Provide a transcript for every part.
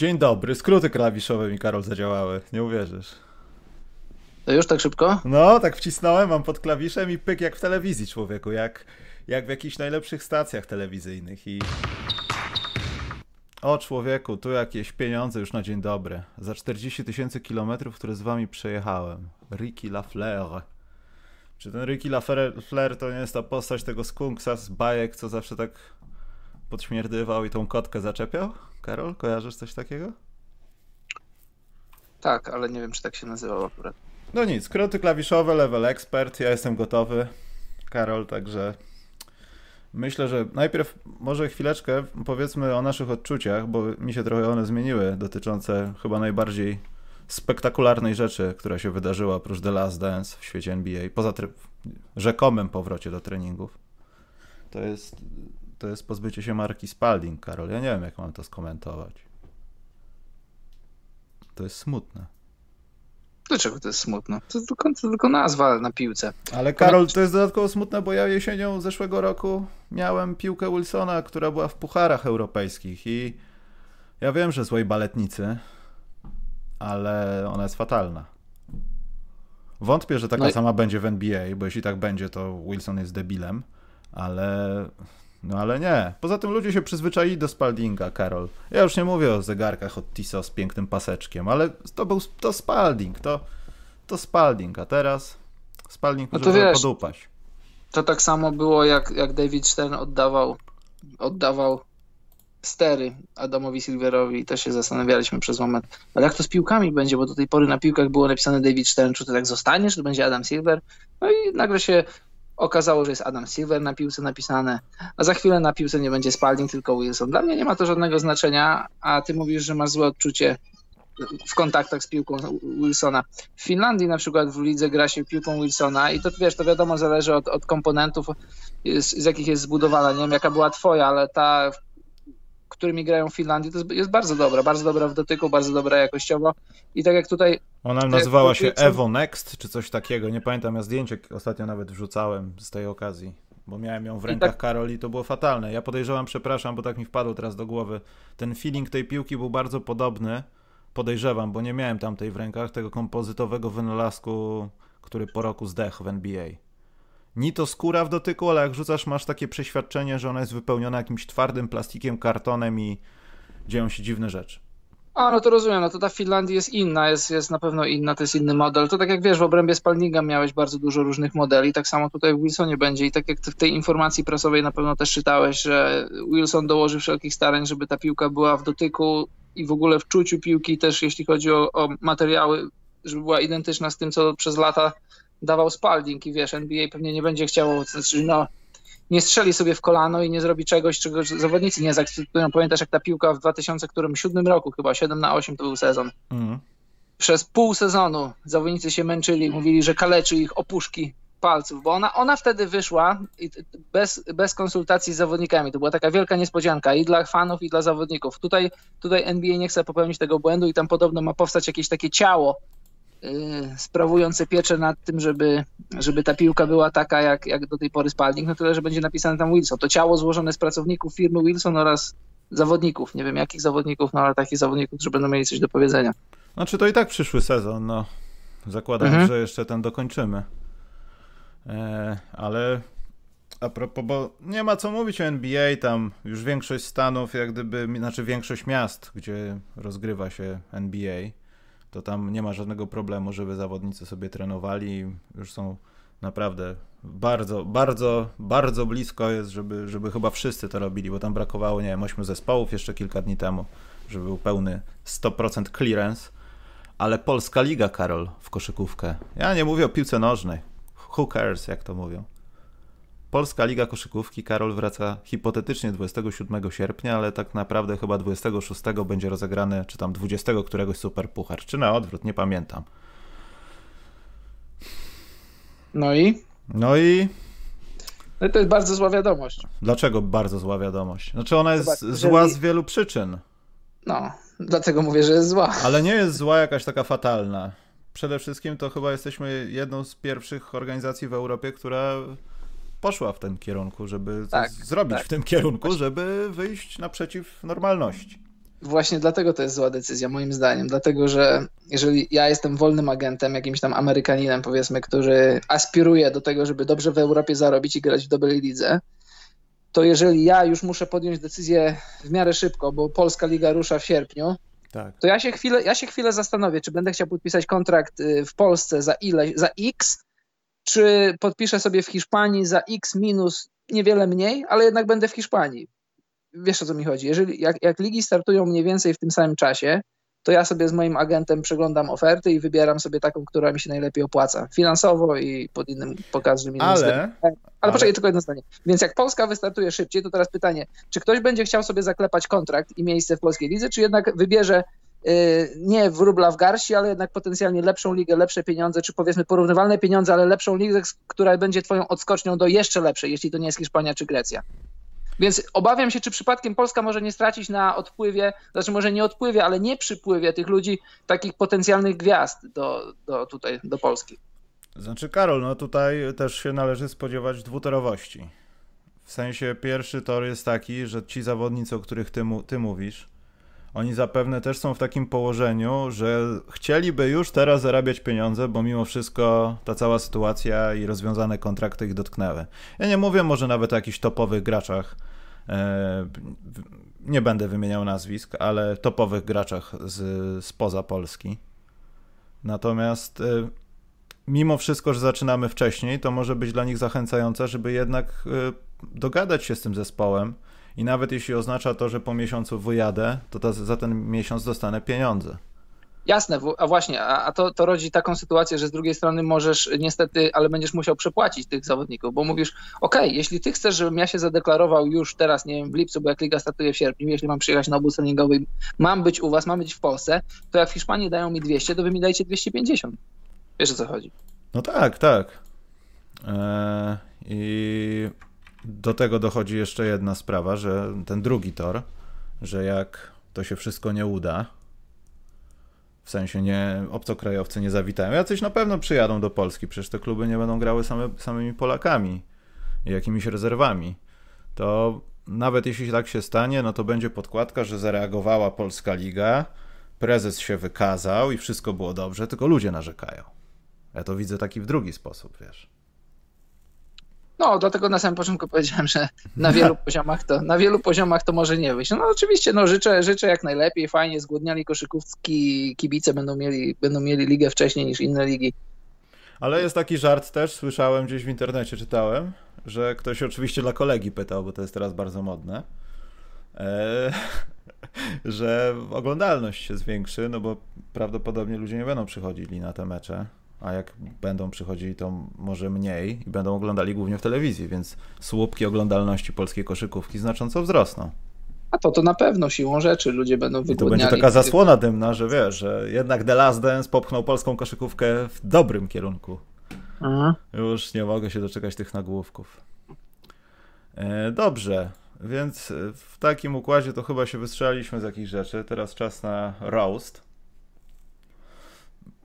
Dzień dobry, skróty klawiszowe mi Karol zadziałały, nie uwierzysz. To już tak szybko? No, tak wcisnąłem, mam pod klawiszem i pyk jak w telewizji człowieku, jak, jak w jakichś najlepszych stacjach telewizyjnych i... O człowieku, tu jakieś pieniądze już na dzień dobry. Za 40 tysięcy kilometrów, które z wami przejechałem. Ricky Lafleur. Czy ten Ricky Lafleur to nie jest ta postać tego skunksa z bajek, co zawsze tak podśmierdywał i tą kotkę zaczepiał? Karol, kojarzysz coś takiego? Tak, ale nie wiem, czy tak się nazywał akurat. No nic, skróty klawiszowe, level expert, ja jestem gotowy. Karol, także myślę, że najpierw może chwileczkę powiedzmy o naszych odczuciach, bo mi się trochę one zmieniły, dotyczące chyba najbardziej spektakularnej rzeczy, która się wydarzyła oprócz The Last Dance w świecie NBA, poza rzekomym powrocie do treningów. To jest to jest pozbycie się marki Spalding, Karol. Ja nie wiem, jak mam to skomentować. To jest smutne. Dlaczego to jest smutne? To tylko, to tylko nazwa na piłce. Ale Karol, to jest dodatkowo smutne, bo ja jesienią zeszłego roku miałem piłkę Wilsona, która była w pucharach europejskich i ja wiem, że złej baletnicy, ale ona jest fatalna. Wątpię, że taka no i... sama będzie w NBA, bo jeśli tak będzie, to Wilson jest debilem, ale no ale nie. Poza tym ludzie się przyzwyczaili do Spaldinga, Karol. Ja już nie mówię o zegarkach od Tiso z pięknym paseczkiem, ale to był to Spalding, to, to Spalding, a teraz Spalding może no wiesz, podupaść. To tak samo było jak, jak David Stern oddawał oddawał stery Adamowi Silverowi i to się zastanawialiśmy przez moment. Ale jak to z piłkami będzie, bo do tej pory na piłkach było napisane David Stern, czy to tak zostanie, czy to będzie Adam Silver? No i nagle się Okazało, że jest Adam Silver na piłce napisane, a za chwilę na piłce nie będzie Spalding, tylko Wilson. Dla mnie nie ma to żadnego znaczenia, a ty mówisz, że masz złe odczucie w kontaktach z piłką Wilsona. W Finlandii na przykład w lidze gra się piłką Wilsona i to wiesz, to wiadomo zależy od, od komponentów, z, z jakich jest zbudowana. Nie wiem jaka była twoja, ale ta, którymi grają w Finlandii, to jest, jest, bardzo dobra, bardzo dobra w dotyku, bardzo dobra jakościowo i tak jak tutaj... Ona nazywała się Evo Next, czy coś takiego, nie pamiętam, ja zdjęcie ostatnio nawet wrzucałem z tej okazji, bo miałem ją w rękach tak... Karol i to było fatalne. Ja podejrzewam, przepraszam, bo tak mi wpadło teraz do głowy, ten feeling tej piłki był bardzo podobny, podejrzewam, bo nie miałem tamtej w rękach, tego kompozytowego wynalazku, który po roku zdechł w NBA ni to skóra w dotyku, ale jak rzucasz, masz takie przeświadczenie, że ona jest wypełniona jakimś twardym plastikiem, kartonem i dzieją się dziwne rzeczy. A, no to rozumiem, no to ta Finlandii jest inna, jest, jest na pewno inna, to jest inny model. To tak jak wiesz, w obrębie Spalninga miałeś bardzo dużo różnych modeli, tak samo tutaj w Wilsonie będzie i tak jak w tej informacji prasowej na pewno też czytałeś, że Wilson dołoży wszelkich starań, żeby ta piłka była w dotyku i w ogóle w czuciu piłki też, jeśli chodzi o, o materiały, żeby była identyczna z tym, co przez lata dawał Spalding i wiesz, NBA pewnie nie będzie chciało, znaczy no, nie strzeli sobie w kolano i nie zrobi czegoś, czego zawodnicy nie zaakceptują. Pamiętasz, jak ta piłka w 2007 roku, chyba 7 na 8 to był sezon. Mm. Przez pół sezonu zawodnicy się męczyli, mówili, że kaleczy ich opuszki palców, bo ona, ona wtedy wyszła bez, bez konsultacji z zawodnikami. To była taka wielka niespodzianka i dla fanów, i dla zawodników. Tutaj, tutaj NBA nie chce popełnić tego błędu i tam podobno ma powstać jakieś takie ciało sprawujące pieczę nad tym, żeby, żeby ta piłka była taka jak, jak do tej pory Spalding, no tyle, że będzie napisane tam Wilson. To ciało złożone z pracowników firmy Wilson oraz zawodników. Nie wiem jakich zawodników, no ale takich zawodników, którzy będą mieli coś do powiedzenia. Znaczy to i tak przyszły sezon, no. Zakładam, mhm. że jeszcze ten dokończymy. E, ale a propos, bo nie ma co mówić o NBA, tam już większość stanów, jak gdyby, znaczy większość miast, gdzie rozgrywa się NBA, to tam nie ma żadnego problemu, żeby zawodnicy sobie trenowali. Już są naprawdę bardzo, bardzo, bardzo blisko jest, żeby, żeby chyba wszyscy to robili, bo tam brakowało, nie wiem, ośmiu zespołów jeszcze kilka dni temu, żeby był pełny 100% clearance. Ale Polska Liga, Karol, w koszykówkę. Ja nie mówię o piłce nożnej. Who cares, jak to mówią. Polska Liga Koszykówki, Karol, wraca hipotetycznie 27 sierpnia, ale tak naprawdę chyba 26 będzie rozegrany, czy tam 20 któregoś superpuchar, czy na odwrót, nie pamiętam. No i? No i? No i to jest bardzo zła wiadomość. Dlaczego bardzo zła wiadomość? Znaczy ona jest Zobacz, zła z wielu przyczyn. No, dlatego mówię, że jest zła. Ale nie jest zła jakaś taka fatalna. Przede wszystkim to chyba jesteśmy jedną z pierwszych organizacji w Europie, która poszła w tym kierunku, żeby tak, zrobić tak. w tym kierunku, żeby wyjść naprzeciw normalności. Właśnie dlatego to jest zła decyzja, moim zdaniem. Dlatego, że jeżeli ja jestem wolnym agentem, jakimś tam Amerykaninem, powiedzmy, który aspiruje do tego, żeby dobrze w Europie zarobić i grać w dobrej lidze, to jeżeli ja już muszę podjąć decyzję w miarę szybko, bo Polska Liga rusza w sierpniu, tak. to ja się, chwilę, ja się chwilę zastanowię, czy będę chciał podpisać kontrakt y, w Polsce za ile, za X, czy podpiszę sobie w Hiszpanii za X minus niewiele mniej, ale jednak będę w Hiszpanii. Wiesz o co mi chodzi. Jeżeli, jak, jak ligi startują mniej więcej w tym samym czasie, to ja sobie z moim agentem przeglądam oferty i wybieram sobie taką, która mi się najlepiej opłaca. Finansowo i pod innym pokazem. Ale, ale, ale poczekaj, tylko jedno zdanie. Więc jak Polska wystartuje szybciej, to teraz pytanie, czy ktoś będzie chciał sobie zaklepać kontrakt i miejsce w polskiej lidze, czy jednak wybierze nie w rubla w garści, ale jednak potencjalnie lepszą ligę, lepsze pieniądze, czy powiedzmy porównywalne pieniądze, ale lepszą ligę, która będzie twoją odskocznią do jeszcze lepszej, jeśli to nie jest Hiszpania czy Grecja. Więc obawiam się, czy przypadkiem Polska może nie stracić na odpływie, znaczy może nie odpływie, ale nie przypływie tych ludzi, takich potencjalnych gwiazd do, do tutaj, do Polski. Znaczy, Karol, no tutaj też się należy spodziewać dwutorowości. W sensie pierwszy tor jest taki, że ci zawodnicy, o których ty, ty mówisz, oni zapewne też są w takim położeniu, że chcieliby już teraz zarabiać pieniądze, bo mimo wszystko ta cała sytuacja i rozwiązane kontrakty ich dotknęły. Ja nie mówię może nawet o jakichś topowych graczach, e, nie będę wymieniał nazwisk, ale topowych graczach z, spoza Polski. Natomiast e, mimo wszystko, że zaczynamy wcześniej, to może być dla nich zachęcające, żeby jednak e, dogadać się z tym zespołem, i nawet jeśli oznacza to, że po miesiącu wyjadę, to, za ten miesiąc dostanę pieniądze. Jasne, a właśnie, a to, to rodzi taką sytuację, że z drugiej strony możesz niestety, ale będziesz musiał przepłacić tych zawodników, bo mówisz, ok, jeśli ty chcesz, żebym ja się zadeklarował już teraz, nie wiem, w lipcu, bo jak liga startuje w sierpniu, jeśli mam przyjechać na obóz treningowy, mam być u was, mam być w Polsce, to jak w Hiszpanii dają mi 200, to wy mi dajcie 250. Wiesz o co chodzi? No tak, tak. Eee, I do tego dochodzi jeszcze jedna sprawa, że ten drugi tor, że jak to się wszystko nie uda, w sensie nie, obcokrajowcy nie zawitają, jacyś na pewno przyjadą do Polski, przecież te kluby nie będą grały same, samymi Polakami i jakimiś rezerwami. To nawet jeśli tak się stanie, no to będzie podkładka, że zareagowała Polska Liga, prezes się wykazał i wszystko było dobrze, tylko ludzie narzekają. Ja to widzę taki w drugi sposób, wiesz. No, dlatego na samym początku powiedziałem, że na wielu poziomach to, na wielu poziomach to może nie wyjść. No oczywiście, no życzę, życzę jak najlepiej, fajnie, zgłodniali koszykówki kibice będą mieli, będą mieli ligę wcześniej niż inne ligi. Ale jest taki żart też, słyszałem gdzieś w internecie, czytałem, że ktoś oczywiście dla kolegi pytał, bo to jest teraz bardzo modne, e, że oglądalność się zwiększy, no bo prawdopodobnie ludzie nie będą przychodzili na te mecze a jak będą przychodzili, to może mniej i będą oglądali głównie w telewizji, więc słupki oglądalności polskiej koszykówki znacząco wzrosną. A to to na pewno siłą rzeczy ludzie będą wygłodniali. I to będzie taka zasłona dymna, że wiesz, że jednak The Last Dance popchnął polską koszykówkę w dobrym kierunku. Aha. Już nie mogę się doczekać tych nagłówków. E, dobrze, więc w takim układzie to chyba się wystrzelaliśmy z jakichś rzeczy. Teraz czas na roast.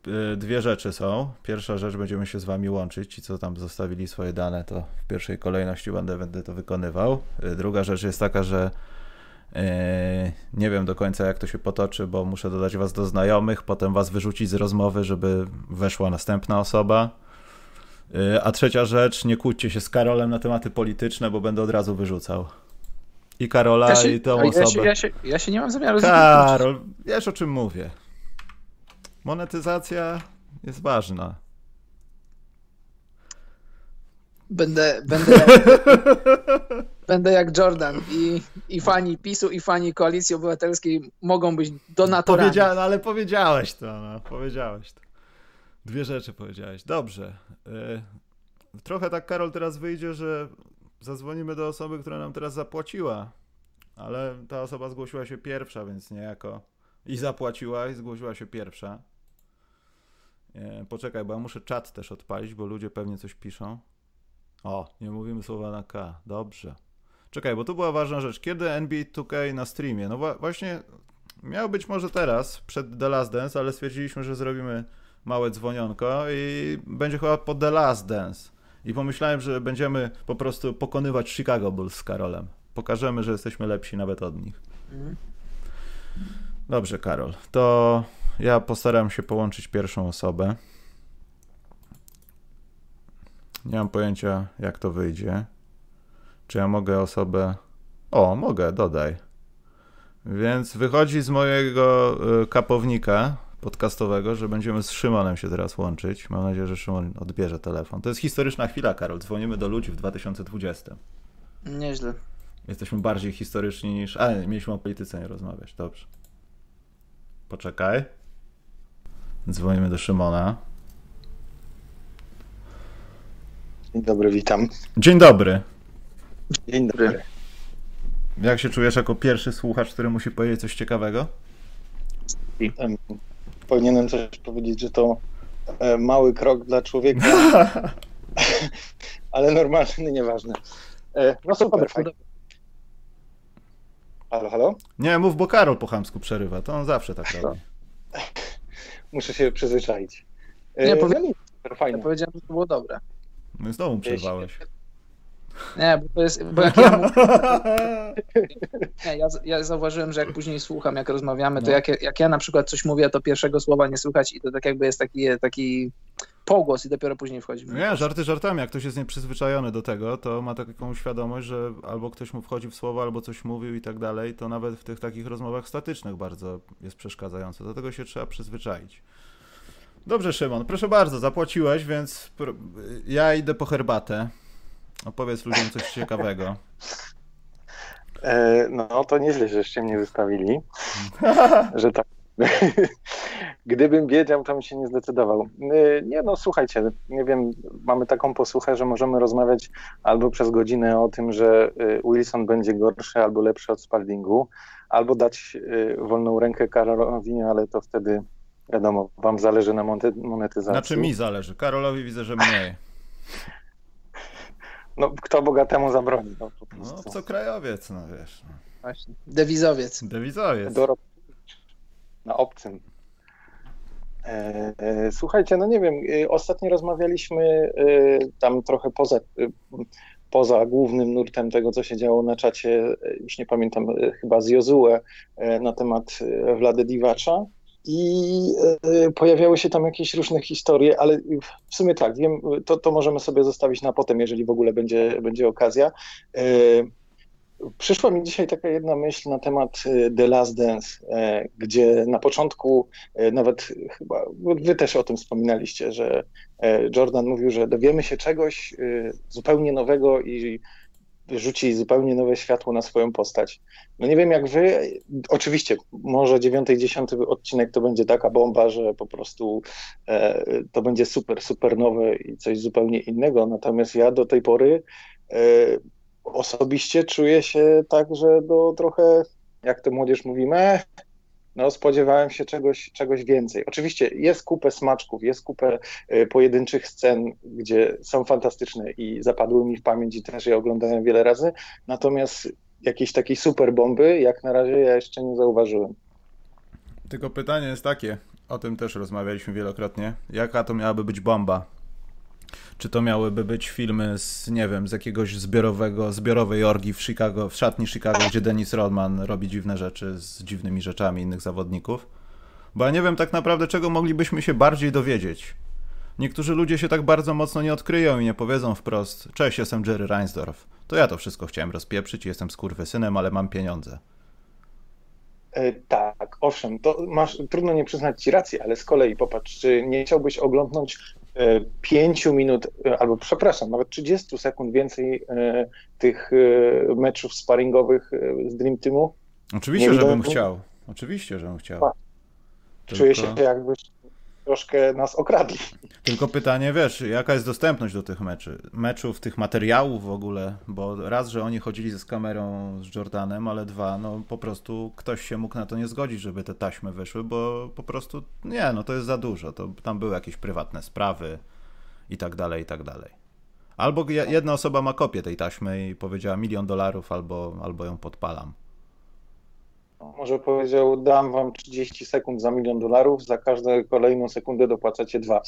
Y, dwie rzeczy są. Pierwsza rzecz, będziemy się z wami łączyć. Ci, co tam zostawili swoje dane, to w pierwszej kolejności będę, będę to wykonywał. Y, druga rzecz jest taka, że yy, nie wiem do końca, jak to się potoczy, bo muszę dodać was do znajomych, potem was wyrzucić z rozmowy, żeby weszła następna osoba. A trzecia rzecz, nie kłóćcie się z Karolem na tematy polityczne, bo będę od razu wyrzucał. I Karola, ja się, i tą osobę. Ja się, ja, się, ja się nie mam zamiaru Karol, wiesz o czym mówię. Monetyzacja jest ważna. Będę, będę, jak, będę jak Jordan i, i fani PiSu i fani Koalicji Obywatelskiej mogą być donatorami. Powiedzia no, ale powiedziałeś to, no, powiedziałeś to. Dwie rzeczy powiedziałeś. Dobrze. Y, trochę tak, Karol, teraz wyjdzie, że zadzwonimy do osoby, która nam teraz zapłaciła, ale ta osoba zgłosiła się pierwsza, więc niejako i zapłaciła i zgłosiła się pierwsza. E, poczekaj, bo ja muszę czat też odpalić, bo ludzie pewnie coś piszą. O, nie mówimy słowa na K. Dobrze. Czekaj, bo tu była ważna rzecz. Kiedy NBA 2K na streamie? No właśnie miał być może teraz, przed The Last Dance, ale stwierdziliśmy, że zrobimy małe dzwonionko i będzie chyba po The Last Dance. I pomyślałem, że będziemy po prostu pokonywać Chicago Bulls z Karolem. Pokażemy, że jesteśmy lepsi nawet od nich. Mhm. Dobrze, Karol. To ja postaram się połączyć pierwszą osobę. Nie mam pojęcia, jak to wyjdzie. Czy ja mogę osobę. O, mogę, dodaj. Więc wychodzi z mojego y, kapownika podcastowego, że będziemy z Szymonem się teraz łączyć. Mam nadzieję, że Szymon odbierze telefon. To jest historyczna chwila, Karol. Dzwonimy do ludzi w 2020. Nieźle. Jesteśmy bardziej historyczni niż. Ale mieliśmy o polityce nie rozmawiać. Dobrze. Poczekaj. Dzwonimy do Szymona. Dzień dobry, witam. Dzień dobry. Dzień dobry. Jak się czujesz jako pierwszy słuchacz, który musi powiedzieć coś ciekawego? Powinienem coś powiedzieć, że to e, mały krok dla człowieka, ale normalny, nieważne. E, no super, fajnie. Halo, halo? Nie, mów, bo Karol po chamsku przerywa. To on zawsze tak robi. Muszę się przyzwyczaić. Nie, E, powiem- no, super, fajnie. Ja powiedziałem, że to było dobre. No i znowu przerwałeś. Nie, bo to jest. Bo jak ja, mówię, nie, ja, ja zauważyłem, że jak później słucham, jak rozmawiamy, to No. jak, jak ja na przykład coś mówię, to pierwszego słowa nie słychać i to tak jakby jest taki, taki pogłos i dopiero później wchodzi. Nie, żarty żartami. Jak ktoś jest nieprzyzwyczajony do tego, to ma taką świadomość, że albo ktoś mu wchodzi w słowo, albo coś mówił i tak dalej, to nawet w tych takich rozmowach statycznych bardzo jest przeszkadzające. Do tego się trzeba przyzwyczaić. Dobrze, Szymon, proszę bardzo, zapłaciłeś, więc pr- ja idę po herbatę. Opowiedz ludziom coś ciekawego. E, no to nieźle, żeście mnie wystawili, że tak. Gdybym wiedział, to bym się nie zdecydował. E, Nie no, słuchajcie, nie wiem, mamy taką posłuchę, że możemy rozmawiać albo przez godzinę o tym, że e, Wilson będzie gorszy albo lepszy od Spaldingu, albo dać e, wolną rękę Karolowi, ale to wtedy wiadomo, wam zależy na monety- monetyzacji. Znaczy mi zależy. Karolowi widzę, że mniej. No, kto bogatemu zabroni? No, po No, prostu. obcokrajowiec, no wiesz. no. Właśnie. Dewizowiec. Dewizowiec. Dorób na obcym. E, e, Słuchajcie, no nie wiem, e, ostatnio rozmawialiśmy e, tam trochę poza, e, poza głównym nurtem tego, co się działo na czacie, już nie pamiętam, chyba z Jozue na temat Wlady Diwacza i pojawiały się tam jakieś różne historie, ale w sumie tak, wiem, to, to możemy sobie zostawić na potem, jeżeli w ogóle będzie, będzie okazja. Przyszła mi dzisiaj taka jedna myśl na temat e, The Last Dance, e, gdzie na początku e, nawet chyba wy też o tym wspominaliście, że Jordan mówił, że dowiemy się czegoś zupełnie nowego i rzuci zupełnie nowe światło na swoją postać. No nie wiem jak wy, oczywiście może dziewiąty i dziesiąty odcinek to będzie taka bomba, że po prostu e, to będzie super, super nowe i coś zupełnie innego, natomiast ja do tej pory e, osobiście czuję się tak, że do trochę, jak to młodzież mówi, meh, no spodziewałem się czegoś, czegoś więcej. Oczywiście jest kupę smaczków, jest kupę y, pojedynczych scen, gdzie są fantastyczne i zapadły mi w pamięć i też je oglądałem wiele razy, natomiast jakiejś takiej super bomby, jak na razie ja jeszcze nie zauważyłem. Tylko pytanie jest takie, o tym też rozmawialiśmy wielokrotnie. Jaka to miałaby być bomba? Czy to miałyby być filmy z, nie wiem, z jakiegoś zbiorowego, zbiorowej orgii w Chicago, w szatni Chicago, gdzie Dennis Rodman robi dziwne rzeczy z dziwnymi rzeczami innych zawodników? Bo ja nie wiem tak naprawdę, czego moglibyśmy się bardziej dowiedzieć. Niektórzy ludzie się tak bardzo mocno nie odkryją i nie powiedzą wprost Cześć, jestem Jerry Reinsdorf. To ja to wszystko chciałem rozpieprzyć jestem skurwysynem, ale mam pieniądze. E, Tak, owszem, to masz, trudno nie przyznać ci racji, ale z kolei popatrz, czy nie chciałbyś oglądnąć e, pięciu minut, e, albo przepraszam, nawet 30 sekund więcej e, tych e, meczów sparingowych e, z Dream Teamu? Oczywiście, żebym chciał. Oczywiście, żebym chciał. Tak. Czuję Tylko, się jakbyś troszkę nas okradli. tylko pytanie, wiesz, jaka jest dostępność do tych meczy, meczów, tych materiałów w ogóle, bo raz, że oni chodzili z kamerą z Jordanem, ale dwa, no po prostu ktoś się mógł na to nie zgodzić, żeby te taśmy wyszły, bo po prostu nie, no to jest za dużo, to tam były jakieś prywatne sprawy i tak dalej, i tak dalej. Albo je- jedna osoba ma kopię tej taśmy i powiedziała milion dolarów, albo, albo ją podpalam. Może powiedział, dam wam 30 sekund za milion dolarów, za każdą kolejną sekundę dopłacacie dwa.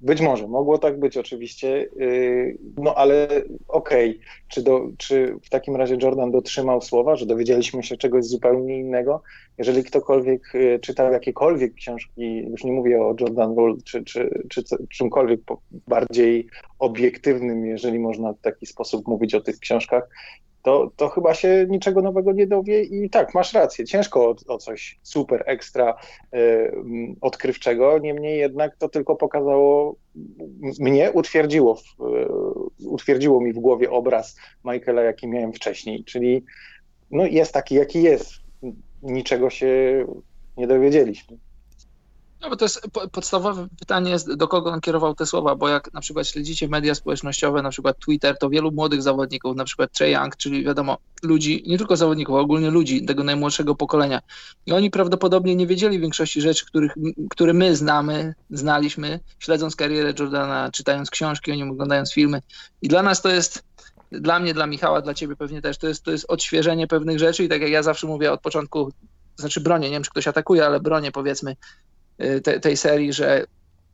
być może, mogło tak być oczywiście, yy, no ale okej, okay. czy, czy w takim razie Jordan dotrzymał słowa, że dowiedzieliśmy się czegoś zupełnie innego? Jeżeli ktokolwiek yy, czytał jakiekolwiek książki, już nie mówię o Jordan Rule, czy, czy, czy, czy czymkolwiek bardziej obiektywnym, jeżeli można w taki sposób mówić o tych książkach, to, to chyba się niczego nowego nie dowie i tak, masz rację, ciężko o, o coś super ekstra y, odkrywczego, niemniej jednak to tylko pokazało, mnie utwierdziło, w, y, utwierdziło mi w głowie obraz Michaela, jaki miałem wcześniej, czyli no jest taki, jaki jest, niczego się nie dowiedzieliśmy. No bo to jest podstawowe pytanie jest, do kogo on kierował te słowa, bo jak na przykład śledzicie media społecznościowe, na przykład Twitter, to wielu młodych zawodników, na przykład Trey Young, czyli wiadomo, ludzi, nie tylko zawodników, ogólnie ludzi tego najmłodszego pokolenia. I oni prawdopodobnie nie wiedzieli większości rzeczy, których, które my znamy, znaliśmy, śledząc karierę Jordana, czytając książki o nim, oglądając filmy. I dla nas to jest dla mnie, dla Michała, dla ciebie pewnie też, to jest, to jest odświeżenie pewnych rzeczy i tak jak ja zawsze mówię od początku, znaczy bronię, nie wiem czy ktoś atakuje, ale bronię powiedzmy te, tej serii, że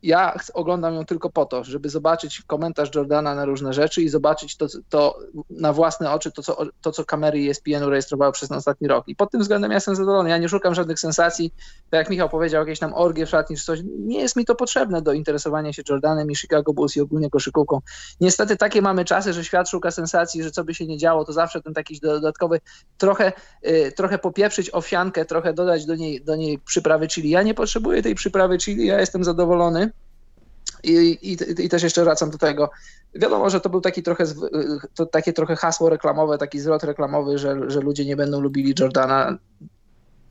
ja oglądam ją tylko po to, żeby zobaczyć komentarz Jordana na różne rzeczy i zobaczyć to, to na własne oczy, to co, to, co kamery ESPN-u rejestrowały przez ten ostatni rok. I pod tym względem ja jestem zadowolony. Ja nie szukam żadnych sensacji. Tak jak Michał powiedział, jakieś tam orgie w szatni czy coś. Nie jest mi to potrzebne do interesowania się Jordanem i Chicago Bulls i ogólnie koszykówką. Niestety takie mamy czasy, że świat szuka sensacji, że co by się nie działo, to zawsze ten taki dodatkowy trochę, yy, trochę popieprzyć owsiankę, trochę dodać do niej, do niej przyprawy chili. Ja nie potrzebuję tej przyprawy chili, ja jestem zadowolony. I, i, I, też jeszcze wracam do tego. Wiadomo, że to był taki trochę, to takie trochę hasło reklamowe, taki zwrot reklamowy, że, że ludzie nie będą lubili Jordana.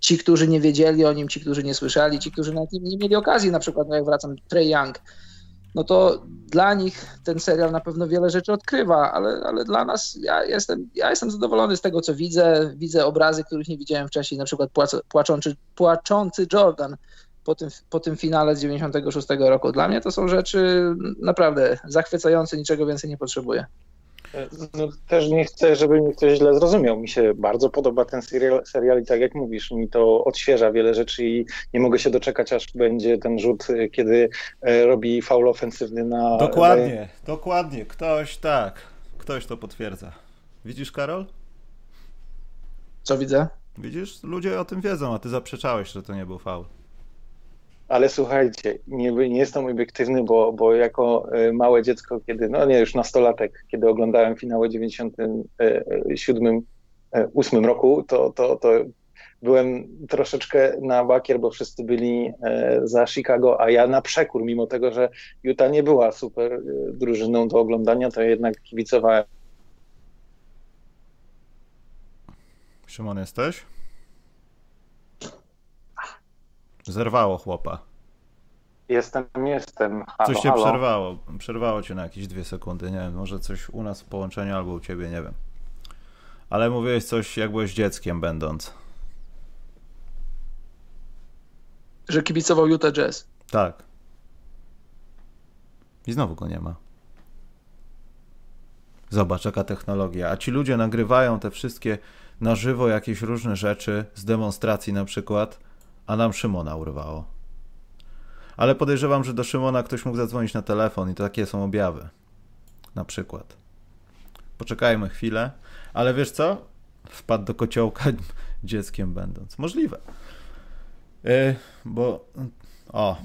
Ci, którzy nie wiedzieli o nim, ci, którzy nie słyszeli, ci, którzy nawet nie mieli okazji, na przykład, no jak wracam, Trey Young, no to dla nich ten serial na pewno wiele rzeczy odkrywa, ale, ale dla nas, ja jestem, ja jestem zadowolony z tego, co widzę. Widzę obrazy, których nie widziałem wcześniej, na przykład płaczący, płaczący Jordan, po tym, po tym finale z 96 roku. Dla mnie to są rzeczy naprawdę zachwycające, niczego więcej nie potrzebuję. No, też nie chcę, żeby mi ktoś źle zrozumiał. Mi się bardzo podoba ten serial, serial i tak jak mówisz, mi to odświeża wiele rzeczy i nie mogę się doczekać, aż będzie ten rzut, kiedy e, robi faul ofensywny na... Dokładnie, dokładnie. Ktoś tak, ktoś to potwierdza. Widzisz, Karol? Co widzę? Widzisz, ludzie o tym wiedzą, a ty zaprzeczałeś, że to nie był faul. Ale słuchajcie, nie, nie jestem obiektywny, bo, bo jako e, małe dziecko, kiedy, no nie już nastolatek, kiedy oglądałem finały w 97, 8 roku, to, to, to byłem troszeczkę na bakier, bo wszyscy byli e, za Chicago, a ja na przekór, mimo tego, że Utah nie była super e, drużyną do oglądania, to jednak kibicowałem. Szymon, jesteś? Zerwało chłopa. Jestem, jestem. Halo, coś się halo. przerwało. Przerwało cię na jakieś dwie sekundy. Nie wiem, może coś u nas w połączeniu albo u ciebie, nie wiem. Ale mówiłeś coś, jak byłeś dzieckiem będąc. Że kibicował Utah Jazz. Tak. I znowu go nie ma. Zobacz, jaka technologia. A ci ludzie nagrywają te wszystkie na żywo jakieś różne rzeczy z demonstracji na przykład a nam Szymona urwało. Ale podejrzewam, że do Szymona ktoś mógł zadzwonić na telefon i to takie są objawy. Na przykład. Poczekajmy chwilę, ale wiesz co? Wpadł do kociołka dzieckiem będąc. Możliwe. Yy, bo. O.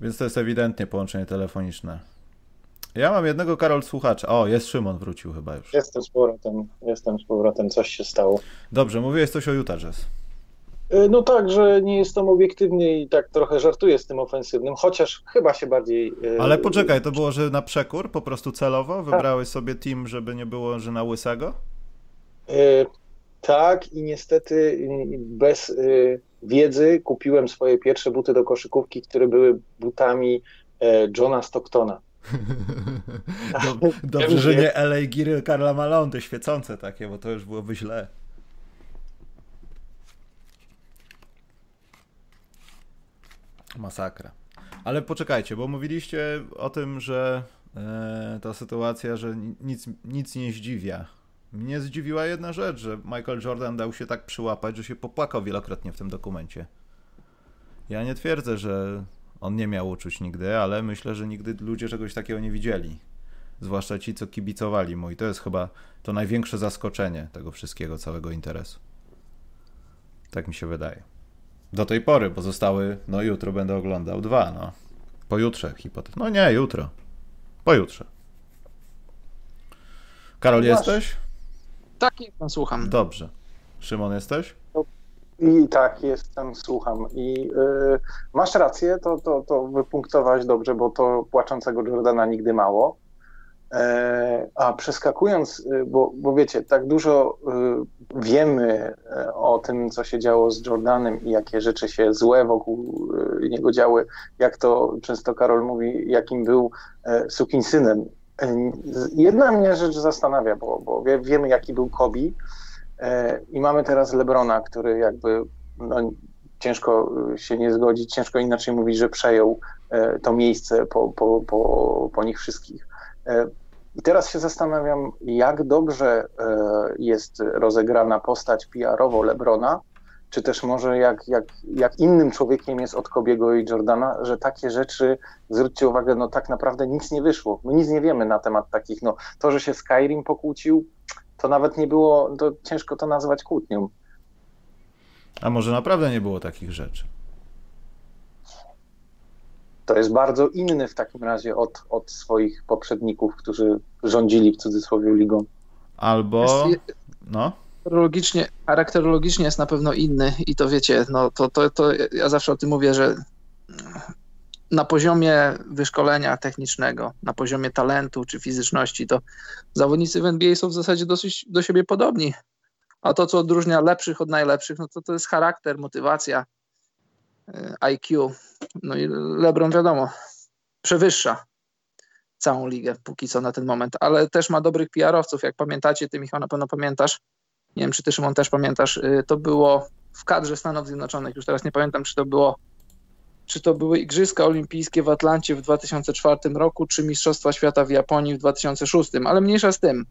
Więc to jest ewidentnie połączenie telefoniczne. Ja mam jednego Karol słuchacza. O, jest Szymon, wrócił chyba już. Jestem z powrotem, jestem z powrotem, coś się stało. Dobrze, mówiłeś coś o Utah Jazz. E, no tak, że nie jestem obiektywny i tak trochę żartuję z tym ofensywnym, chociaż chyba się bardziej. E, Ale poczekaj, to było, że na przekór, po prostu celowo wybrałeś sobie team, żeby nie było, że na łysego? E, tak, i niestety bez wiedzy kupiłem swoje pierwsze buty do koszykówki, które były butami Johna Stocktona. Dobrze, że nie LA Giry Karla Malone, świecące takie, bo to już byłoby źle. Masakra. Ale poczekajcie, bo mówiliście o tym, że e, ta sytuacja, że nic, nic nie zdziwia. Mnie zdziwiła jedna rzecz, że Michael Jordan dał się tak przyłapać, że się popłakał wielokrotnie w tym dokumencie. Ja nie twierdzę, że On nie miał uczuć nigdy, ale myślę, że nigdy ludzie czegoś takiego nie widzieli. Zwłaszcza ci, co kibicowali mu. I to jest chyba to największe zaskoczenie tego wszystkiego, całego interesu. Tak mi się wydaje. Do tej pory, bo zostały, no jutro będę oglądał dwa, no. Pojutrze hipotetycznie. No nie, jutro. Pojutrze. Karol, no jesteś? Tak, jestem, słucham. Dobrze. Szymon, jesteś? I tak, jestem, słucham. I yy, masz rację, to, to, to wypunktowałeś dobrze, bo to płaczącego Jordana nigdy mało. E, a przeskakując, y, bo, bo wiecie, tak dużo y, wiemy e, o tym, co się działo z Jordanem i jakie rzeczy się złe wokół y, niego działy, jak to często Karol mówi, jakim był e, sukinsynem. Jedna mnie rzecz zastanawia, bo, bo wiemy, jaki był Kobe i mamy teraz Lebrona, który jakby no, ciężko się nie zgodzić, ciężko inaczej mówić, że przejął to miejsce po, po, po, po nich wszystkich. I teraz się zastanawiam, jak dobrze e, jest rozegrana postać PR-owo Lebrona, czy też może jak, jak, jak innym człowiekiem jest od Kobiego i Jordana, że takie rzeczy, zwróćcie uwagę, no tak naprawdę nic nie wyszło. My nic nie wiemy na temat takich, no to, że się Skyrim pokłócił, to nawet nie było, to ciężko to nazwać kłótnią. A może naprawdę nie było takich rzeczy? To jest bardzo inny w takim razie od, od swoich poprzedników, którzy rządzili w cudzysłowie ligą. Albo. No. Charakterologicznie, charakterologicznie jest na pewno inny i to wiecie, no to, to, to ja zawsze o tym mówię, że na poziomie wyszkolenia technicznego, na poziomie talentu czy fizyczności, to zawodnicy w NBA są w zasadzie dosyć do siebie podobni. A to, co odróżnia lepszych od najlepszych, no to to jest charakter, motywacja, E, IQ. No i LeBron wiadomo, przewyższa całą ligę póki co na ten moment, ale też ma dobrych PR-owców. Jak pamiętacie, ty Michał na pewno pamiętasz, nie wiem czy ty Szymon też pamiętasz, y, to było w kadrze Stanów Zjednoczonych, już teraz nie pamiętam czy to było czy to były Igrzyska Olimpijskie w Atlancie w 2004 roku, czy Mistrzostwa Świata w Japonii w 2006, ale mniejsza z tym.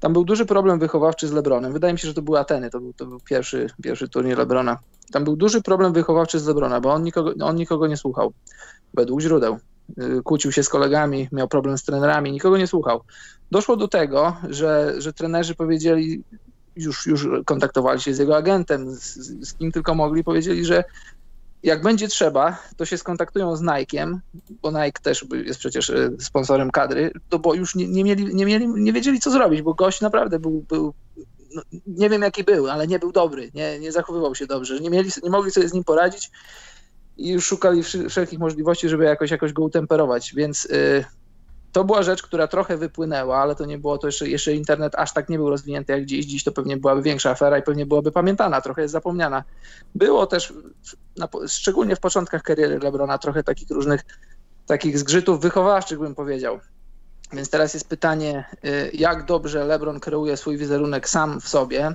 Tam był duży problem wychowawczy z Lebronem. Wydaje mi się, że to były Ateny, to był, to był pierwszy, pierwszy turniej Lebrona. Tam był duży problem wychowawczy z Lebrona, bo on nikogo, on nikogo nie słuchał, według źródeł. Y, kłócił się z kolegami, miał problem z trenerami, nikogo nie słuchał. Doszło do tego, że, że trenerzy powiedzieli, już, już kontaktowali się z jego agentem, z, z kim tylko mogli, powiedzieli, że jak będzie trzeba, to się skontaktują z Nike'iem, bo Nike też jest przecież e, sponsorem kadry, to bo już nie, nie, mieli, nie, mieli, nie wiedzieli, co zrobić, bo gość naprawdę był, był no, nie wiem jaki był, ale nie był dobry, nie, nie zachowywał się dobrze, nie, mieli, nie mogli sobie z nim poradzić i już szukali wszelkich możliwości, żeby jakoś, jakoś go utemperować, więc y, to była rzecz, która trochę wypłynęła, ale to nie było to jeszcze, jeszcze internet aż tak nie był rozwinięty jak dziś. Dziś to pewnie byłaby większa afera i pewnie byłaby pamiętana, trochę jest zapomniana. Było też, na, szczególnie w początkach kariery Lebrona, trochę takich różnych takich zgrzytów wychowawczych, bym powiedział. Więc teraz jest pytanie, y, jak dobrze LeBron kreuje swój wizerunek sam w sobie,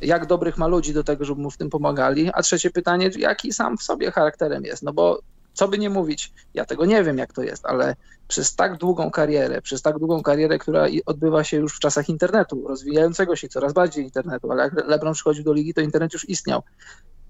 jak dobrych ma ludzi do tego, żeby mu w tym pomagali, a trzecie pytanie, jaki sam w sobie charakterem jest, no bo co by nie mówić, ja tego nie wiem, jak to jest, ale przez tak długą karierę, przez tak długą karierę, która odbywa się już w czasach internetu, rozwijającego się coraz bardziej internetu, ale jak LeBron przychodził do ligi, to internet już istniał.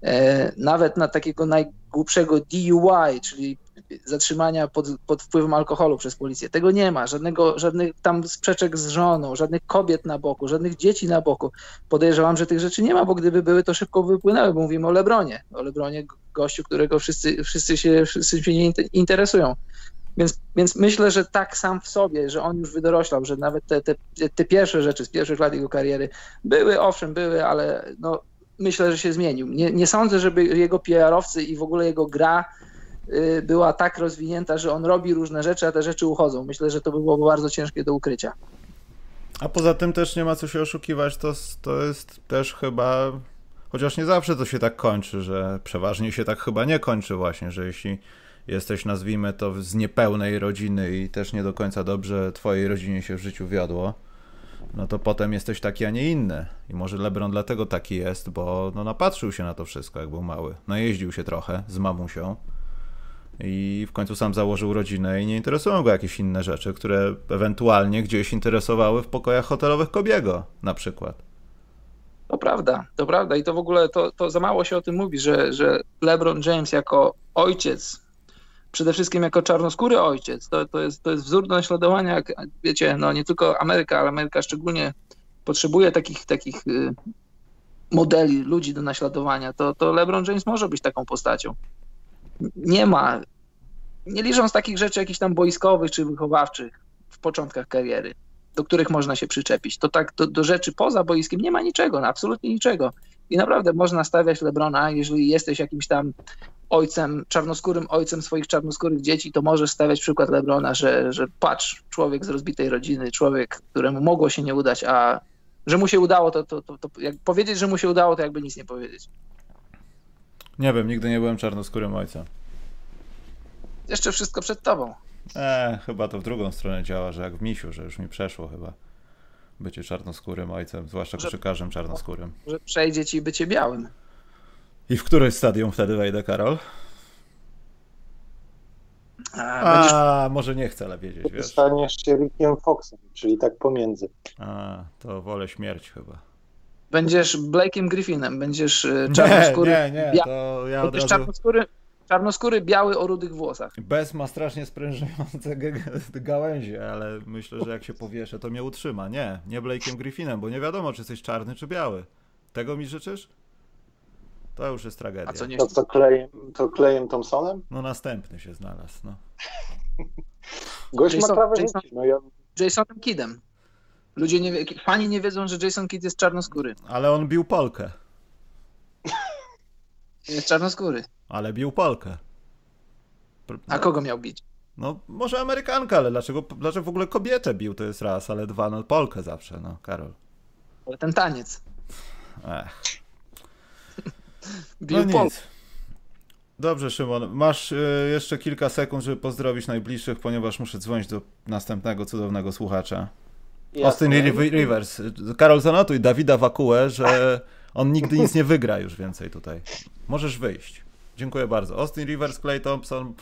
E, nawet na takiego najgłupszego DUI, czyli zatrzymania pod, pod, wpływem alkoholu przez policję. Tego nie ma, żadnego, żadnych tam sprzeczek z żoną, żadnych kobiet na boku, żadnych dzieci na boku. Podejrzewam, że tych rzeczy nie ma, bo gdyby były, to szybko wypłynęły, bo mówimy o Lebronie, o Lebronie gościu, którego wszyscy, wszyscy, się, wszyscy się nie interesują. Więc, więc myślę, że tak sam w sobie, że on już wydoroślał, że nawet te, te, te pierwsze rzeczy z pierwszych lat jego kariery były, owszem, były, ale no, myślę, że się zmienił. Nie, nie sądzę, żeby jego PR-owcy i w ogóle jego gra była tak rozwinięta, że on robi różne rzeczy, a te rzeczy uchodzą. Myślę, że to by było bardzo ciężkie do ukrycia. A poza tym też nie ma co się oszukiwać, to, to jest też chyba, chociaż nie zawsze to się tak kończy, że przeważnie się tak chyba nie kończy właśnie, że jeśli jesteś, nazwijmy to, z niepełnej rodziny i też nie do końca dobrze twojej rodzinie się w życiu wiodło, no to potem jesteś taki, a nie inny. I może LeBron dlatego taki jest, bo no, napatrzył się na to wszystko, jak był mały. Najeździł się trochę z mamusią i w końcu sam założył rodzinę i nie interesują go jakieś inne rzeczy, które ewentualnie gdzieś interesowały w pokojach hotelowych Kobiego na przykład. To prawda, to prawda i to w ogóle to, to za mało się o tym mówi, że, że LeBron James jako ojciec przede wszystkim jako czarnoskóry ojciec. To, to, jest, to jest wzór do naśladowania, jak wiecie, no nie tylko Ameryka, ale Ameryka szczególnie potrzebuje takich, takich y, modeli, ludzi do naśladowania, to, to LeBron James może być taką postacią. Nie ma, nie licząc takich rzeczy jakichś tam boiskowych czy wychowawczych w początkach kariery, do których można się przyczepić, to tak do, do rzeczy poza boiskiem nie ma niczego, no, absolutnie niczego. I naprawdę można stawiać LeBrona, jeżeli jesteś jakimś tam ojcem, czarnoskórym ojcem swoich czarnoskórych dzieci, to możesz stawiać przykład Lebrona, że, że patrz, człowiek z rozbitej rodziny, człowiek, któremu mogło się nie udać, a że mu się udało, to, to, to, to jak powiedzieć, że mu się udało, to jakby nic nie powiedzieć. Nie wiem, nigdy nie byłem czarnoskórym ojcem. Jeszcze wszystko przed tobą. Eee, chyba to w drugą stronę działa, że jak w misiu, że już mi przeszło chyba bycie czarnoskórym ojcem, zwłaszcza że, koszykarzem czarnoskórym. Że przejdzie ci bycie białym. I w któreś stadium wtedy wejdę, Karol? A, będziesz... może nie chcę, ale wiedzieć, wiesz. Staniesz się Rickiem Foxem, czyli tak pomiędzy. A, to wolę śmierć chyba. Będziesz Blake'em Griffinem, będziesz e, czarnoskóry. Nie, nie, nie, to ja od razu... czarnoskóry, czarnoskóry biały o rudych włosach. Bez ma strasznie sprężające gałęzie, ale myślę, że jak się powieszę, to mnie utrzyma. Nie, nie Blake'em Griffinem, bo nie wiadomo, czy jesteś czarny, czy biały. Tego mi życzysz? To już jest tragedia. A co nie... To co klejem, to klejem Thompsonem? No następny się znalazł, no. Gość Jason, ma prawo Jason, no ja... Jasonem Kidem. Ludzie nie fani nie wiedzą, że Jason Kidd jest czarnoskóry. Ale on bił Polkę. Jest czarnoskóry. Ale bił Polkę. A kogo miał bić? No, może Amerykanka, ale dlaczego, dlaczego w ogóle kobietę bił, to jest raz, ale dwa, no Polkę zawsze, no, Karol. Ale ten taniec. Ech. Bił no nic. Dobrze, Szymon. Masz y, jeszcze kilka sekund, żeby pozdrowić najbliższych, ponieważ muszę dzwonić do następnego cudownego słuchacza. Jasne. Austin Rivers. Karol, zanotuj Dawida Wakułę, że on nigdy nic nie wygra już więcej tutaj. Możesz wyjść. Dziękuję bardzo. Austin Rivers, Clay Thompson.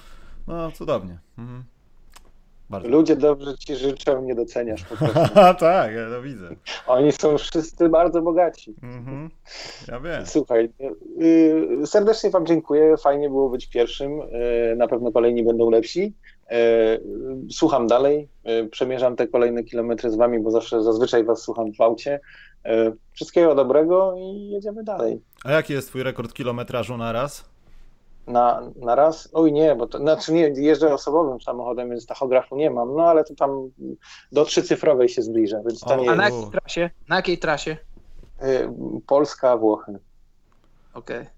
No, cudownie. Mhm. Bardzo. Ludzie dobrze ci życzą, nie doceniasz po prostu. tak, ja to widzę. Oni są wszyscy bardzo bogaci. Mhm. Ja wiem. Słuchaj, yy, serdecznie Wam dziękuję. Fajnie było być pierwszym. Yy, na pewno kolejni będą lepsi. Yy, słucham dalej, yy, przemierzam te kolejne kilometry z Wami, bo zawsze zazwyczaj Was słucham w aucie. Yy, wszystkiego dobrego i jedziemy dalej. A jaki jest Twój rekord kilometrażu na raz? na, na raz? Oj nie, bo to znaczy nie, jeżdżę osobowym samochodem, więc tachografu nie mam, no ale to tam do trzycyfrowej się zbliża, więc to o, nie A na jakiej trasie? Na jakiej trasie? Polska, Włochy. Okej. Okay.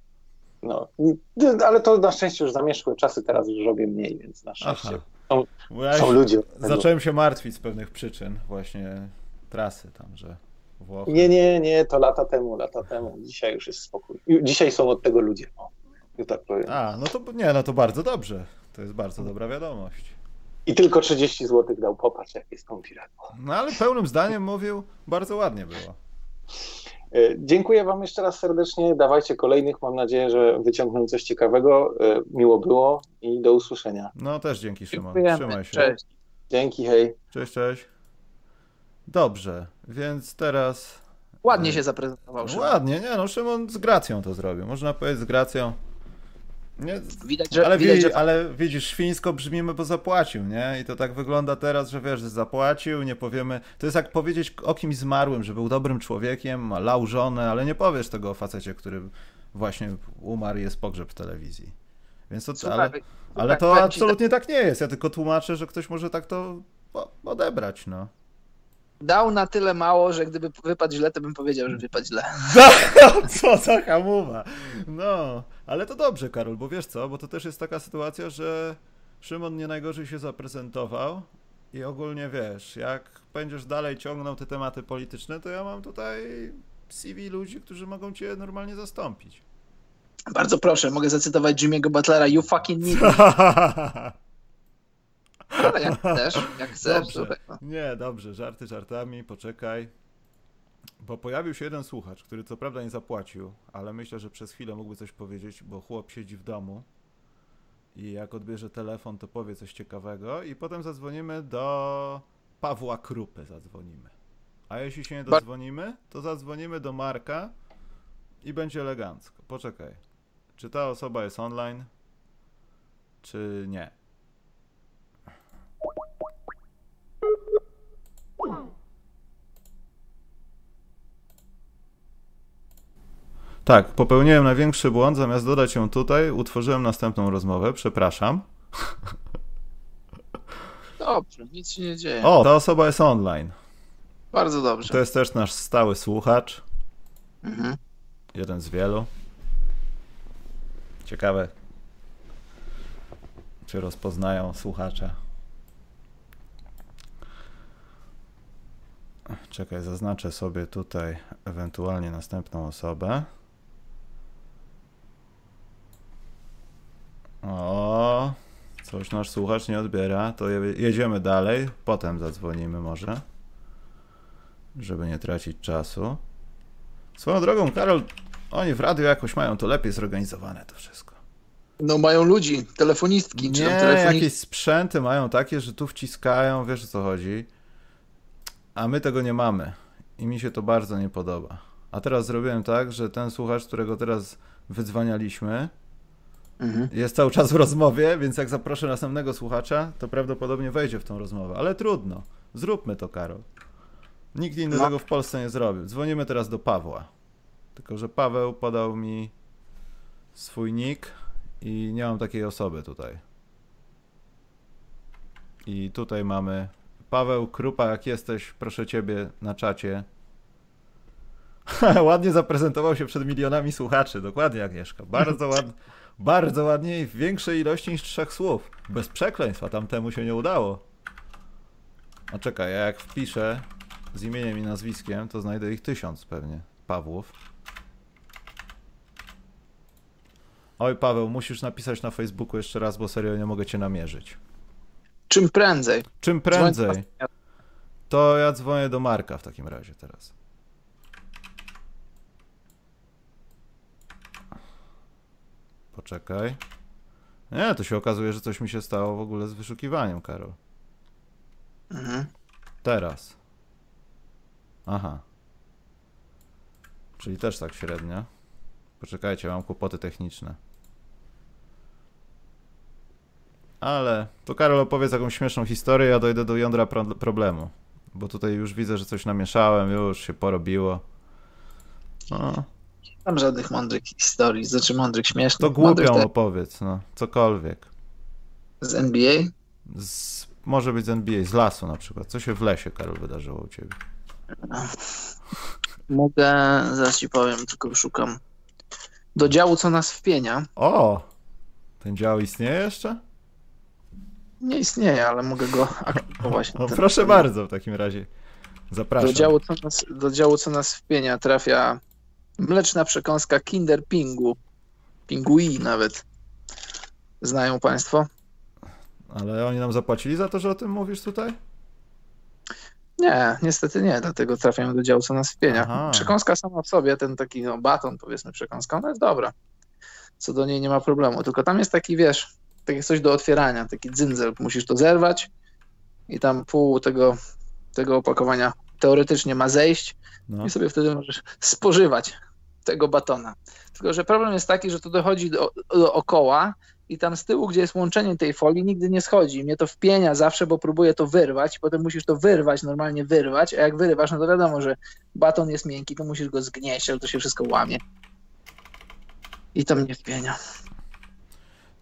No, ale to na szczęście już zamieszkłe czasy, teraz już robię mniej, więc na szczęście są, ja są ludzie. Zacząłem się martwić z pewnych przyczyn właśnie trasy tam, że Włochy. Nie, nie, nie, to lata temu, lata temu. Dzisiaj już jest spokój. Dzisiaj są od tego ludzie. O tak powiem. A, no to nie, no to bardzo dobrze. To jest bardzo dobra wiadomość. I tylko 30 zł dał, popatrz jak jest konfirat. No ale pełnym zdaniem mówił, bardzo ładnie było. E, dziękuję Wam jeszcze raz serdecznie. Dawajcie kolejnych. Mam nadzieję, że wyciągnę coś ciekawego. E, miło było i do usłyszenia. No też dzięki Szymon. Dziękujemy. Trzymaj się. Cześć. Dzięki, hej. Cześć, cześć. Dobrze, więc teraz. Ładnie się zaprezentował. Szymon. Ładnie, nie no, Szymon z gracją to zrobił. Można powiedzieć z gracją. Nie? Widać, że, ale, widać, że... ale widzisz, świńsko brzmimy, bo zapłacił, nie? I to tak wygląda teraz, że wiesz, że zapłacił, nie powiemy. To jest jak powiedzieć o kimś zmarłym, że był dobrym człowiekiem, lał żonę, ale nie powiesz tego o facecie, który właśnie umarł i jest pogrzeb w telewizji. Więc to, Słuchaj, ale, ale to absolutnie tak nie jest. Ja tylko tłumaczę, że ktoś może tak to odebrać, no dał na tyle mało, że gdyby wypadł źle, to bym powiedział, że wypadł źle. co za hamuwa. No, ale to dobrze, Karol, bo wiesz co, bo to też jest taka sytuacja, że Szymon nie najgorzej się zaprezentował i ogólnie wiesz, jak będziesz dalej ciągnął te tematy polityczne, to ja mam tutaj CV ludzi, którzy mogą cię normalnie zastąpić. Bardzo proszę, mogę zacytować Jimmy'ego Butlera, you fucking need Ale jak chcesz, jak chcesz. Dobrze. No. Nie, dobrze, żarty żartami, poczekaj. Bo pojawił się jeden słuchacz, który co prawda nie zapłacił, ale myślę, że przez chwilę mógłby coś powiedzieć, bo chłop siedzi w domu i jak odbierze telefon, to powie coś ciekawego i potem zadzwonimy do Pawła Krupy zadzwonimy. A jeśli się nie dodzwonimy, to zadzwonimy do Marka i będzie elegancko. Poczekaj. Czy ta osoba jest online, czy nie? Tak, popełniłem największy błąd. Zamiast dodać ją tutaj, utworzyłem następną rozmowę. Przepraszam. Dobrze, nic się nie dzieje. O, ta osoba jest online. Bardzo dobrze. To jest też nasz stały słuchacz. Mhm. Jeden z wielu. Ciekawe, czy rozpoznają słuchacze. Czekaj, zaznaczę sobie tutaj ewentualnie następną osobę. O, coś nasz słuchacz nie odbiera. To je- jedziemy dalej. Potem zadzwonimy może, żeby nie tracić czasu. Swoją drogą, Karol, oni w radiu jakoś mają to lepiej zorganizowane to wszystko. No mają ludzi, telefonistki, Nie, tam telefonistki. jakieś sprzęty mają takie, że tu wciskają, wiesz o co chodzi. A my tego nie mamy. I mi się to bardzo nie podoba. A teraz zrobiłem tak, że ten słuchacz, którego teraz wydzwanialiśmy, Mhm. jest cały czas w rozmowie, więc jak zaproszę następnego słuchacza, to prawdopodobnie wejdzie w tą rozmowę. Ale trudno. Zróbmy to, Karol. Nikt inny No. tego w Polsce nie zrobił. Dzwonimy teraz do Pawła. Tylko, że Paweł podał mi swój nick i nie mam takiej osoby tutaj. I tutaj mamy Paweł Krupa, jak jesteś, proszę ciebie na czacie. Ładnie zaprezentował się przed milionami słuchaczy. Dokładnie, Agnieszka. Bardzo ładnie. Bardzo ładnie i w większej ilości niż trzech słów. Bez przekleństw, a tamtemu się nie udało. A czekaj, ja jak wpiszę z imieniem i nazwiskiem, to znajdę ich tysiąc pewnie. Pawłów. Oj, Paweł, musisz napisać na Facebooku jeszcze raz, bo serio nie mogę cię namierzyć. Czym prędzej. Czym prędzej, to ja dzwonię do Marka w takim razie teraz. Poczekaj. Nie, to się okazuje, że coś mi się stało w ogóle z wyszukiwaniem, Karol. Mhm. Teraz. Aha. Czyli też tak średnio. Poczekajcie, mam kłopoty techniczne. Ale to Karol opowiedz jakąś śmieszną historię, ja dojdę do jądra pro problemu. Bo tutaj już widzę, że coś namieszałem, już się porobiło. No, Tam żadnych mądrych historii, znaczy mądrych, śmiesznych. to Mądrych głupią te- opowiedz, no, cokolwiek. Z NBA? Z, może być z NBA, z lasu na przykład. Co się w lesie, Karol, wydarzyło u ciebie? Mogę, zaraz ci powiem, tylko szukam. Do działu, co nas wpienia. O! Ten dział istnieje jeszcze? Nie istnieje, ale mogę go aktywować. No, proszę ten- bardzo, w takim razie. Zapraszam. Do działu, co nas, do działu, co nas wpienia, trafia mleczna przekąska Kinder Pingu. Pingui nawet. Znają Państwo? Ale oni nam zapłacili za to, że o tym mówisz tutaj? Nie, niestety nie, dlatego trafiają do działu, co nas wpienia. Przekąska sama w sobie, ten taki no, baton, powiedzmy, przekąska, ona jest dobra. Co do niej nie ma problemu. Tylko tam jest taki, wiesz, takie coś do otwierania, taki dzyndzel. Musisz to zerwać i tam pół tego, tego opakowania teoretycznie ma zejść No. i sobie wtedy możesz spożywać tego batona. Tylko, że problem jest taki, że to dochodzi do, dookoła i tam z tyłu, gdzie jest łączenie tej folii, nigdy nie schodzi. Mnie to wpienia zawsze, bo próbuję to wyrwać, potem musisz to wyrwać, normalnie wyrwać, a jak wyrywasz, no to wiadomo, że baton jest miękki, to musisz go zgnieść, ale to się wszystko łamie. I to mnie wpienia.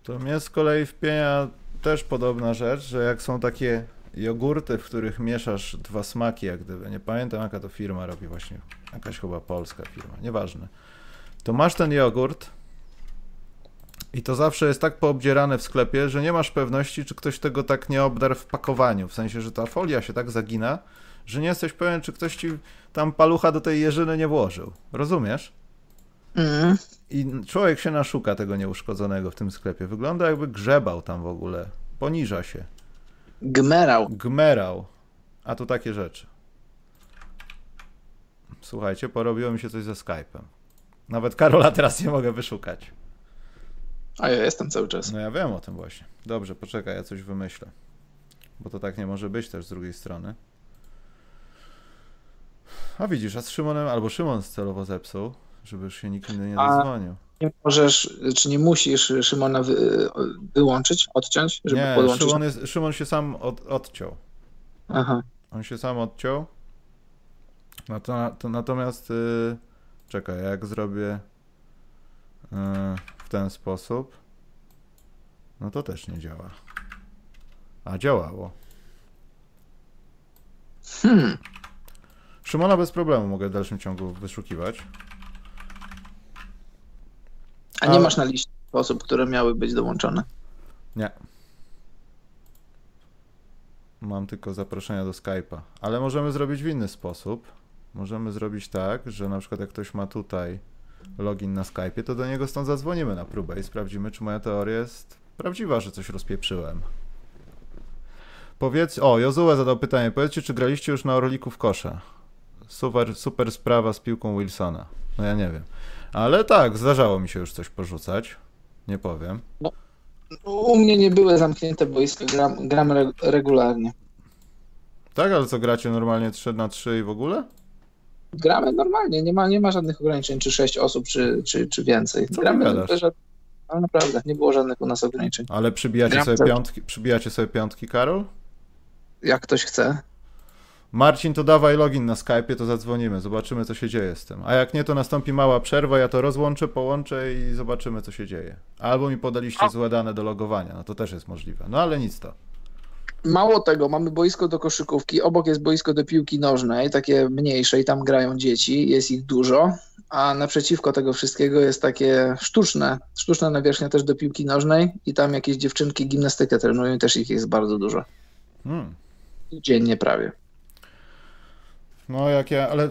To mnie z kolei wpienia też podobna rzecz, że jak są takie jogurty, w których mieszasz dwa smaki, jak gdyby, nie pamiętam jaka to firma robi właśnie, jakaś chyba polska firma, nieważne. To masz ten jogurt i to zawsze jest tak poobdzierane w sklepie, że nie masz pewności, czy ktoś tego tak nie obdarł w pakowaniu, w sensie, że ta folia się tak zagina, że nie jesteś pewien, czy ktoś ci tam palucha do tej jeżyny nie włożył. Rozumiesz? Mm. I człowiek się naszuka tego nieuszkodzonego w tym sklepie. Wygląda jakby grzebał tam w ogóle. Poniża się. Gmerał. Gmerał. A tu takie rzeczy. Słuchajcie, porobiło mi się coś ze Skype'em. Nawet Karola teraz nie mogę wyszukać. A ja jestem cały czas. No ja wiem o tym właśnie. Dobrze, poczekaj, ja coś wymyślę. Bo to tak nie może być też z drugiej strony. A widzisz, a z Szymonem, albo Szymon celowo zepsuł, żeby już się nikt inny nie A- zadzwonił. Nie możesz, czy nie musisz Szymona wy, wyłączyć, odciąć, żeby Nie, podłączyć? Szymon, jest, Szymon się sam od, odciął. Aha. On się sam odciął. Nato, to, natomiast yy, czekaj, jak zrobię. w ten sposób, no to też nie działa. A działało. Hmm. Szymona bez problemu mogę w dalszym ciągu wyszukiwać. A nie masz na liście osób, które miały być dołączone. Nie. Mam tylko zaproszenia do Skype'a. Ale możemy zrobić w inny sposób. Możemy zrobić tak, że na przykład jak ktoś ma tutaj login na Skype'ie, to do niego stąd zadzwonimy na próbę i sprawdzimy, czy moja teoria jest prawdziwa, że coś rozpieprzyłem. Powiedz, o, Jozue zadał pytanie, powiedzcie, czy graliście już na Orliku w kosza? Super, super sprawa z piłką Wilsona. No ja nie wiem. Ale tak, zdarzało mi się już coś porzucać. Nie powiem. U mnie nie były zamknięte boiska, gram, gram re, regularnie. Tak, ale co gracie normalnie 3 na 3 i w ogóle? Gramy normalnie, nie ma, nie ma żadnych ograniczeń, czy sześć osób, czy, czy, czy więcej. Co Gramy Ale naprawdę, nie było żadnych u nas ograniczeń. Ale przybijacie Gram sobie piątki, przybijacie sobie piątki, Karol? Jak ktoś chce. Marcin, to dawaj login na Skype'ie, to zadzwonimy, zobaczymy, co się dzieje z tym. A jak nie, to nastąpi mała przerwa, ja to rozłączę, połączę i zobaczymy, co się dzieje. Albo mi podaliście złe dane do logowania, no to też jest możliwe. No ale nic to. Mało tego, mamy boisko do koszykówki, obok jest boisko do piłki nożnej, takie mniejsze i tam grają dzieci, jest ich dużo, a naprzeciwko tego wszystkiego jest takie sztuczne, sztuczna nawierzchnia też do piłki nożnej i tam jakieś dziewczynki gimnastykę trenują i też ich jest bardzo dużo. Hmm. Dziennie prawie. No jak ja, ale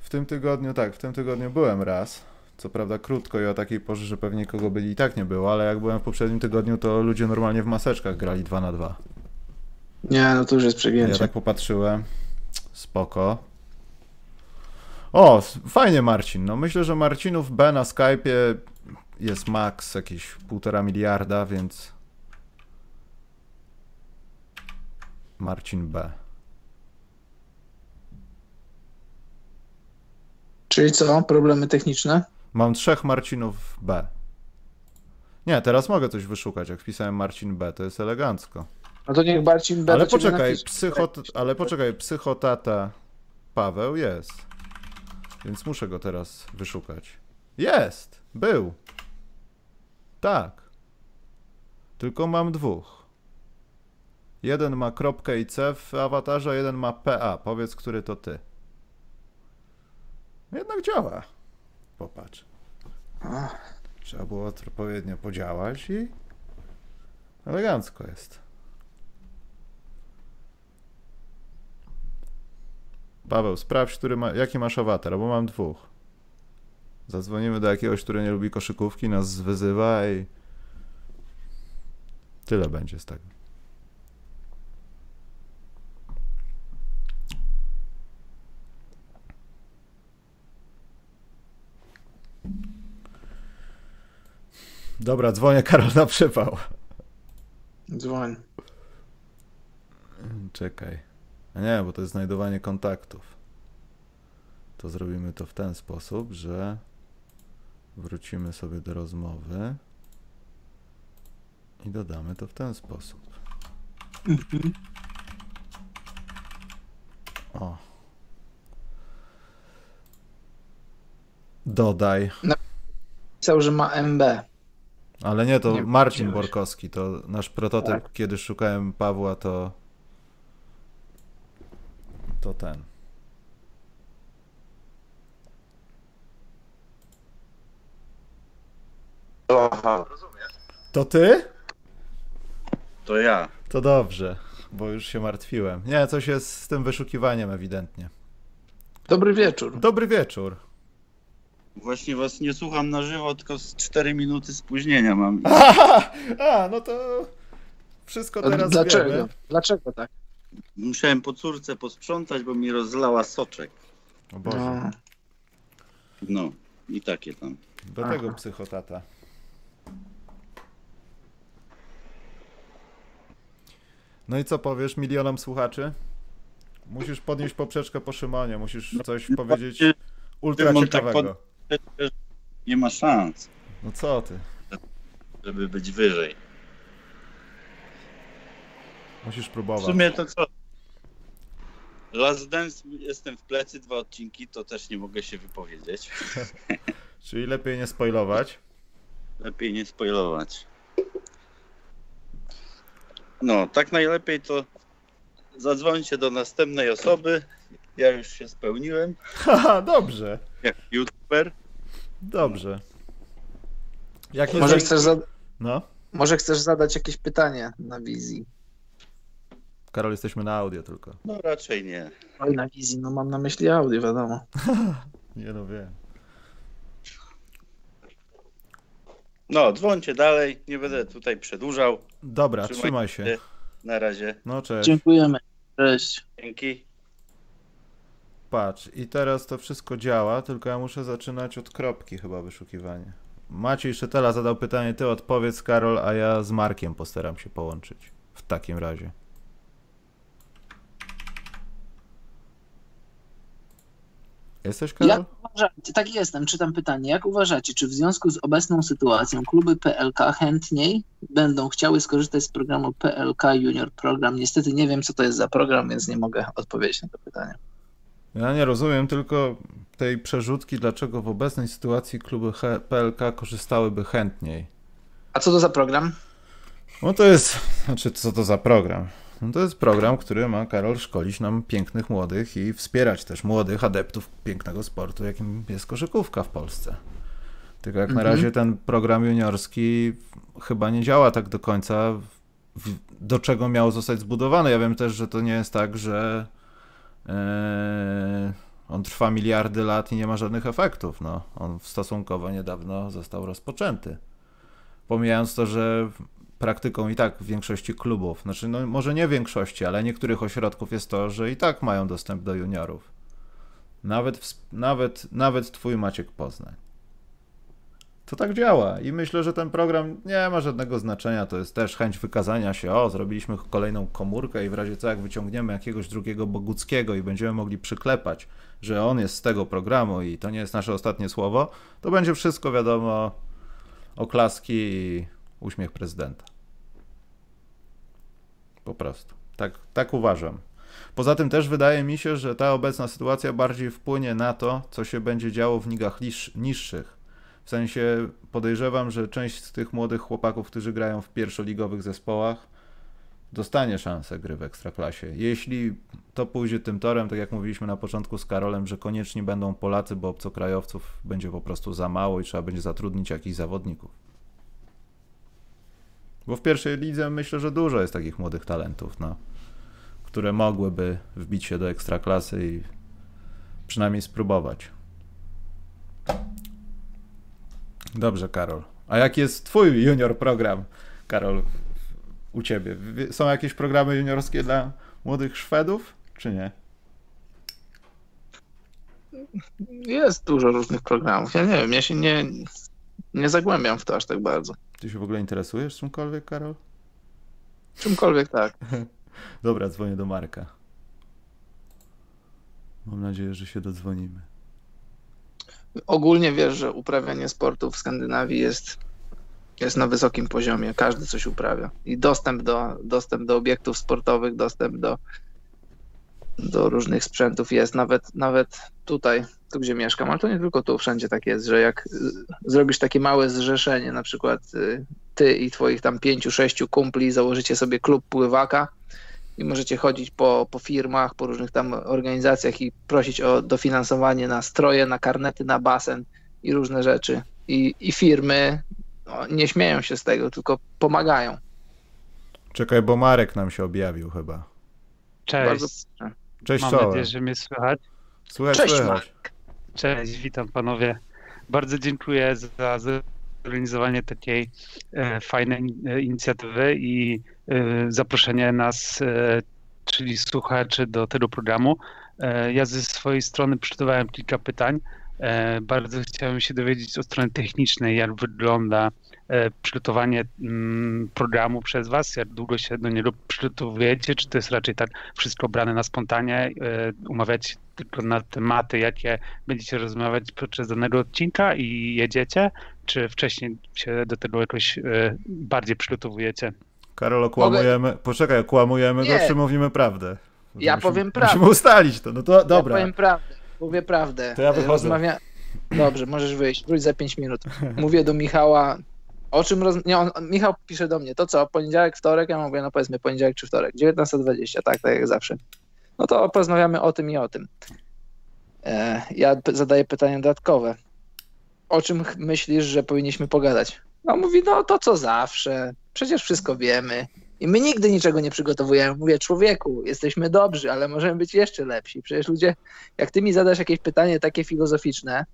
w tym tygodniu, tak, w tym tygodniu byłem raz. Co prawda krótko i o takiej porze, że pewnie kogo byli i tak nie było, ale jak byłem w poprzednim tygodniu, to ludzie normalnie w maseczkach grali 2 na 2. Nie, no to już jest Ja przegięcie. tak popatrzyłem. Spoko. O, fajnie Marcin. No myślę, że Marcinów B na Skype'ie jest max jakieś półtora miliarda, więc Marcin B. Czyli co, problemy techniczne? Mam trzech Marcinów B. Nie, teraz mogę coś wyszukać. Jak wpisałem Marcin B, to jest elegancko. No to niech Barcin B Ale poczekaj, psychot... ale poczekaj, psychotata Paweł jest. Więc muszę go teraz wyszukać. Jest! Był. Tak. Tylko mam dwóch. Jeden ma kropkę i C w awatarze, jeden ma PA. Powiedz, który to ty. Jednak działa. Popatrz. Trzeba było odpowiednio podziałać i elegancko jest. Paweł, sprawdź, który ma, jaki masz awatar, bo mam dwóch. Zadzwonimy do jakiegoś, który nie lubi koszykówki, nas wyzywa i tyle będzie z tego. Dobra, dzwonię Karol na przypał. dzwoń. Czekaj. A nie, bo to jest znajdowanie kontaktów. To zrobimy to w ten sposób, że wrócimy sobie do rozmowy i dodamy to w ten sposób. O. Dodaj. Pisał, że ma MB. Ale nie, to Nie Marcin. Borkowski, to nasz prototyp, Tak. kiedy szukałem Pawła, to to ten. Aha, To ty? to ja. To dobrze, bo już się martwiłem. Nie, coś jest z tym wyszukiwaniem ewidentnie. Dobry wieczór. Dobry wieczór. Właśnie was nie słucham na żywo, tylko z 4 minuty spóźnienia mam. A, no to wszystko A teraz Dlaczego? wiemy. Dlaczego tak? Musiałem po córce posprzątać, bo mi rozlała soczek. O Boże, No. I takie tam. do tego Aha. psychotata. No i co powiesz milionom słuchaczy? Musisz podnieść poprzeczkę po Szymonie, musisz coś powiedzieć ultra tak ciekawego. Nie ma szans, No co ty? żeby być wyżej. Musisz W próbować. sumie to co? Last Dance jestem w plecy, dwa odcinki, to też nie mogę się wypowiedzieć. Czyli lepiej nie spoilować. lepiej nie spoilować. No, tak najlepiej to zadzwońcie do następnej osoby. Ja już się spełniłem Haha, dobrze, jak youtuber. dobrze. Jak Może za- chcesz, za... No, Może chcesz zadać jakieś pytanie na wizji? Karol, jesteśmy na audio tylko. No raczej nie. Oj, na wizji, no mam na myśli audio, wiadomo. Nie no wiem. No, dzwońcie dalej, nie będę tutaj przedłużał. Dobra, Trzymaj się. Na razie. No cześć. Dziękujemy. Cześć. Dzięki. Patrz, i teraz to wszystko działa, tylko ja muszę zaczynać od kropki chyba wyszukiwanie. Maciej Szytela zadał pytanie, ty odpowiedz Karol, a ja z Markiem postaram się połączyć. W takim razie. Jesteś Karol? Jak uważacie, tak jestem, czytam pytanie. Jak uważacie, czy w związku z obecną sytuacją kluby PLK chętniej będą chciały skorzystać z programu PLK Junior Program? Niestety nie wiem, co to jest za program, więc nie mogę odpowiedzieć na to pytanie. Ja nie rozumiem tylko tej przerzutki, dlaczego w obecnej sytuacji kluby PLK korzystałyby chętniej. A co to za program? No to jest, znaczy co to za program? No to jest program, który ma Karol szkolić nam pięknych młodych i wspierać też młodych adeptów pięknego sportu, jakim jest koszykówka w Polsce. Tylko jak na Mhm. razie ten program juniorski chyba nie działa tak do końca, do czego miał zostać zbudowany. Ja wiem też, że to nie jest tak, że on trwa miliardy lat i nie ma żadnych efektów. No, on stosunkowo niedawno został rozpoczęty. Pomijając to, że praktyką i tak w większości klubów, znaczy no może nie większości, ale niektórych ośrodków jest to, że i tak mają dostęp do juniorów. Nawet, nawet, nawet twój Maciek Poznań. To tak działa i myślę, że ten program nie ma żadnego znaczenia. To jest też chęć wykazania się, o, zrobiliśmy kolejną komórkę i w razie co, jak wyciągniemy jakiegoś drugiego Boguckiego i będziemy mogli przyklepać, że on jest z tego programu i to nie jest nasze ostatnie słowo, to będzie wszystko wiadomo, oklaski i uśmiech prezydenta. Po prostu. Tak, tak uważam. Poza tym też wydaje mi się, że ta obecna sytuacja bardziej wpłynie na to, co się będzie działo w ligach niższych. W sensie podejrzewam, że część z tych młodych chłopaków, którzy grają w pierwszoligowych zespołach, dostanie szansę gry w ekstraklasie. Jeśli to pójdzie tym torem, tak jak mówiliśmy na początku z Karolem, że koniecznie będą Polacy, bo obcokrajowców będzie po prostu za mało i trzeba będzie zatrudnić jakichś zawodników. Bo w pierwszej lidze myślę, że dużo jest takich młodych talentów, no, które mogłyby wbić się do ekstraklasy i przynajmniej spróbować. Dobrze, Karol. A jaki jest twój junior program, Karol, u ciebie? Są jakieś programy juniorskie dla młodych Szwedów, czy nie? Jest dużo różnych programów. Ja nie wiem, ja się nie, nie zagłębiam w to aż tak bardzo. Ty się w ogóle interesujesz czymkolwiek, Karol? Czymkolwiek tak. Dobra, dzwonię do Marka. Mam nadzieję, że się dodzwonimy. Ogólnie wiesz, że uprawianie sportu w Skandynawii jest, jest na wysokim poziomie. Każdy coś uprawia. I dostęp do, dostęp do obiektów sportowych, dostęp do, do różnych sprzętów jest. Nawet, nawet tutaj, tu gdzie mieszkam, ale to nie tylko tu, wszędzie tak jest, że jak zrobisz takie małe zrzeszenie, na przykład y, ty i twoich tam pięciu, sześciu kumpli założycie sobie klub pływaka i możecie chodzić po, po firmach, po różnych tam organizacjach i prosić o dofinansowanie na stroje, na karnety, na basen i różne rzeczy. I, i firmy no, nie śmieją się z tego, tylko pomagają. Czekaj, bo Marek nam się objawił chyba. Cześć. Bardzo. Cześć, Mam czołem. nadzieję, że mnie słychać. Słychać, Cześć, słychać. Cześć, witam panowie. Bardzo dziękuję za zorganizowanie takiej e, fajnej e, inicjatywy i e, zaproszenie nas, czyli słuchaczy, do tego programu. Ja ze swojej strony przygotowałem kilka pytań. E, bardzo chciałem się dowiedzieć od strony technicznej, jak wygląda e, przygotowanie mm, programu przez was, jak długo się do niego przygotowujecie, czy to jest raczej tak wszystko brane na spontanie, e, umawiacie się tylko na tematy, jakie będziecie rozmawiać podczas danego odcinka i jedziecie, czy wcześniej się do tego jakoś bardziej przygotowujecie? Karol, okłamujemy. Poczekaj, okłamujemy go, Nie. czy mówimy prawdę? Ja musimy, powiem prawdę. Musimy ustalić to. No to dobra. Ja powiem prawdę. Mówię prawdę. To ja wychodzę. Rozmawia... Dobrze, możesz wyjść. Wróć za 5 minut. Mówię do Michała O czym roz... nie, on, Michał pisze do mnie, to co, poniedziałek, wtorek? Ja mówię, no powiedzmy poniedziałek czy wtorek, 19.20, tak, tak jak zawsze. No to porozmawiamy o tym i o tym. E, ja zadaję pytanie dodatkowe. O czym myślisz, że powinniśmy pogadać? No mówi, no to co zawsze, przecież wszystko wiemy. I my nigdy niczego nie przygotowujemy. Mówię, człowieku, jesteśmy dobrzy, ale możemy być jeszcze lepsi. Przecież ludzie, jak ty mi zadasz jakieś pytanie takie filozoficzne,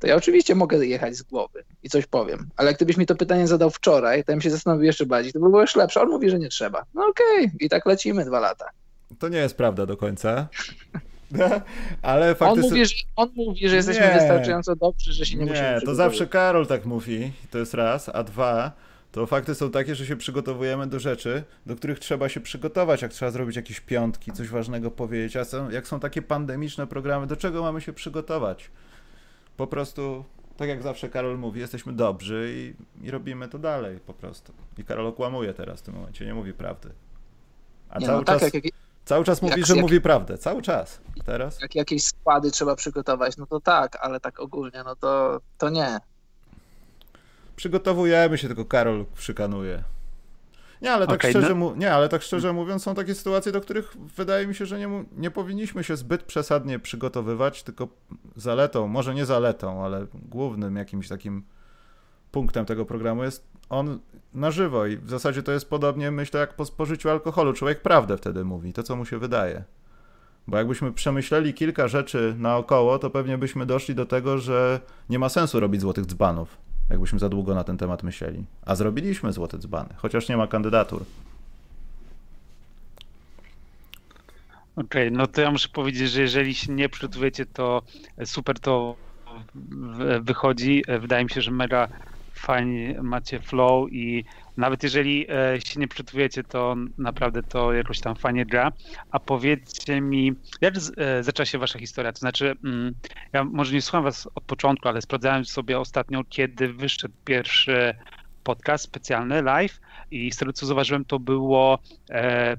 to ja oczywiście mogę jechać z głowy i coś powiem. Ale jak gdybyś mi to pytanie zadał wczoraj, to bym się zastanowił jeszcze bardziej, to by było już lepsze. On mówi, że nie trzeba. No okej, okay. i tak lecimy dwa lata. To nie jest prawda do końca. Ale faktycznie... on, mówi, że, on mówi, że jesteśmy nie. wystarczająco dobrzy, że się nie, nie musimy Nie, to zawsze Karol tak mówi, to jest raz, a dwa, to fakty są takie, że się przygotowujemy do rzeczy, do których trzeba się przygotować, jak trzeba zrobić jakieś piątki, coś ważnego powiedzieć, a są, jak są takie pandemiczne programy, do czego mamy się przygotować? Po prostu, tak jak zawsze Karol mówi, jesteśmy dobrzy i, i robimy to dalej po prostu. I Karol okłamuje teraz w tym momencie, nie mówi prawdy. A nie, cały no, tak, czas... Jak, jak Cały czas mówi, jak, że jak, mówi prawdę. Cały czas. Teraz? Jak jakieś składy trzeba przygotować, no to tak, ale tak ogólnie, no to, to nie. Przygotowujemy się, tylko Karol szykanuje. Nie, ale tak, okay, szczerze, no... nie, ale tak szczerze mówiąc, są takie sytuacje, do których wydaje mi się, że nie, nie powinniśmy się zbyt przesadnie przygotowywać, tylko zaletą, może nie zaletą, ale głównym jakimś takim punktem tego programu jest on na żywo i w zasadzie to jest podobnie, myślę, jak po spożyciu alkoholu. Człowiek prawdę wtedy mówi, to co mu się wydaje. Bo jakbyśmy przemyśleli kilka rzeczy naokoło, to pewnie byśmy doszli do tego, że nie ma sensu robić złotych dzbanów, jakbyśmy za długo na ten temat myśleli. A zrobiliśmy złote dzbany, chociaż nie ma kandydatur. Okej, okay, no to ja muszę powiedzieć, że jeżeli się nie przygotujecie, to super to wychodzi. Wydaje mi się, że mega fajnie macie flow i nawet jeżeli e, się nie przygotujecie, to naprawdę to jakoś tam fajnie gra. A powiedzcie mi, jak e, zaczęła się wasza historia? To znaczy, mm, ja może nie słucham was od początku, ale sprawdzałem sobie ostatnio, kiedy wyszedł pierwszy podcast specjalny, live i z tego co zauważyłem, to było e,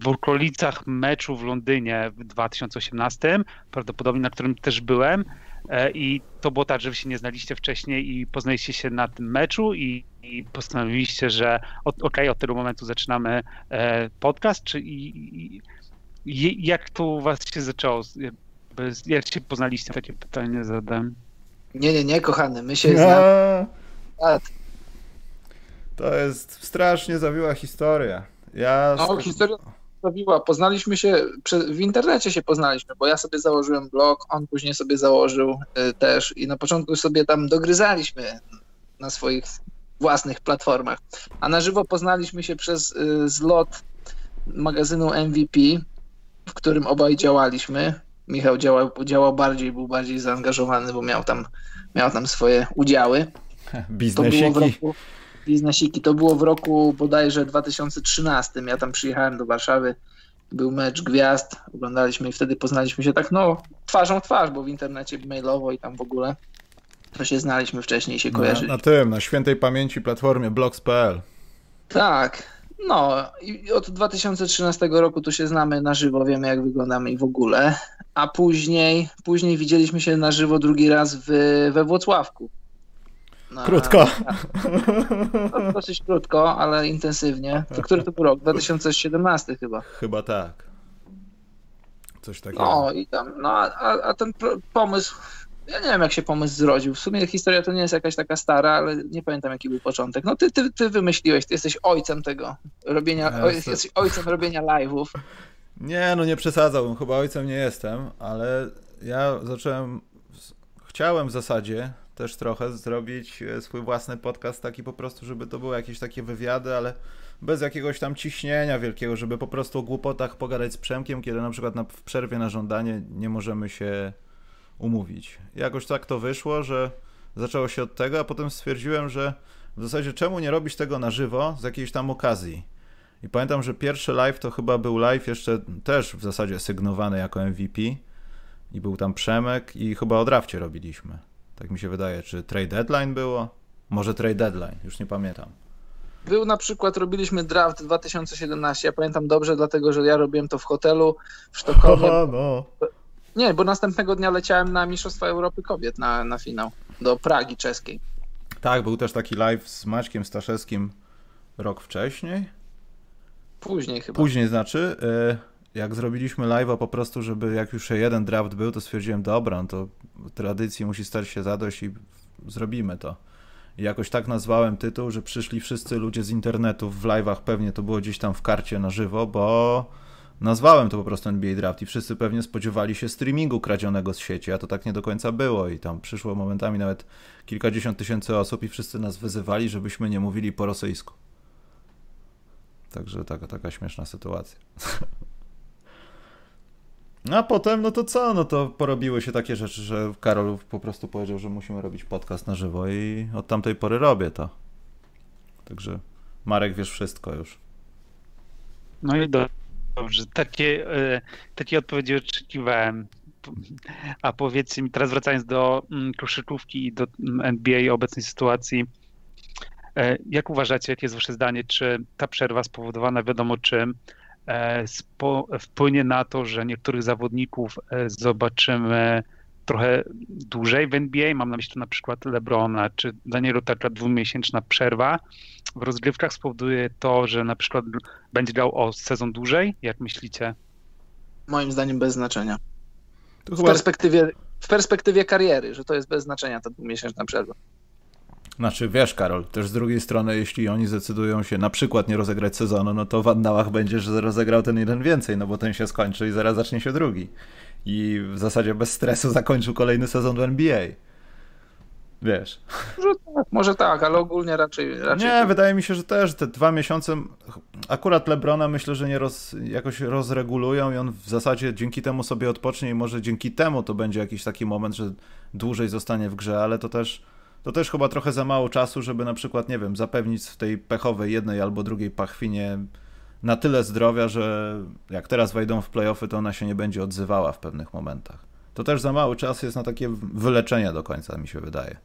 w okolicach meczu w Londynie w 2018, prawdopodobnie na którym też byłem I to było tak, że wy się nie znaliście wcześniej i poznaliście się na tym meczu i, i postanowiliście, że okej, okay, od tego momentu zaczynamy e, podcast, czy i, i, jak to u was się zaczęło? Jak się poznaliście? Takie pytanie zadam. Nie, nie, nie, kochany, my się no. znamy. To jest strasznie zawiła historia. Ja... No, historia sprawiła, poznaliśmy się, w internecie się poznaliśmy, bo ja sobie założyłem blog, on później sobie założył y, też i na początku sobie tam dogryzaliśmy na swoich własnych platformach, a na żywo poznaliśmy się przez y, zlot magazynu MVP, w którym obaj działaliśmy. Michał działał, działał bardziej, był bardziej zaangażowany, bo miał tam, miał tam swoje udziały. Biznesiki. To było w roku, biznesiki. To było w roku bodajże 2013. Ja tam przyjechałem do Warszawy, był mecz gwiazd, oglądaliśmy i wtedy poznaliśmy się tak, no, twarzą w twarz, bo w internecie mailowo i tam w ogóle to się znaliśmy wcześniej i się kojarzyli. Na, na tym, na świętej pamięci platformie blogs.pl. Tak, no i od 2013 roku tu się znamy na żywo, wiemy jak wyglądamy i w ogóle, a później, później widzieliśmy się na żywo drugi raz w, we Włocławku na, krótko. No, dosyć krótko, ale intensywnie. To który to był rok? 2017 chyba. Chyba tak. Coś takiego. No i tam, no a, a ten pomysł, ja nie wiem jak się pomysł zrodził. W sumie historia to nie jest jakaś taka stara, ale nie pamiętam jaki był początek. No ty, ty, ty wymyśliłeś, ty jesteś ojcem tego robienia, ja jesteś ojcem robienia live'ów. Nie, no nie przesadzałbym, chyba ojcem nie jestem, ale ja zacząłem, chciałem w zasadzie też trochę zrobić e, swój własny podcast taki po prostu, żeby to były jakieś takie wywiady, ale bez jakiegoś tam ciśnienia wielkiego, żeby po prostu o głupotach pogadać z Przemkiem, kiedy na przykład na, w przerwie na żądanie nie możemy się umówić. jakoś tak to wyszło, że zaczęło się od tego, a potem stwierdziłem, że w zasadzie czemu nie robić tego na żywo z jakiejś tam okazji. I pamiętam, że pierwszy live to chyba był live jeszcze też w zasadzie sygnowany jako MVP i był tam Przemek i chyba o drafcie robiliśmy. Tak mi się wydaje. Czy trade deadline było? Może trade deadline, już nie pamiętam. Był na przykład, robiliśmy draft 2017, ja pamiętam dobrze, dlatego że ja robiłem to w hotelu w Sztokholmie. no. Nie, bo następnego dnia leciałem na Mistrzostwa Europy Kobiet na, na finał do Pragi czeskiej. Tak, był też taki live z Maćkiem Staszewskim rok wcześniej. Później chyba. Później znaczy, y, jak zrobiliśmy live'a po prostu, żeby jak już jeden draft był, to stwierdziłem, dobra, no to tradycji musi stać się zadość i zrobimy to. I jakoś tak nazwałem tytuł, że przyszli wszyscy ludzie z internetu w live'ach, pewnie to było gdzieś tam w karcie na żywo, bo nazwałem to po prostu NBA Draft i wszyscy pewnie spodziewali się streamingu kradzionego z sieci, a to tak nie do końca było i tam przyszło momentami nawet kilkadziesiąt tysięcy osób i wszyscy nas wyzywali, żebyśmy nie mówili po rosyjsku. Także taka, taka śmieszna sytuacja. A potem, no to co? No to porobiły się takie rzeczy, że Karol po prostu powiedział, że musimy robić podcast na żywo i od tamtej pory robię to. Także Marek, wiesz wszystko już. No i dobrze. Takie, e, takie odpowiedzi oczekiwałem. A powiedzcie mi, teraz wracając do mm, koszykówki i do mm, NBA obecnej sytuacji, e, jak uważacie, jakie jest wasze zdanie, czy ta przerwa spowodowana wiadomo czym, E, wpłynie na to, że niektórych zawodników e, zobaczymy trochę dłużej w NBA. Mam na myśli na przykład Lebrona czy Danielu taka dwumiesięczna przerwa w rozgrywkach spowoduje to, że na przykład będzie grał o sezon dłużej? Jak myślicie? Moim zdaniem bez znaczenia. W, chyba... perspektywie, w perspektywie kariery, że to jest bez znaczenia ta dwumiesięczna przerwa. Znaczy, wiesz, Karol, też z drugiej strony, jeśli oni zdecydują się na przykład nie rozegrać sezonu, no to w annałach będzie, że rozegrał ten jeden więcej, no bo ten się skończy i zaraz zacznie się drugi. I w zasadzie bez stresu zakończył kolejny sezon w NBA. Wiesz. Może tak, może tak, ale ogólnie raczej, raczej. Nie, wydaje mi się, że też te dwa miesiące. Akurat Lebrona myślę, że nie roz, jakoś rozregulują i on w zasadzie dzięki temu sobie odpocznie i może dzięki temu to będzie jakiś taki moment, że dłużej zostanie w grze, ale to też to też chyba trochę za mało czasu, żeby na przykład, nie wiem, zapewnić w tej pechowej jednej albo drugiej pachwinie na tyle zdrowia, że jak teraz wejdą w playoffy, to ona się nie będzie odzywała w pewnych momentach. To też za mały czas jest na takie wyleczenie do końca, mi się wydaje.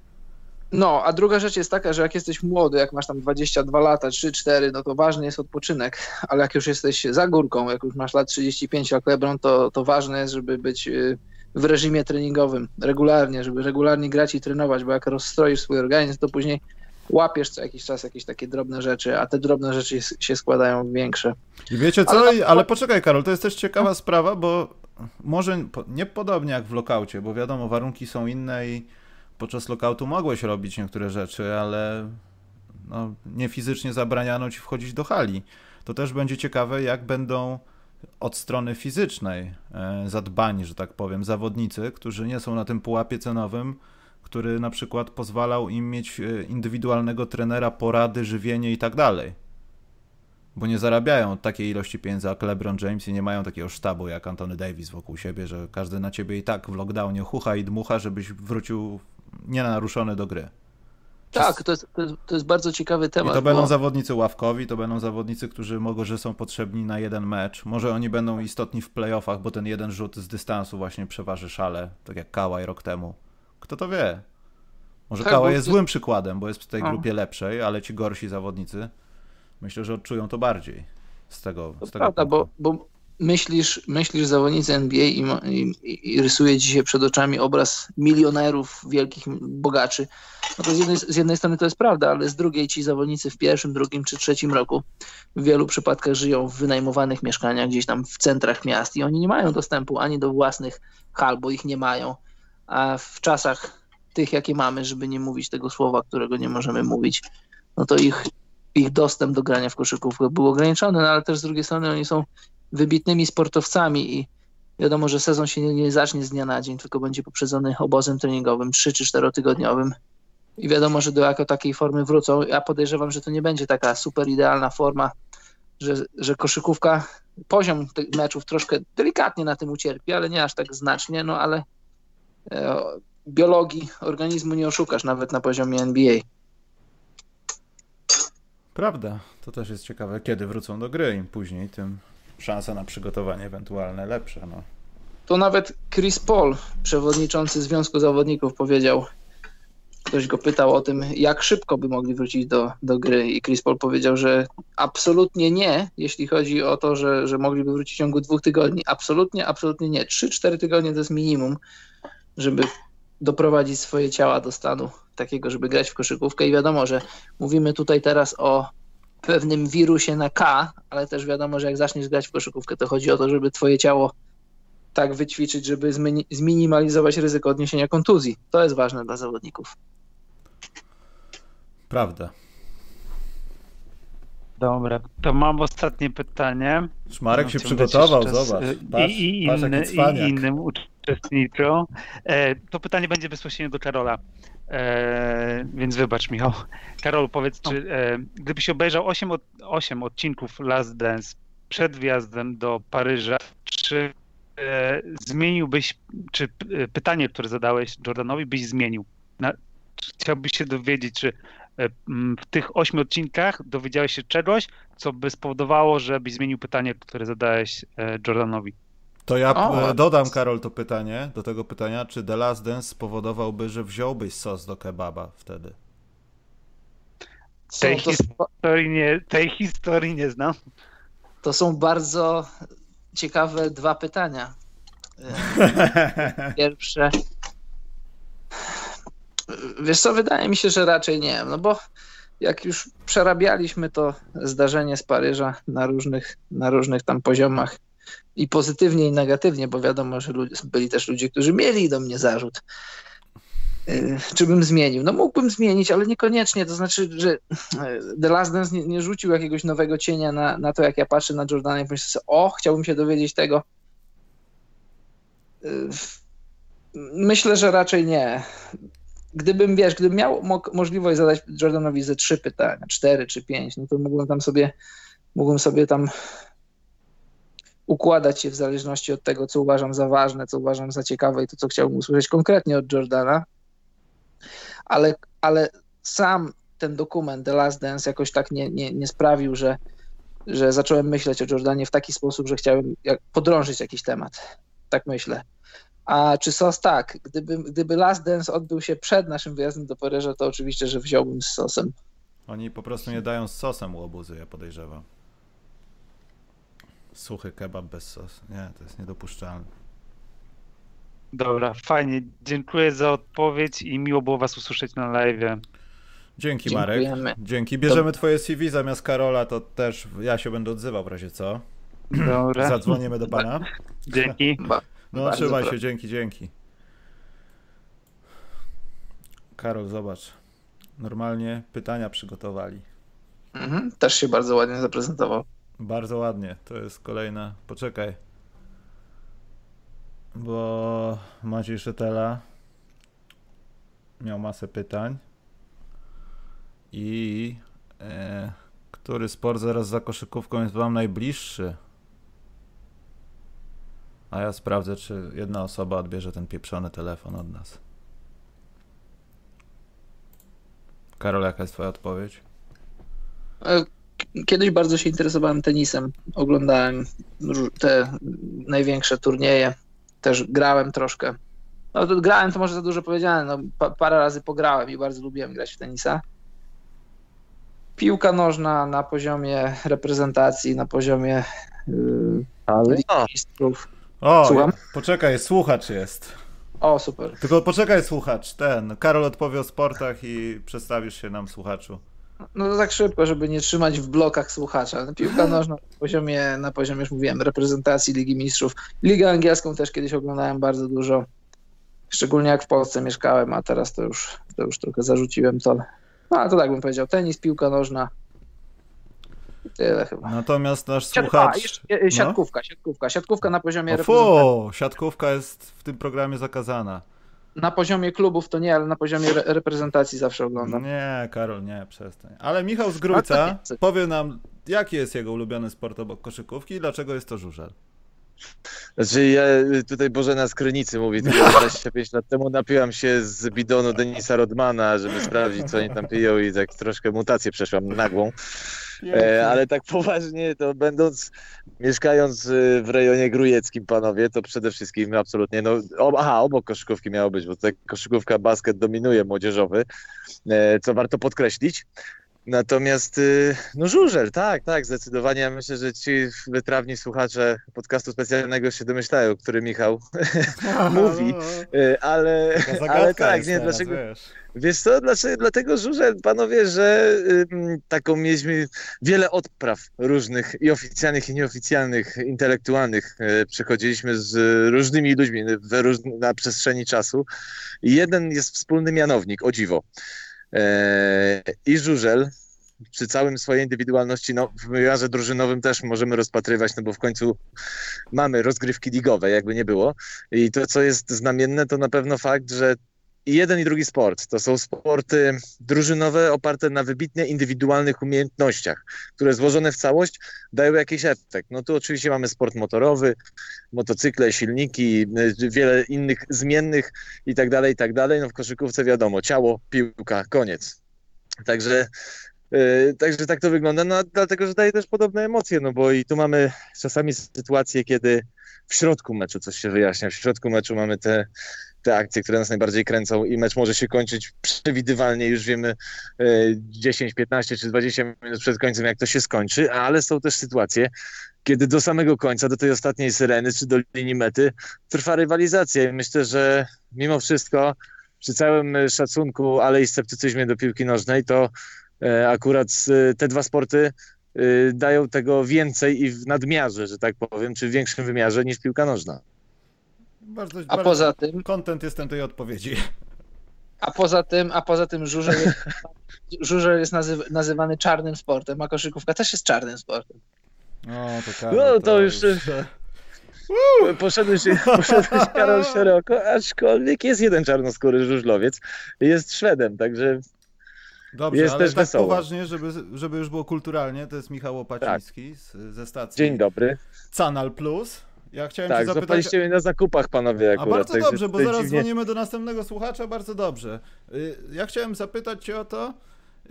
No, a druga rzecz jest taka, że jak jesteś młody, jak masz tam 22 lata, 3-4, no to ważny jest odpoczynek, ale jak już jesteś za górką, jak już masz lat 35 jak LeBron, to, to ważne jest, żeby być y, w reżimie treningowym regularnie, żeby regularnie grać i trenować, bo jak rozstroisz swój organizm, to później łapiesz co jakiś czas jakieś takie drobne rzeczy, a te drobne rzeczy się składają w większe. I wiecie co, ale, ale poczekaj Karol, to jest też ciekawa sprawa, bo może nie podobnie jak w lokaucie, bo wiadomo, warunki są inne i podczas lokautu mogłeś robić niektóre rzeczy, ale no, nie fizycznie zabraniano ci wchodzić do hali. To też będzie ciekawe, jak będą od strony fizycznej e, zadbani, że tak powiem, zawodnicy, którzy nie są na tym pułapie cenowym, który na przykład pozwalał im mieć e, indywidualnego trenera, porady, żywienie i tak dalej. Bo nie zarabiają takiej ilości pieniędzy jak LeBron James i nie mają takiego sztabu jak Antony Davis wokół siebie, że każdy na ciebie i tak w lockdownie chucha i dmucha, żebyś wrócił nienaruszony do gry. Tak, to jest, to jest, to jest, bardzo ciekawy temat. I to będą zawodnicy ławkowi, to będą zawodnicy, którzy mogą, że są potrzebni na jeden mecz. Może oni będą istotni w playoffach, bo ten jeden rzut z dystansu właśnie przeważy szale, tak jak Kałaj rok temu. Kto to wie? Może tak, Kałaj jest złym przykładem, bo jest w tej grupie lepszej, ale ci gorsi zawodnicy myślę, że odczują to bardziej z tego. To z tego prawda, bo, bo myślisz, myślisz zawodnicy NBA i, i, i, rysuje ci się przed oczami obraz milionerów, wielkich bogaczy, no to z jednej, z jednej strony to jest prawda, ale z drugiej ci zawodnicy w pierwszym, drugim czy trzecim roku w wielu przypadkach żyją w wynajmowanych mieszkaniach gdzieś tam w centrach miast i oni nie mają dostępu ani do własnych hal, bo ich nie mają, a w czasach tych, jakie mamy, żeby nie mówić tego słowa, którego nie możemy mówić, no to ich, ich dostęp do grania w koszykówkę był ograniczony, no ale też z drugiej strony oni są wybitnymi sportowcami i wiadomo, że sezon się nie, nie zacznie z dnia na dzień, tylko będzie poprzedzony obozem treningowym 3 czy 4 tygodniowym i wiadomo, że do jako takiej formy wrócą. Ja podejrzewam, że to nie będzie taka super idealna forma, że, że koszykówka, poziom tych meczów troszkę delikatnie na tym ucierpi, ale nie aż tak znacznie, no ale e, biologii organizmu nie oszukasz nawet na poziomie NBA. Prawda, to też jest ciekawe, kiedy wrócą do gry im później, tym szansa na przygotowanie ewentualne lepsze. No. To nawet Chris Paul, przewodniczący Związku Zawodników, powiedział, ktoś go pytał o tym, jak szybko by mogli wrócić do, do gry i Chris Paul powiedział, że absolutnie nie, jeśli chodzi o to, że, że mogliby wrócić w ciągu dwóch tygodni. Absolutnie, absolutnie nie. Trzy, cztery tygodnie to jest minimum, żeby doprowadzić swoje ciała do stanu takiego, żeby grać w koszykówkę i wiadomo, że mówimy tutaj teraz o pewnym wirusie na K, ale też wiadomo, że jak zaczniesz grać w koszykówkę, to chodzi o to, żeby twoje ciało tak wyćwiczyć, żeby zminimalizować ryzyko odniesienia kontuzji. To jest ważne dla zawodników. Prawda. Dobra, to mam ostatnie pytanie. Szmarek no, się przygotował, zobacz. Patrz, i, i, patrz, inny, i innym uczestnikom. E, to pytanie będzie bezpośrednio do Karola. E, więc wybacz, Michał. Karol, powiedz, czy e, gdybyś obejrzał 8, od, 8 odcinków Last Dance przed wjazdem do Paryża, czy e, zmieniłbyś, czy pytanie, które zadałeś Jordanowi, byś zmienił? Na, chciałbyś się dowiedzieć, czy E, w tych ośmiu odcinkach dowiedziałeś się czegoś, co by spowodowało, żebyś zmienił pytanie, które zadałeś e, Jordanowi. To ja o, e, dodam, Karol, to pytanie, do tego pytania, czy The Last Dance spowodowałby, że wziąłbyś sos do kebaba wtedy? Tej, historii nie, tej historii nie znam. To są bardzo ciekawe dwa pytania. Pierwsze, Wiesz co, wydaje mi się, że raczej nie, no bo jak już przerabialiśmy to zdarzenie z Paryża na różnych, na różnych tam poziomach i pozytywnie i negatywnie, bo wiadomo, że byli też ludzie, którzy mieli do mnie zarzut. Y, czy bym zmienił? No mógłbym zmienić, ale niekoniecznie. To znaczy, że y, The Last Dance nie, nie rzucił jakiegoś nowego cienia na, na to, jak ja patrzę na Jordana i myślę sobie, o, chciałbym się dowiedzieć tego. Y, myślę, że raczej nie gdybym, wiesz, gdybym miał mo możliwość zadać Jordanowi ze trzy pytania, cztery czy pięć, no to mógłbym tam sobie, mógłbym sobie tam układać się w zależności od tego, co uważam za ważne, co uważam za ciekawe i to, co chciałbym usłyszeć konkretnie od Jordana. Ale, ale sam ten dokument The Last Dance jakoś tak nie, nie, nie sprawił, że, że zacząłem myśleć o Jordanie w taki sposób, że chciałem podrążyć jakiś temat. Tak myślę. A czy sos? Tak. Gdyby, gdyby Last Dance odbył się przed naszym wyjazdem do Paryża, to oczywiście, że wziąłbym z sosem. Oni po prostu nie dają z sosem łobuzy, ja podejrzewam. Suchy kebab bez sos. Nie, to jest niedopuszczalne. Dobra, fajnie. Dziękuję za odpowiedź i miło było was usłyszeć na live. Dzięki Marek. Dzięki. Bierzemy to... twoje CV zamiast Karola, to też ja się będę odzywał w razie co. Dobra. Zadzwonimy do pana. Dzięki. No Bardzo trzymaj się, dzięki, dzięki. Karol, zobacz. Normalnie pytania przygotowali. Mhm, też się bardzo ładnie zaprezentował. Bardzo ładnie. To jest kolejna. Poczekaj. Bo Maciej Szetela miał masę pytań. I e, który sport zaraz za koszykówką jest wam najbliższy? A ja sprawdzę, czy jedna osoba odbierze ten pieprzony telefon od nas. Karol, jaka jest twoja odpowiedź? Kiedyś bardzo się interesowałem tenisem. Oglądałem te największe turnieje. Też grałem troszkę. No to grałem, to może za dużo powiedziane. No, pa, parę razy pograłem i bardzo lubiłem grać w tenisa. Piłka nożna na poziomie reprezentacji, na poziomie yy, mistrzów. O, Słucham? poczekaj, słuchacz jest. O, super. Tylko poczekaj, słuchacz, ten. Karol odpowie o sportach i przedstawisz się nam, słuchaczu. No to tak szybko, żeby nie trzymać w blokach słuchacza. No, piłka nożna na poziomie, na poziomie, już mówiłem, reprezentacji Ligi Mistrzów. Ligę angielską też kiedyś oglądałem bardzo dużo. Szczególnie jak w Polsce mieszkałem, a teraz to już, to już trochę zarzuciłem to. No ale to tak bym powiedział. Tenis, piłka nożna, Tyle chyba. Natomiast nasz słuchacz... A, e, siatkówka, no? siatkówka, siatkówka na poziomie o, fu, siatkówka jest w tym programie zakazana. Na poziomie klubów to nie, ale na poziomie re reprezentacji zawsze oglądam. Nie, Karol, nie, przestań. Ale Michał z Grójca powie nam, jaki jest jego ulubiony sport obok koszykówki i dlaczego jest to żużel. Znaczy ja tutaj Bożena z Krynicy mówi, tylko 25 lat temu napiłam się z bidonu Denisa Rodmana, żeby sprawdzić co oni tam piją i tak troszkę mutację przeszłam nagłą. E, ale tak poważnie, to będąc, mieszkając y, w rejonie grujeckim, panowie, to przede wszystkim absolutnie, no, aha, obok koszykówki miało być, bo tutaj koszykówka, basket dominuje młodzieżowy, e, co warto podkreślić. Natomiast, y, no żużel, tak, tak, zdecydowanie. Ja myślę, że ci wytrawni słuchacze podcastu specjalnego się domyślają, który Michał mówi, y, ale, ale tak, nie, teraz, dlaczego... Wiesz. Wiesz co, dlaczego, dlatego żużel, panowie, że y, taką mieliśmy wiele odpraw różnych i oficjalnych i nieoficjalnych, intelektualnych. Y, przechodziliśmy z różnymi ludźmi róż, na przestrzeni czasu i jeden jest wspólny mianownik, o dziwo. E, I żużel przy całym swojej indywidualności, no w wymiarze drużynowym też możemy rozpatrywać, no bo w końcu mamy rozgrywki ligowe, jakby nie było. I to, co jest znamienne, to na pewno fakt, że i jeden i drugi sport to są sporty drużynowe oparte na wybitnie indywidualnych umiejętnościach, które złożone w całość dają jakiś efekt. No tu oczywiście mamy sport motorowy, motocykle, silniki, wiele innych zmiennych i tak dalej, i tak dalej. No w koszykówce wiadomo, ciało, piłka, koniec. Także Yy, także tak to wygląda, no dlatego, że daje też podobne emocje, no bo i tu mamy czasami sytuacje, kiedy w środku meczu coś się wyjaśnia, w środku meczu mamy te te akcje, które nas najbardziej kręcą i mecz może się kończyć przewidywalnie, już wiemy 10, e, 15 czy 20 minut przed końcem, jak to się skończy, ale są też sytuacje, kiedy do samego końca, do tej ostatniej syreny czy do linii mety trwa rywalizacja i myślę, że mimo wszystko przy całym szacunku, ale i sceptycyzmie do piłki nożnej, to e, akurat te dwa sporty e, dają tego więcej i w nadmiarze, że tak powiem, czy w większym wymiarze niż piłka nożna. Bardzo, a bardzo poza tym. Kontent jestem tej odpowiedzi. A poza tym, a poza tym żużel jest, żużel jest nazyw, nazywany czarnym sportem, a koszykówka też jest czarnym sportem. No to, Karol, no, to, to już. już... Poszedłeś, poszedłeś Karol szeroko, aczkolwiek jest jeden czarnoskóry żużlowiec, jest Szwedem, także Dobrze, jest ale też tak wesoło. poważnie, żeby, żeby już było kulturalnie, to jest Michał Opaciński tak. z, ze stacji Dzień dobry. Canal Plus. Ja chciałem tak, cię zapytać... zapaliście mnie na zakupach, panowie, akurat. A bardzo dobrze, bo zaraz dziwnie... dzwonimy do następnego słuchacza, bardzo dobrze. Y, ja chciałem zapytać cię o to,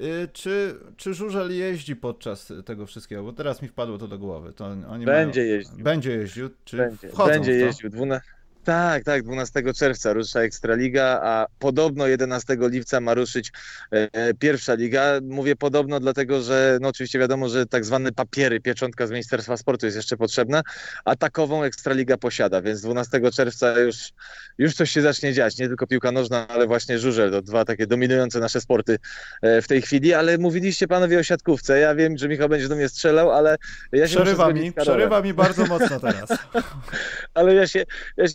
y, czy, czy Żużel jeździ podczas tego wszystkiego, bo teraz mi wpadło to do głowy. To oni będzie mają... jeździł. Będzie jeździł, czy będzie, będzie jeździł. Dwuna... Tak, tak, 12 czerwca rusza Ekstraliga, a podobno 11 lipca ma ruszyć e, pierwsza liga. Mówię podobno dlatego, że no oczywiście wiadomo, że tak zwane papiery, pieczątka z Ministerstwa Sportu jest jeszcze potrzebna, a takową Ekstraliga posiada, więc 12 czerwca już, już coś się zacznie dziać, nie tylko piłka nożna, ale właśnie żużel, to dwa takie dominujące nasze sporty e, w tej chwili, ale mówiliście panowie o siatkówce, ja wiem, że Michał będzie do mnie strzelał, ale ja się Przerywa mi, przerywa mi bardzo mocno teraz. ale ja się, ja się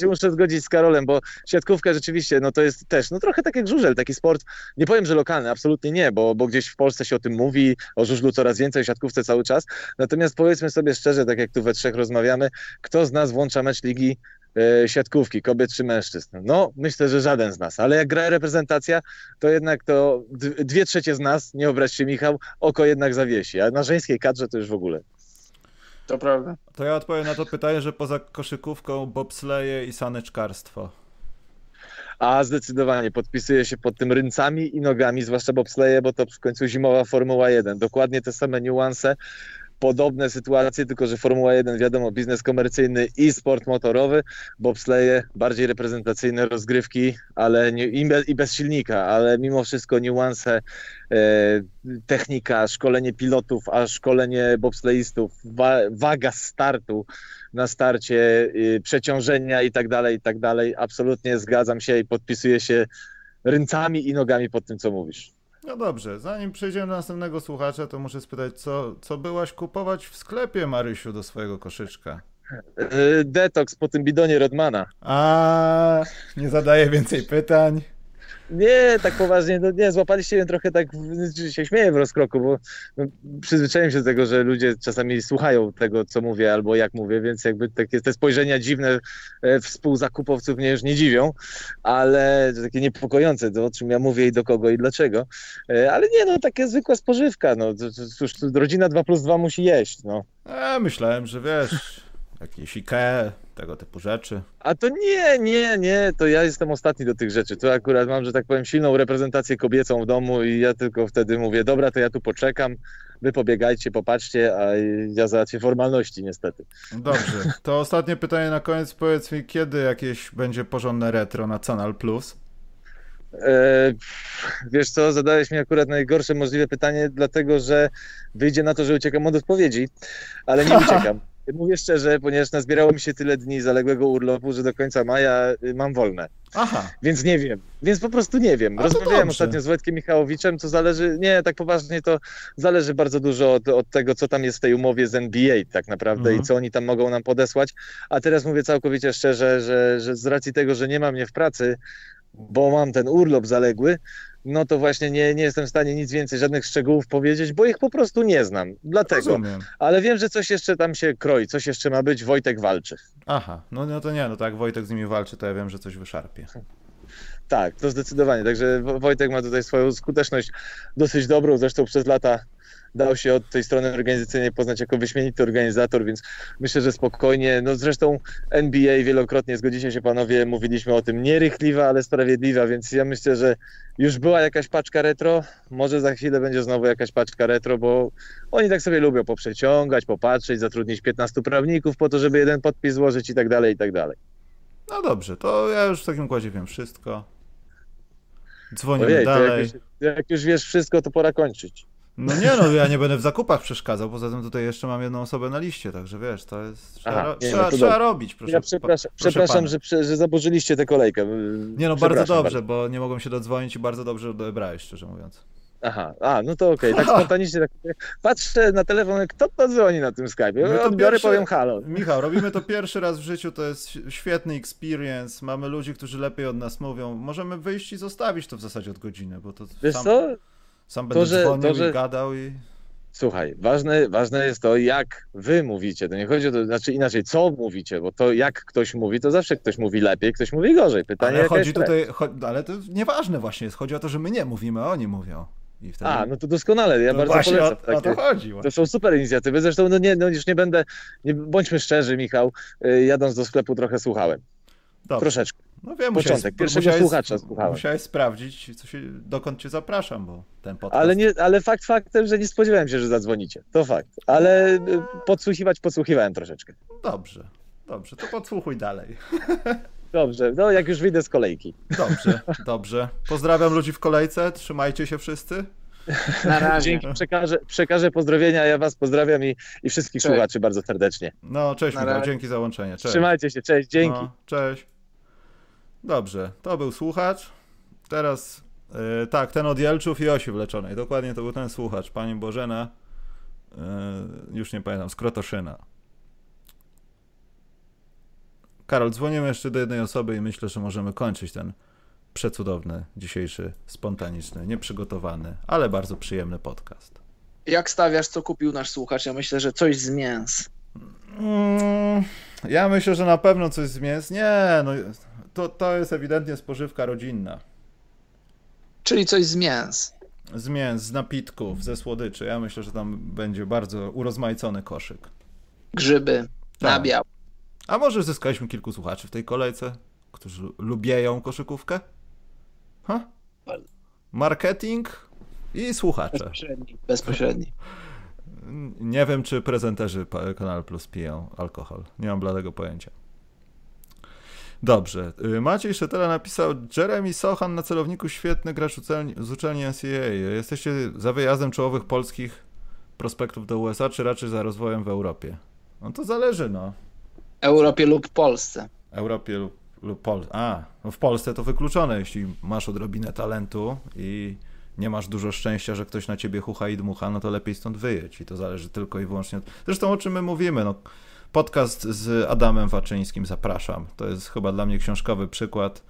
się muszę zgodzić z Karolem, bo siatkówka rzeczywiście, no to jest też, no trochę tak jak żużel, taki sport, nie powiem, że lokalny, absolutnie nie, bo, bo gdzieś w Polsce się o tym mówi, o żużlu coraz więcej, o siatkówce cały czas, natomiast powiedzmy sobie szczerze, tak jak tu we trzech rozmawiamy, kto z nas włącza mecz ligi e, siatkówki, kobiet czy mężczyzn? No, myślę, że żaden z nas, ale jak gra reprezentacja, to jednak to dwie trzecie z nas, nie obrać się Michał, oko jednak zawiesi, a na żeńskiej kadrze to już w ogóle. To prawda. To ja odpowiem na to pytanie, że poza koszykówką bobsleje i saneczkarstwo. A zdecydowanie podpisuję się pod tym ryncami i nogami, zwłaszcza bobsleje, bo to w końcu zimowa Formuła 1. Dokładnie te same niuanse podobne sytuacje, tylko że Formuła 1 wiadomo, biznes komercyjny i sport motorowy, bobsleje bardziej reprezentacyjne rozgrywki, ale nie, i, bez silnika, ale mimo wszystko niuanse, e, technika, szkolenie pilotów, a szkolenie bobsleistów, wa, waga startu na starcie, y, przeciążenia i tak dalej, i tak dalej. Absolutnie zgadzam się i podpisuję się ręcami i nogami pod tym, co mówisz. No dobrze, zanim przejdziemy do następnego słuchacza, to muszę spytać, co, co byłaś kupować w sklepie, Marysiu, do swojego koszyczka? E, detoks po tym bidonie Rodmana. A, nie zadaję więcej pytań. Nie, tak poważnie, no nie, złapaliście mnie trochę tak, się śmieję w rozkroku, bo no, przyzwyczaiłem się do tego, że ludzie czasami słuchają tego, co mówię albo jak mówię, więc jakby takie te spojrzenia dziwne e, współzakupowców mnie już nie dziwią, ale takie niepokojące, to o czym ja mówię i do kogo i dlaczego. E, ale nie, no takie zwykła spożywka, no cóż, rodzina 2 plus 2 musi jeść, no. A, myślałem, że wiesz, jakieś Ikea, tego typu rzeczy. A to nie, nie, nie, to ja jestem ostatni do tych rzeczy. To akurat mam, że tak powiem, silną reprezentację kobiecą w domu i ja tylko wtedy mówię, dobra, to ja tu poczekam, wy pobiegajcie, popatrzcie, a ja załatwię formalności niestety. Dobrze, to ostatnie pytanie na koniec. Powiedz mi, kiedy jakieś będzie porządne retro na Canal Plus? E, wiesz co, zadałeś mi akurat najgorsze możliwe pytanie, dlatego że wyjdzie na to, że uciekam od odpowiedzi, ale nie uciekam. Mówię szczerze, ponieważ nazbierało mi się tyle dni zaległego urlopu, że do końca maja y, mam wolne. Aha. Więc nie wiem. Więc po prostu nie wiem. Rozmawiałem ostatnio z Wojtkiem Michałowiczem, to zależy, nie, tak poważnie, to zależy bardzo dużo od, od tego, co tam jest w tej umowie z NBA tak naprawdę Mhm. i co oni tam mogą nam podesłać. A teraz mówię całkowicie szczerze, że, że z racji tego, że nie mam mnie w pracy, bo mam ten urlop zaległy, no to właśnie nie, nie jestem w stanie nic więcej, żadnych szczegółów powiedzieć, bo ich po prostu nie znam. Dlatego. Rozumiem. Ale wiem, że coś jeszcze tam się kroi, coś jeszcze ma być, Wojtek walczy. Aha, no, no to nie, no tak Wojtek z nimi walczy, to ja wiem, że coś wyszarpie. Tak, to zdecydowanie. Także Wo- Wojtek ma tutaj swoją skuteczność dosyć dobrą. Zresztą przez lata dał się od tej strony organizacyjnej poznać jako wyśmienity organizator, więc myślę, że spokojnie. No zresztą NBA wielokrotnie, zgodzicie się panowie, mówiliśmy o tym, nierychliwa, ale sprawiedliwa, więc ja myślę, że już była jakaś paczka retro, może za chwilę będzie znowu jakaś paczka retro, bo oni tak sobie lubią poprzeciągać, popatrzeć, zatrudnić 15 prawników po to, żeby jeden podpis złożyć i tak dalej, i tak dalej. No dobrze, to ja już w takim układzie wiem wszystko. Dzwonimy Ojej, to jak dalej. już, jak już wiesz wszystko, to pora kończyć. No nie no, ja nie będę w zakupach przeszkadzał, poza tym tutaj jeszcze mam jedną osobę na liście, także wiesz, to jest... Trzeba, Aha, nie, no trzeba, to trzeba robić, proszę. ja przepraszam, proszę przepraszam że, że zaburzyliście tę kolejkę. Nie no, bardzo dobrze, bo nie mogłem się dodzwonić i bardzo dobrze odebrałeś, szczerze mówiąc. Aha, a, no to okej, tak spontanicznie. Tak, patrzę na telefon, kto to dzwoni na tym Skype'ie. No Odbiorę, pierwsze- powiem halo. Michał, robimy to pierwszy raz w życiu, to jest świetny experience, mamy ludzi, którzy lepiej od nas mówią, możemy wyjść i zostawić to w zasadzie od godziny, bo to Wiesz sam, co? Sam To, będę że- dzwonił to, że- i gadał i... Słuchaj, ważne, ważne jest to, jak wy mówicie. To nie chodzi o to, znaczy inaczej, co mówicie, bo to jak ktoś mówi, to zawsze ktoś mówi lepiej, ktoś mówi gorzej. Pytanie, Ale chodzi tutaj, cho- ale to nieważne właśnie jest, chodzi o to, że my nie mówimy, a oni mówią. Wtedy... A, no to doskonale, ja No bardzo właśnie polecam. o, o takie- to chodzi. To są super inicjatywy. Zresztą no nie, no już nie będę, nie, bądźmy szczerzy, Michał, y, jadąc do sklepu trochę słuchałem. Dobrze. Troszeczkę. No wiem, Początek, musiałeś, pierwszego musiałeś, słuchacza słuchałem. Musiałeś sprawdzić, co się, dokąd cię zapraszam, bo ten podcast... Ale, nie, ale fakt faktem, że nie spodziewałem się, że zadzwonicie. To fakt. Ale y, podsłuchiwać podsłuchiwałem troszeczkę. Dobrze, dobrze, to podsłuchuj dalej. Dobrze, no jak już wyjdę z kolejki. Dobrze, dobrze. Pozdrawiam ludzi w kolejce, trzymajcie się wszyscy. Na razie. Dzięki, przekażę, przekażę pozdrowienia, ja was pozdrawiam i, i wszystkich Cześć. słuchaczy bardzo serdecznie. No, cześć Na Michał, razie. dzięki za łączenie. Cześć. Trzymajcie się, cześć, dzięki. No, cześć. Dobrze, to był słuchacz. Teraz, yy, tak, ten od Jelczów i Osi Wleczonej. Dokładnie to był ten słuchacz, pani Bożena, yy, już nie pamiętam, z Krotoszyna. Karol, dzwonimy jeszcze do jednej osoby i myślę, że możemy kończyć ten przecudowny, dzisiejszy, spontaniczny, nieprzygotowany, ale bardzo przyjemny podcast. Jak stawiasz, co kupił nasz słuchacz? Ja myślę, że coś z mięs. Mm, ja myślę, że na pewno coś z mięs. Nie, no to, to jest ewidentnie spożywka rodzinna. Czyli coś z mięs. Z mięs, z napitków, ze słodyczy. Ja myślę, że tam będzie bardzo urozmaicony koszyk. Grzyby, Tak. nabiał. A może zyskaliśmy kilku słuchaczy w tej kolejce, którzy lubieją koszykówkę? Ha? Marketing i słuchacze. Bezpośredni. Bezpośredni. Nie wiem, czy prezenterzy Kanal Plus piją alkohol. Nie mam bladego pojęcia. Dobrze. Y, Maciej Szetela napisał Jeremy Sochan na celowniku świetny gracz uczelni, z uczelni NCAA. Jesteście za wyjazdem czołowych polskich prospektów do USA, czy raczej za rozwojem w Europie? No to zależy, no. Europie lub Polsce. Europie lub, lub Pol... A, no w Polsce to wykluczone, jeśli masz odrobinę talentu i nie masz dużo szczęścia, że ktoś na ciebie hucha i dmucha, no to lepiej stąd wyjedź i to zależy tylko i wyłącznie od... Zresztą o czym my mówimy, no podcast z Adamem Waczyńskim zapraszam. To jest chyba dla mnie książkowy przykład,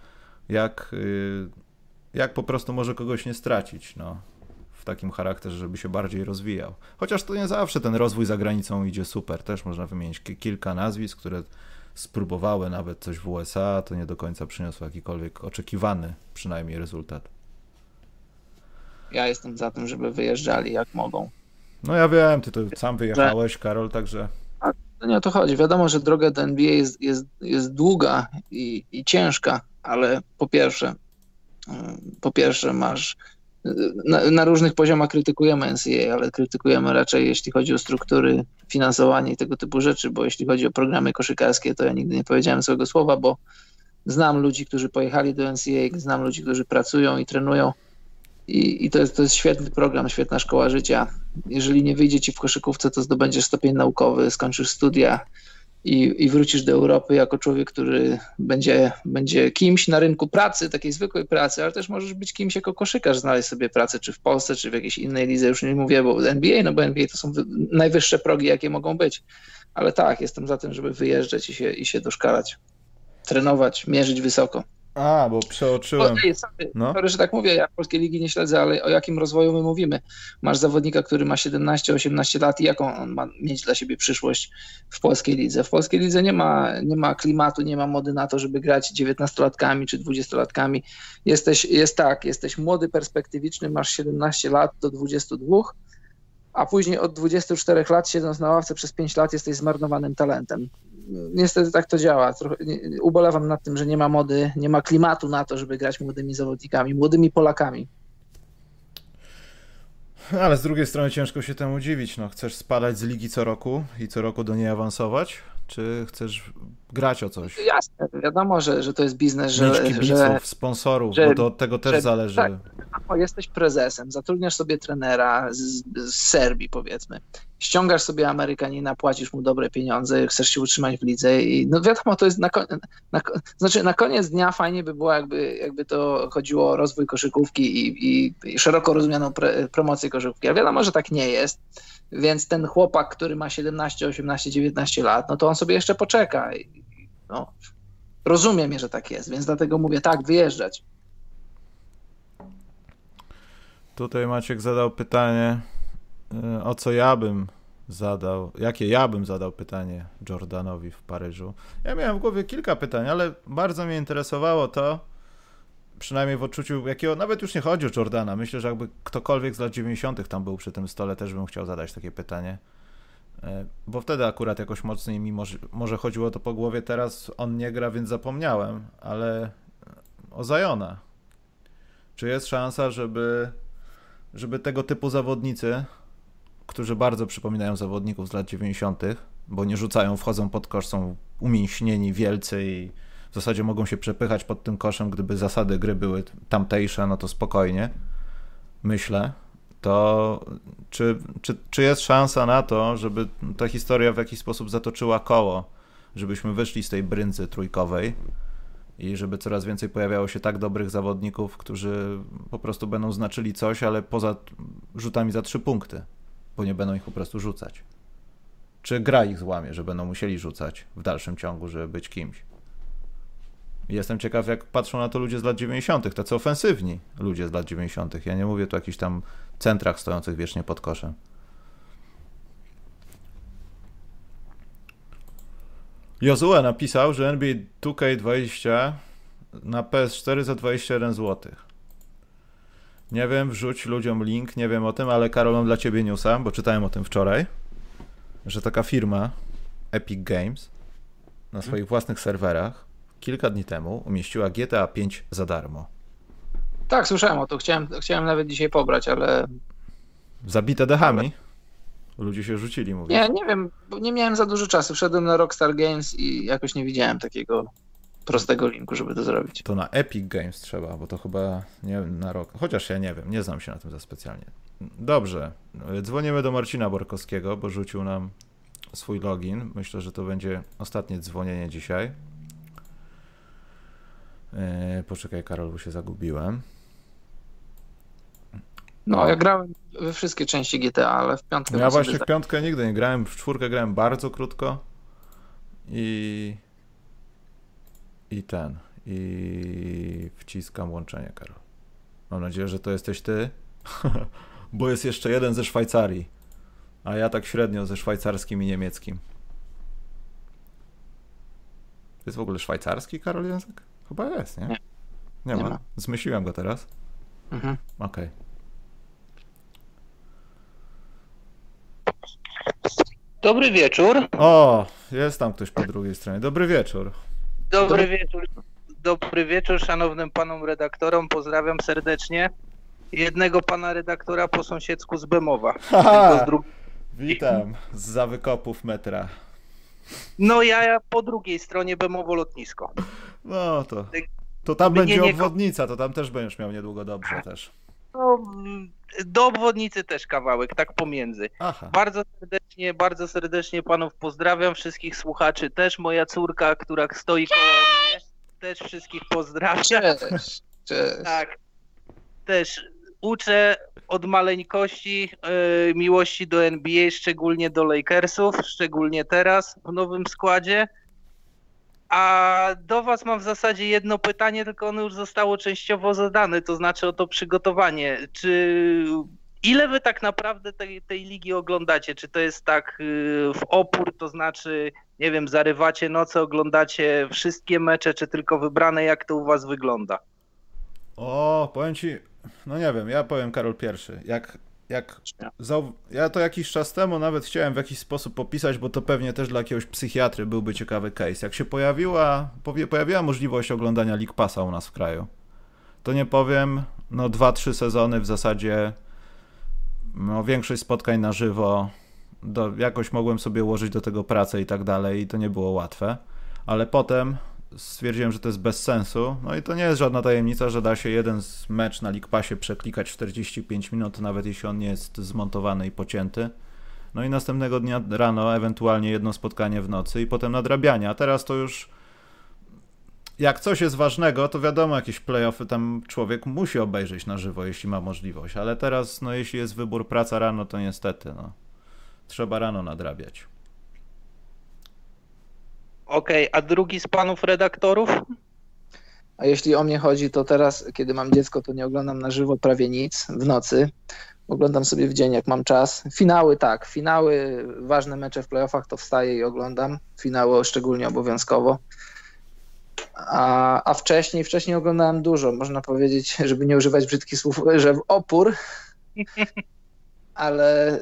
jak, y, jak po prostu może kogoś nie stracić, no w takim charakterze, żeby się bardziej rozwijał. Chociaż to nie zawsze ten rozwój za granicą idzie super. Też można wymienić ki- kilka nazwisk, które spróbowały nawet coś w USA, to nie do końca przyniosło jakikolwiek oczekiwany przynajmniej rezultat. Ja jestem za tym, żeby wyjeżdżali jak mogą. No ja wiem, ty to sam wyjechałeś, Karol, także To nie o to chodzi. Wiadomo, że droga do NBA jest, jest, jest długa i, i ciężka, ale po pierwsze, y, po pierwsze masz na, na różnych poziomach krytykujemy NCAA, ale krytykujemy raczej jeśli chodzi o struktury, finansowanie i tego typu rzeczy, bo jeśli chodzi o programy koszykarskie, to ja nigdy nie powiedziałem złego słowa, bo Znam ludzi, którzy pojechali do NCAA, znam ludzi, którzy pracują i trenują. I, i to, jest, to jest świetny program, świetna szkoła życia. Jeżeli nie wyjdzie ci w koszykówce, to zdobędziesz stopień naukowy, skończysz studia i, i wrócisz do Europy jako człowiek, który będzie, będzie kimś na rynku pracy, takiej zwykłej pracy, ale też możesz być kimś jako koszykarz, znaleźć sobie pracę, czy w Polsce, czy w jakiejś innej lidze, już nie mówię, bo NBA, no bo NBA to są najwyższe progi, jakie mogą być. Ale tak, jestem za tym, żeby wyjeżdżać i się, i się doszkalać, trenować, mierzyć wysoko. A, bo przeoczyłem. O, ej, sorry, no. sorry, że tak mówię, ja polskiej ligi nie śledzę, ale o jakim rozwoju my mówimy? Masz zawodnika, który ma 17-18 lat i jaką on ma mieć dla siebie przyszłość w polskiej lidze? W polskiej lidze nie ma, nie ma klimatu, nie ma mody na to, żeby grać 19-latkami czy 20-latkami. Jesteś, jest tak, jesteś młody, perspektywiczny, masz 17 lat do 22, a później od 24 lat, siedząc na ławce przez 5 lat, jesteś zmarnowanym talentem niestety tak to działa. Trochę, ubolewam nad tym, że nie ma mody, nie ma klimatu na to, żeby grać młodymi zawodnikami, młodymi Polakami. Ale z drugiej strony ciężko się temu dziwić. No, chcesz spadać z ligi co roku i co roku do niej awansować? Czy chcesz grać o coś? Jasne, wiadomo, że, że to jest biznes, że... Mieć kibiców, że, sponsorów, że, bo to od tego też że, zależy. Tak, no, jesteś prezesem, zatrudniasz sobie trenera z, z Serbii powiedzmy, ściągasz sobie Amerykanina, płacisz mu dobre pieniądze, chcesz się utrzymać w lidze i no wiadomo, to jest na, na, znaczy na koniec dnia fajnie by było, jakby, jakby to chodziło o rozwój koszykówki i, i, i szeroko rozumianą pre, promocję koszykówki, ale wiadomo, że tak nie jest, więc ten chłopak, który ma 17, 18, 19 lat, no to on sobie jeszcze poczeka. I, no, rozumiem, że tak jest, więc dlatego mówię, tak, wyjeżdżać. Tutaj Maciek zadał pytanie, y, o co ja bym zadał, jakie ja bym zadał pytanie Jordanowi w Paryżu. Ja miałem w głowie kilka pytań, ale bardzo mnie interesowało to, przynajmniej w odczuciu jakiego, nawet już nie chodzi o Jordana, myślę, że jakby ktokolwiek z lat 90. tam był przy tym stole, też bym chciał zadać takie pytanie. E, bo wtedy akurat jakoś mocniej mi może, może chodziło to po głowie, teraz on nie gra, więc zapomniałem, ale o Zajona. Czy jest szansa, żeby, żeby tego typu zawodnicy, którzy bardzo przypominają zawodników z lat 90., bo nie rzucają, wchodzą pod kosz, są umięśnieni, wielcy i w zasadzie mogą się przepychać pod tym koszem, gdyby zasady gry były tamtejsze, no to spokojnie, myślę, to czy, czy, czy jest szansa na to, żeby ta historia w jakiś sposób zatoczyła koło, żebyśmy wyszli z tej brędzy trójkowej i żeby coraz więcej pojawiało się tak dobrych zawodników, którzy po prostu będą znaczyli coś, ale poza rzutami za trzy punkty, bo nie będą ich po prostu rzucać. Czy gra ich złamie, że będą musieli rzucać w dalszym ciągu, żeby być kimś? Jestem ciekaw, jak patrzą na to ludzie z lat 90., tacy ofensywni ludzie z lat 90. Ja nie mówię tu o jakichś tam centrach stojących wiecznie pod koszem. Jozue napisał, że NBA 2K20 na PS4 za 21 zł. Nie wiem, wrzuć ludziom link, nie wiem o tym, ale Karol, mam dla ciebie newsa, bo czytałem o tym wczoraj, że taka firma Epic Games na swoich własnych serwerach kilka dni temu umieściła GTA 5 za darmo. Tak, słyszałem o to. Chciałem, chciałem nawet dzisiaj pobrać, ale. Zabite dechami? Ludzie się rzucili, mówię. Nie, nie wiem, bo nie miałem za dużo czasu. Wszedłem na Rockstar Games i jakoś nie widziałem takiego prostego linku, żeby to zrobić. To na Epic Games trzeba, bo to chyba nie wiem, na rok. Chociaż ja nie wiem, nie znam się na tym za specjalnie. Dobrze. Dzwonimy do Marcina Borkowskiego, bo rzucił nam swój login. Myślę, że to będzie ostatnie dzwonienie dzisiaj. Yy, poczekaj, Karol, bo się zagubiłem. No, ja grałem we wszystkie części GTA, ale w piątkę. No ja właśnie w piątkę nigdy nie grałem, w czwórkę grałem bardzo krótko i. I ten. I wciskam łączenie, Karol. Mam nadzieję, że to jesteś ty, bo jest jeszcze jeden ze Szwajcarii, a ja tak średnio ze szwajcarskim i niemieckim. To jest w ogóle szwajcarski, Karol, język? Chyba jest, nie? Nie, nie, nie ma. ma. Zmyśliłem go teraz. Mhm. Okej. Okay. Dobry wieczór. O, jest tam ktoś po drugiej stronie. Dobry wieczór. Dobry, wieczór. Dobry wieczór szanownym panom redaktorom. Pozdrawiam serdecznie. Jednego pana redaktora po sąsiedzku z Bemowa. Haha, z Witam z za wykopów metra. No ja, ja po drugiej stronie Bemowo lotnisko. No to, to tam Mnie będzie obwodnica, to tam też będziesz miał niedługo dobrze też. No, do obwodnicy też kawałek, tak pomiędzy. Aha. Bardzo serdecznie, bardzo serdecznie panów pozdrawiam, wszystkich słuchaczy też. Moja córka, która stoi koło mnie, też wszystkich pozdrawiam. Cześć. Cześć. Tak. Też uczę od maleńkości e, miłości do NBA, szczególnie do Lakersów, szczególnie teraz w nowym składzie. A do Was mam w zasadzie jedno pytanie, tylko ono już zostało częściowo zadane, to znaczy o to przygotowanie. Czy ile Wy tak naprawdę tej, tej ligi oglądacie? Czy to jest tak y, w opór, to znaczy, nie wiem, zarywacie noce, oglądacie wszystkie mecze, czy tylko wybrane? Jak to u Was wygląda? O, powiem ci, no nie wiem, ja powiem Karol pierwszy. Jak, jak ja to jakiś czas temu nawet chciałem w jakiś sposób opisać, bo to pewnie też dla jakiegoś psychiatry byłby ciekawy case. Jak się pojawiła, pojawiła możliwość oglądania League Passa u nas w kraju, to nie powiem, no dwa, trzy sezony w zasadzie, no większość spotkań na żywo, do, jakoś mogłem sobie ułożyć do tego pracę i tak dalej i to nie było łatwe, ale potem stwierdziłem, że to jest bez sensu. No i to nie jest żadna tajemnica, że da się jeden z mecz na League Passie przeklikać w 45 minut, nawet jeśli on nie jest zmontowany i pocięty. No i następnego dnia rano, ewentualnie jedno spotkanie w nocy i potem nadrabianie. A teraz to już jak coś jest ważnego, to wiadomo, jakieś playoffy tam człowiek musi obejrzeć na żywo, jeśli ma możliwość. Ale teraz, no jeśli jest wybór praca rano, to niestety, no. Trzeba rano nadrabiać. Okej, a drugi z panów redaktorów? A jeśli o mnie chodzi, to teraz, kiedy mam dziecko, to nie oglądam na żywo prawie nic w nocy. Oglądam sobie w dzień, jak mam czas. Finały tak, finały, ważne mecze w playoffach to wstaję i oglądam. Finały szczególnie obowiązkowo. A, a wcześniej, wcześniej oglądałem dużo, można powiedzieć, żeby nie używać brzydkich słów, że w opór. Ale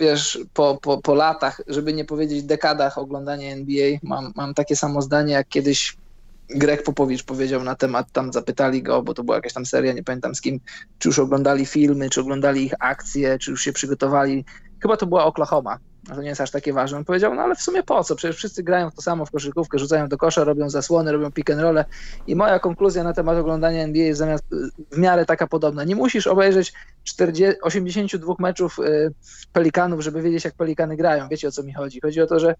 wiesz, po, po, po latach, żeby nie powiedzieć dekadach oglądania NBA, mam, mam takie samo zdanie, jak kiedyś Greg Popowicz powiedział na temat, tam zapytali go, bo to była jakaś tam seria, nie pamiętam z kim, czy już oglądali filmy, czy oglądali ich akcje, czy już się przygotowali. Chyba to była Oklahoma, a to nie jest aż takie ważne. On powiedział, no ale w sumie po co? Przecież wszyscy grają to samo w koszykówkę, rzucają do kosza, robią zasłony, robią pick and rolle. I moja konkluzja na temat oglądania NBA jest zamiast, w miarę taka podobna. Nie musisz obejrzeć 40, 82 meczów y, Pelikanów, żeby wiedzieć, jak Pelikany grają. Wiecie, o co mi chodzi? Chodzi o to, że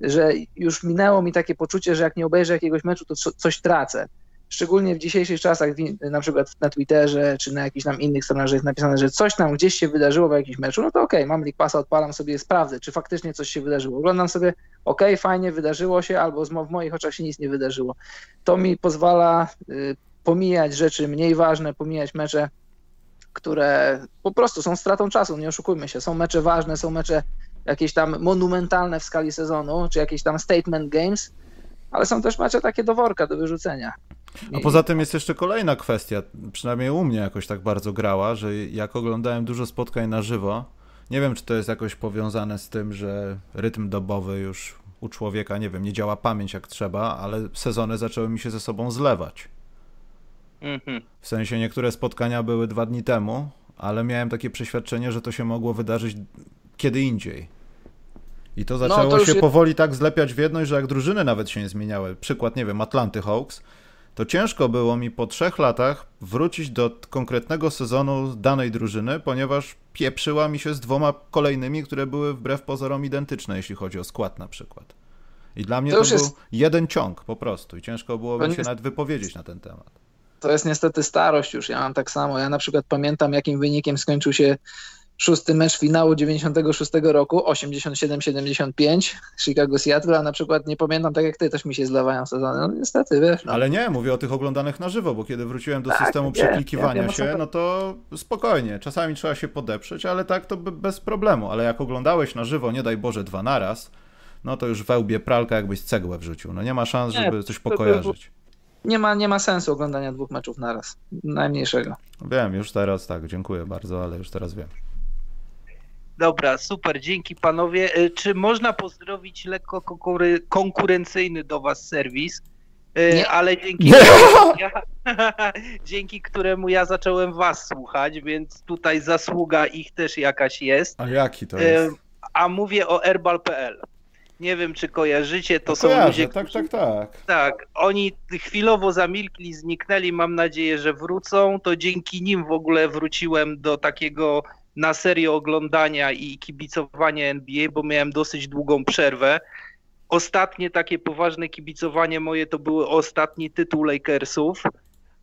że już minęło mi takie poczucie, że jak nie obejrzę jakiegoś meczu, to co- coś tracę. Szczególnie w dzisiejszych czasach, na przykład na Twitterze czy na jakichś tam innych stronach, że jest napisane, że coś tam gdzieś się wydarzyło w jakimś meczu, no to okej, mam League Passa, odpalam sobie, sprawdzę, czy faktycznie coś się wydarzyło. Oglądam sobie, okej, fajnie, wydarzyło się, albo w moich oczach się nic nie wydarzyło. To mi pozwala y, pomijać rzeczy mniej ważne, pomijać mecze, które po prostu są stratą czasu, nie oszukujmy się. Są mecze ważne, są mecze jakieś tam monumentalne w skali sezonu, czy jakieś tam statement games, ale są też mecze takie do worka, do wyrzucenia. A poza tym jest jeszcze kolejna kwestia, przynajmniej u mnie jakoś tak bardzo grała, że jak oglądałem dużo spotkań na żywo, nie wiem czy to jest jakoś powiązane z tym, że rytm dobowy już u człowieka, nie wiem, nie działa pamięć jak trzeba, ale sezony zaczęły mi się ze sobą zlewać. Mhm. W sensie niektóre spotkania były dwa dni temu, ale miałem takie przeświadczenie, że to się mogło wydarzyć kiedy indziej. I to zaczęło No, to się powoli tak zlepiać w jedność, że jak drużyny nawet się nie zmieniały, przykład, nie wiem, Atlanty Hawks, to ciężko było mi po trzech latach wrócić do konkretnego sezonu danej drużyny, ponieważ pieprzyła mi się z dwoma kolejnymi, które były wbrew pozorom identyczne, jeśli chodzi o skład na przykład. I dla mnie To to, był jest- jeden ciąg po prostu i ciężko było mi się jest- nawet wypowiedzieć na ten temat. To jest niestety starość już, ja mam tak samo. Ja na przykład pamiętam, jakim wynikiem skończył się szósty mecz finału 96 roku, 87-75, Chicago Seattle, a na przykład nie pamiętam, tak jak ty, też mi się zlewają sezony. No niestety, wiesz. No. Ale nie, mówię o tych oglądanych na żywo, bo kiedy wróciłem do Tak, systemu przeklikiwania wiem, się, no to spokojnie, czasami trzeba się podeprzeć, ale tak to be- bez problemu. Ale jak oglądałeś na żywo, nie daj Boże, dwa naraz, no to już wełbie pralka, jakbyś cegłę wrzucił. No nie ma szans, Nie, żeby coś to by pokojarzyć. Nie, ma, nie ma sensu oglądania dwóch meczów naraz. Najmniejszego. Wiem, już teraz tak, dziękuję bardzo, ale już teraz wiem. Dobra, super, dzięki panowie. E, Czy można pozdrowić lekko konkury- konkurencyjny do was serwis? E, Nie. Ale dzięki, ja, dzięki któremu ja zacząłem was słuchać, więc tutaj zasługa ich też jakaś jest. A jaki to E, jest? A mówię o herbal.pl. Nie wiem, czy kojarzycie, to No są kojarzę, ludzie, tak, tak, tak. tak, oni chwilowo zamilkli, zniknęli, mam nadzieję, że wrócą. To dzięki nim w ogóle wróciłem do takiego na serio oglądania i kibicowania NBA, bo miałem dosyć długą przerwę. Ostatnie takie poważne kibicowanie moje to były ostatni tytuł Lakersów,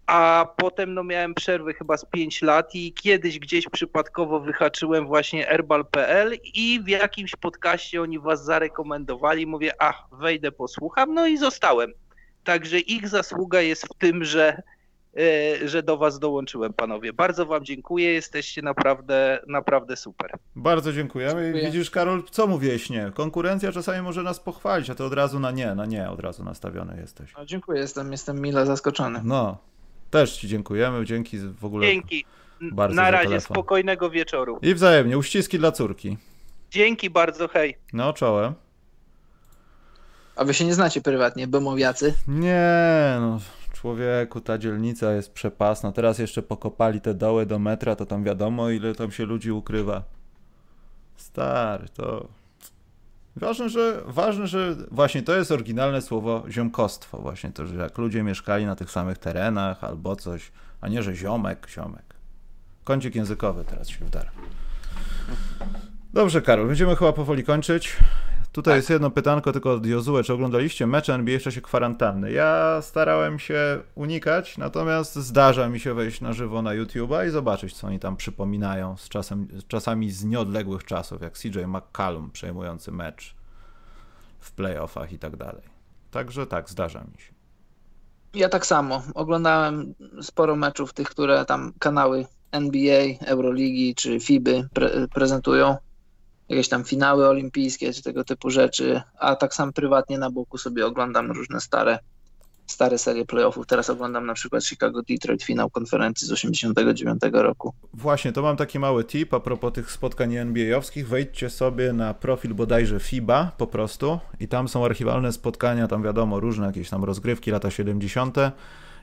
a potem no miałem przerwę chyba z 5 lat i kiedyś gdzieś przypadkowo wyhaczyłem właśnie Erbal.pl i w jakimś podcaście oni was zarekomendowali. Mówię, ach, wejdę, posłucham, no i zostałem. Także ich zasługa jest w tym, że, że do was dołączyłem, panowie. Bardzo wam dziękuję, jesteście naprawdę, naprawdę super. Bardzo dziękujemy. Dziękuję. widzisz, Karol, co mówiłeś nie? Konkurencja czasami może nas pochwalić, a ty od razu na nie, na nie od razu nastawiony jesteś. No, dziękuję, jestem, jestem mile zaskoczony. No, też ci dziękujemy, dzięki w ogóle. Dzięki. Bardzo Na razie, telefon. spokojnego wieczoru. I wzajemnie, uściski dla córki. Dzięki bardzo, hej. No, czołem. A wy się nie znacie prywatnie, bemowiacy? Nie, no, człowieku, ta dzielnica jest przepasna. Teraz jeszcze pokopali te doły do metra, to tam wiadomo, ile tam się ludzi ukrywa. Stary, to. Ważne, że, ważne, że właśnie to jest oryginalne słowo ziomkostwo. Właśnie to, że jak ludzie mieszkali na tych samych terenach albo coś, a nie, że ziomek, ziomek. Kącik językowy teraz się wdarł. Dobrze, Karol, będziemy chyba powoli kończyć. Tutaj jest jedno pytanko tylko od Jozue. Czy oglądaliście mecze NBA w czasie kwarantanny? Ja starałem się unikać, natomiast zdarza mi się wejść na żywo na YouTube'a i zobaczyć, co oni tam przypominają z czasem, czasami z nieodległych czasów, jak CJ McCallum przejmujący mecz w playoffach i tak dalej. Także tak, zdarza mi się. Ja tak samo. Oglądałem sporo meczów tych, które tam kanały NBA, Euroligi czy FIBY pre prezentują. Jakieś tam finały olimpijskie czy tego typu rzeczy, a tak sam prywatnie na boku sobie oglądam różne stare, stare serie playoffów. Teraz oglądam na przykład Chicago-Detroit finał konferencji z 89 roku. Właśnie, to mam taki mały tip a propos tych spotkań NBA-owskich. Wejdźcie sobie na profil bodajże FIBA po prostu i tam są archiwalne spotkania, tam wiadomo, różne jakieś tam rozgrywki, lata 70.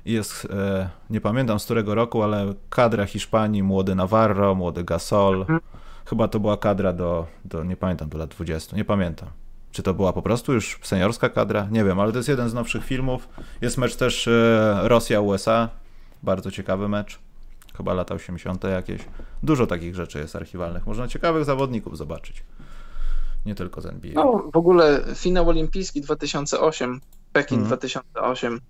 I Jest, e, nie pamiętam z którego roku, ale kadra Hiszpanii, młody Navarro, młody Gasol. Chyba to była kadra do, do, nie pamiętam, do lat 20, nie pamiętam. Czy to była po prostu już seniorska kadra? Nie wiem, ale to jest jeden z nowszych filmów. Jest mecz też e, Rosja-USA, bardzo ciekawy mecz chyba lata 80. jakieś. Dużo takich rzeczy jest archiwalnych. Można ciekawych zawodników zobaczyć. Nie tylko z NBA. No, w ogóle finał olimpijski 2008, Pekin Mhm. 2008,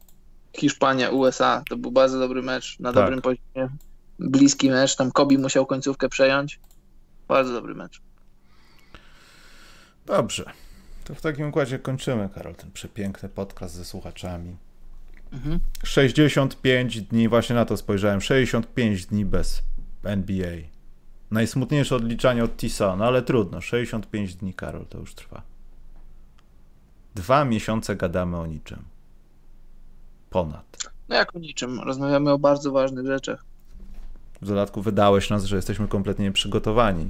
Hiszpania, USA, to był bardzo dobry mecz, na Tak. dobrym poziomie. Bliski mecz, tam Kobi musiał końcówkę przejąć. Bardzo dobry mecz. Dobrze. To w takim układzie kończymy, Karol, ten przepiękny podcast ze słuchaczami. Mhm. 65 dni, właśnie na to spojrzałem. 65 dni bez NBA. Najsmutniejsze odliczanie od Tisa, no ale trudno. 65 dni, Karol, to już trwa. Dwa miesiące gadamy o niczym. Ponad. No jak o niczym, rozmawiamy o bardzo ważnych rzeczach. W dodatku wydałeś nas, że jesteśmy kompletnie nieprzygotowani.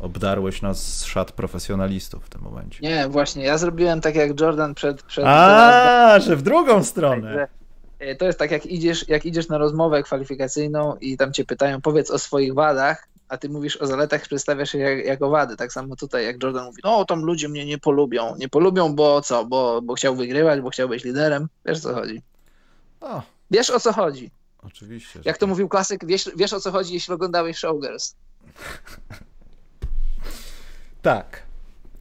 Obdarłeś nas z szat profesjonalistów w tym momencie. Nie, właśnie, ja zrobiłem tak jak Jordan przed... przed A, że w drugą stronę. E, To jest tak, jak idziesz, jak idziesz na rozmowę kwalifikacyjną i tam cię pytają, powiedz o swoich wadach, a ty mówisz o zaletach, przedstawiasz je jak, jako wady. Tak samo tutaj, jak Jordan mówi, no tam ludzie mnie nie polubią. Nie polubią, bo co? Bo, bo chciał wygrywać, bo chciał być liderem. Wiesz o co chodzi. O, Wiesz o co chodzi. Oczywiście. Jak to mówił klasyk, wiesz, wiesz o co chodzi, jeśli oglądałeś Showgirls. Tak.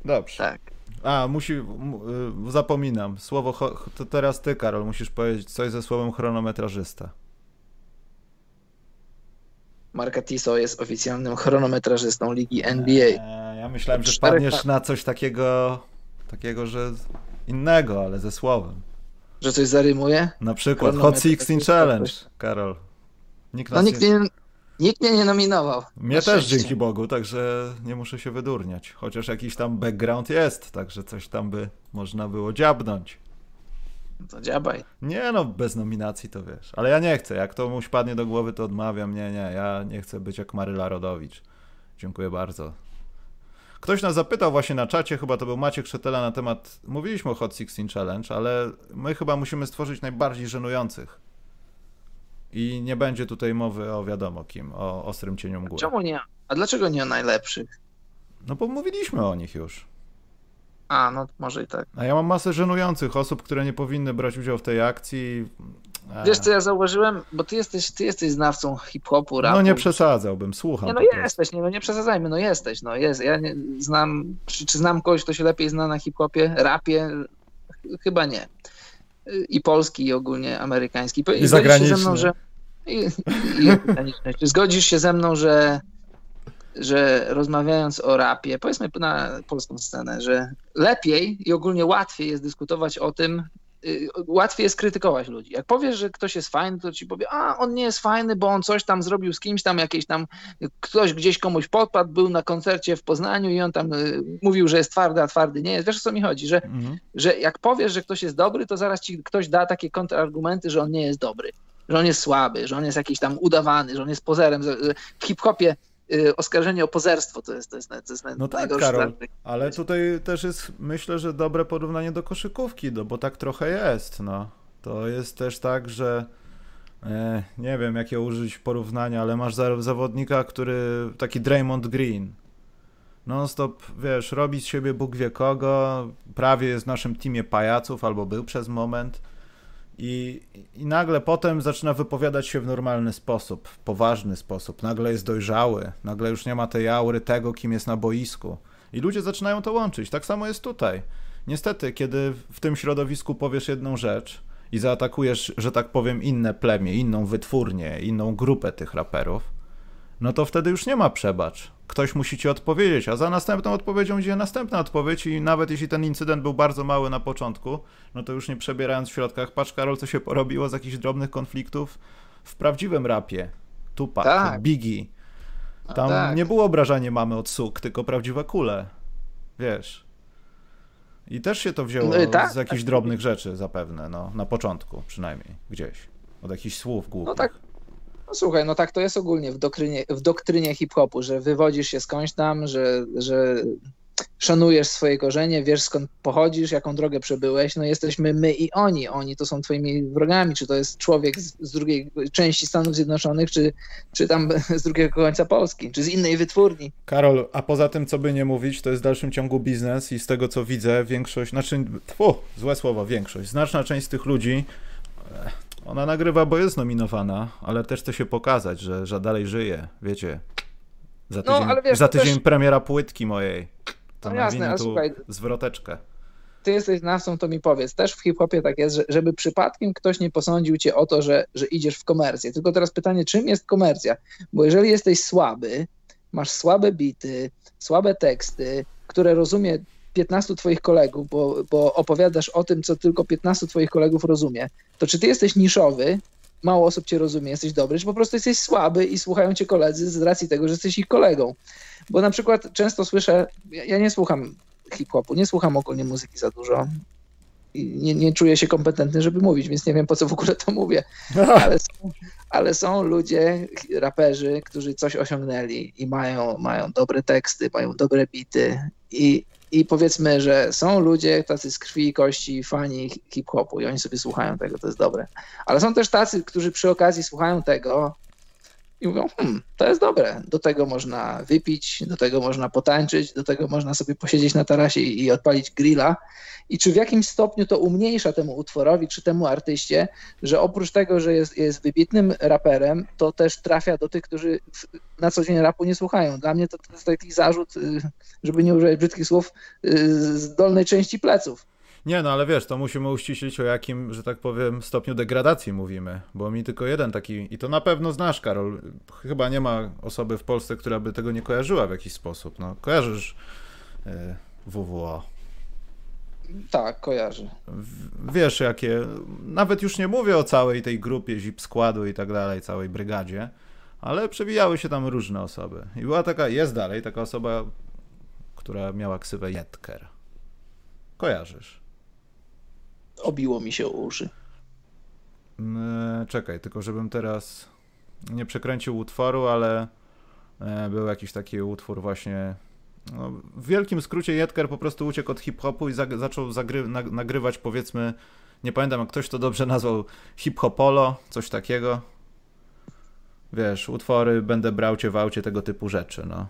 Dobrze. Tak. A, musi. mu- y, zapominam. Słowo. To teraz ty, Karol, musisz powiedzieć coś ze słowem chronometrażysta. Marka Tiso jest oficjalnym chronometrażystą ligi NBA. E, ja myślałem, że padniesz na coś takiego. Takiego, że innego, ale ze słowem. Że coś zarymuje? Na przykład Hot Chronometrażysta 16 Challenge, Karol. Nikt No nikt nie... mnie, nikt mnie nie nominował. Mnie też szczęście. dzięki Bogu, także nie muszę się wydurniać. Chociaż jakiś tam background jest, także coś tam by można było dziabnąć. No To dziabaj. Nie no, bez nominacji to wiesz. Ale ja nie chcę. Jak to mu padnie do głowy, to odmawiam. Nie, nie, ja nie chcę być jak Maryla Rodowicz. Dziękuję bardzo. Ktoś nas zapytał właśnie na czacie, chyba to był Maciek Szetela na temat. Mówiliśmy o Hot 16 Challenge, ale my chyba musimy stworzyć najbardziej żenujących. I nie będzie tutaj mowy o wiadomo kim, o ostrym cieniu mgły. Czemu nie? A dlaczego nie o najlepszych? No bo mówiliśmy o nich już. A, no może i tak. A ja mam masę żenujących osób, które nie powinny brać udziału w tej akcji. E, Wiesz co ja zauważyłem? Bo ty jesteś, ty jesteś znawcą hip-hopu, rapu. No nie przesadzałbym, słucham. Nie, no jesteś, nie, no nie przesadzajmy, no jesteś, no jest. Ja nie, znam, czy, czy znam kogoś, kto się lepiej zna na hip-hopie, rapie? Chyba nie. I polski, i ogólnie amerykański. Po- I zgodzisz się ze zagraniczny. mną, że... I, i zagraniczny. Czy zgodzisz się ze mną, że, że rozmawiając o rapie, powiedzmy na polską scenę, że lepiej i ogólnie łatwiej jest dyskutować o tym, łatwiej jest krytykować ludzi. Jak powiesz, że ktoś jest fajny, to ci powie, a on nie jest fajny, bo on coś tam zrobił z kimś tam, jakieś tam, ktoś gdzieś komuś podpadł, był na koncercie w Poznaniu i on tam y, mówił, że jest twardy, a twardy nie jest. Wiesz o co mi chodzi, że, Mhm. że jak powiesz, że ktoś jest dobry, to zaraz ci ktoś da takie kontrargumenty, że on nie jest dobry, że on jest słaby, że on jest jakiś tam udawany, że on jest pozerem. W hip-hopie y, oskarżenie o pozerstwo to jest, to jest, to jest No tak, Karol, ale tutaj też jest, myślę, że dobre porównanie do koszykówki, no bo tak trochę jest, no. To jest też tak, że e, nie wiem, jakie użyć porównania, ale masz za, zawodnika, który, taki Draymond Green, non-stop, wiesz, robi z siebie Bóg wie kogo, prawie jest w naszym teamie pajaców, albo był przez moment i, i nagle potem zaczyna wypowiadać się w normalny sposób, poważny sposób, nagle jest dojrzały, nagle już nie ma tej aury tego, kim jest na boisku. I ludzie zaczynają to łączyć, tak samo jest tutaj. Niestety, kiedy w tym środowisku powiesz jedną rzecz i zaatakujesz, że tak powiem, inne plemię, inną wytwórnię, inną grupę tych raperów, no to wtedy już nie ma przebacz. Ktoś musi ci odpowiedzieć, a za następną odpowiedzią idzie następna odpowiedź i nawet jeśli ten incydent był bardzo mały na początku, no to już nie przebierając w środkach, patrz Karol, co się porobiło z jakichś drobnych konfliktów w prawdziwym rapie. Tupac, Tak. Biggie. No Tam tak. nie było obrażanie mamy od suk, tylko prawdziwe kule. Wiesz. I też się to wzięło No tak. z jakichś drobnych rzeczy zapewne, no, na początku przynajmniej, gdzieś. Od jakichś słów głupich. No tak. Słuchaj, no tak to jest ogólnie w doktrynie, w doktrynie hip-hopu, że wywodzisz się skądś tam, że, że szanujesz swoje korzenie, wiesz skąd pochodzisz, jaką drogę przebyłeś. No jesteśmy my i oni. Oni to są twoimi wrogami, czy to jest człowiek z, z drugiej części Stanów Zjednoczonych, czy, czy tam z drugiego końca Polski, czy z innej wytwórni. Karol, a poza tym, co by nie mówić, to jest w dalszym ciągu biznes i z tego, co widzę, większość, znaczy, tfu, złe słowo, większość, znaczna część z tych ludzi, ona nagrywa, bo jest nominowana, ale też chce się pokazać, że, że dalej żyje, wiecie. Za No, tydzień, ale wiesz, za to też- tydzień premiera płytki mojej. To No no jasne, ale tu słuchaj- zwroteczkę. ty jesteś znawcą, to mi powiedz. Też w hip-hopie tak jest, że, żeby przypadkiem ktoś nie posądził cię o to, że, że idziesz w komercję. Tylko teraz pytanie, czym jest komercja? Bo jeżeli jesteś słaby, masz słabe bity, słabe teksty, które rozumie 15 twoich kolegów, bo, bo opowiadasz o tym, co tylko 15 twoich kolegów rozumie, to czy ty jesteś niszowy, mało osób cię rozumie, jesteś dobry, czy po prostu jesteś słaby i słuchają cię koledzy z racji tego, że jesteś ich kolegą? Bo na przykład często słyszę, ja, ja nie słucham hip-hopu, nie słucham ogólnie muzyki za dużo. I nie, nie czuję się kompetentny, żeby mówić, więc nie wiem po co w ogóle to mówię. Ale są, ale są ludzie, raperzy, którzy coś osiągnęli i mają, mają dobre teksty, mają dobre bity i, i powiedzmy, że są ludzie tacy z krwi i kości, fani hip-hopu i oni sobie słuchają tego, to jest dobre. Ale są też tacy, którzy przy okazji słuchają tego i mówią, hmm, to jest dobre, do tego można wypić, do tego można potańczyć, do tego można sobie posiedzieć na tarasie i, odpalić grilla. I czy w jakimś stopniu to umniejsza temu utworowi, czy temu artyście, że oprócz tego, że jest, jest wybitnym raperem, to też trafia do tych, którzy na co dzień rapu nie słuchają. Dla mnie to, to jest taki zarzut, y, żeby nie używać brzydkich słów, y, z dolnej części pleców. Nie, no ale wiesz, to musimy uściślić o jakim, że tak powiem, stopniu degradacji mówimy, bo mi tylko jeden taki, i to na pewno znasz, Karol, chyba nie ma osoby w Polsce, która by tego nie kojarzyła w jakiś sposób, no, kojarzysz y, WWO. Tak, kojarzę. Wiesz, jakie, nawet już nie mówię o całej tej grupie zip składu i tak dalej, całej brygadzie, ale przewijały się tam różne osoby. I była taka, jest dalej taka osoba, która miała ksywę Jetker. Kojarzysz? Obiło mi się o uszy. Mm, Czekaj, tylko żebym teraz nie przekręcił utworu, ale e, był jakiś taki utwór właśnie. No, w wielkim skrócie Jetker po prostu uciekł od hip-hopu i zaczął zagry- nag- nagrywać powiedzmy, nie pamiętam jak ktoś to dobrze nazwał, hip-hopolo, coś takiego. Wiesz, utwory, będę brał cię w aucie, tego typu rzeczy, no.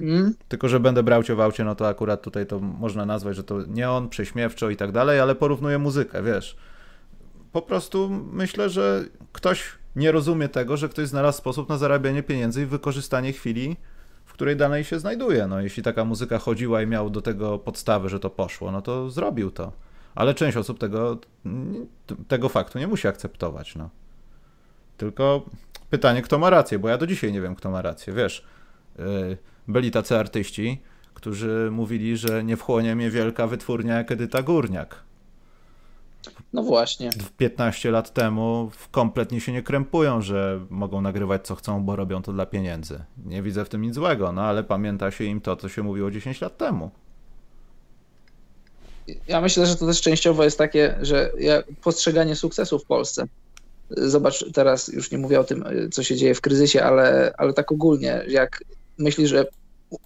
Mm. Tylko, że będę brał cię w aucie, no to akurat tutaj to można nazwać, że to nie on, prześmiewczo i tak dalej, ale porównuję muzykę, wiesz. Po prostu myślę, że ktoś nie rozumie tego, że ktoś znalazł sposób na zarabianie pieniędzy i wykorzystanie chwili, w której danej się znajduje. No, jeśli taka muzyka chodziła i miał do tego podstawy, że to poszło, no to zrobił to. Ale część osób tego, tego faktu nie musi akceptować, no. Tylko pytanie, kto ma rację, bo ja do dzisiaj nie wiem, kto ma rację. Wiesz, yy, byli tacy artyści, którzy mówili, że nie wchłonie mnie wielka wytwórnia jak Edyta Górniak. No właśnie. 15 lat temu kompletnie się nie krępują, że mogą nagrywać co chcą, bo robią to dla pieniędzy. Nie widzę w tym nic złego, no ale pamięta się im to, co się mówiło 10 lat temu. Ja myślę, że to też częściowo jest takie, że postrzeganie sukcesu w Polsce. Zobacz, teraz już nie mówię o tym, co się dzieje w kryzysie, ale, ale tak ogólnie, jak myślisz, że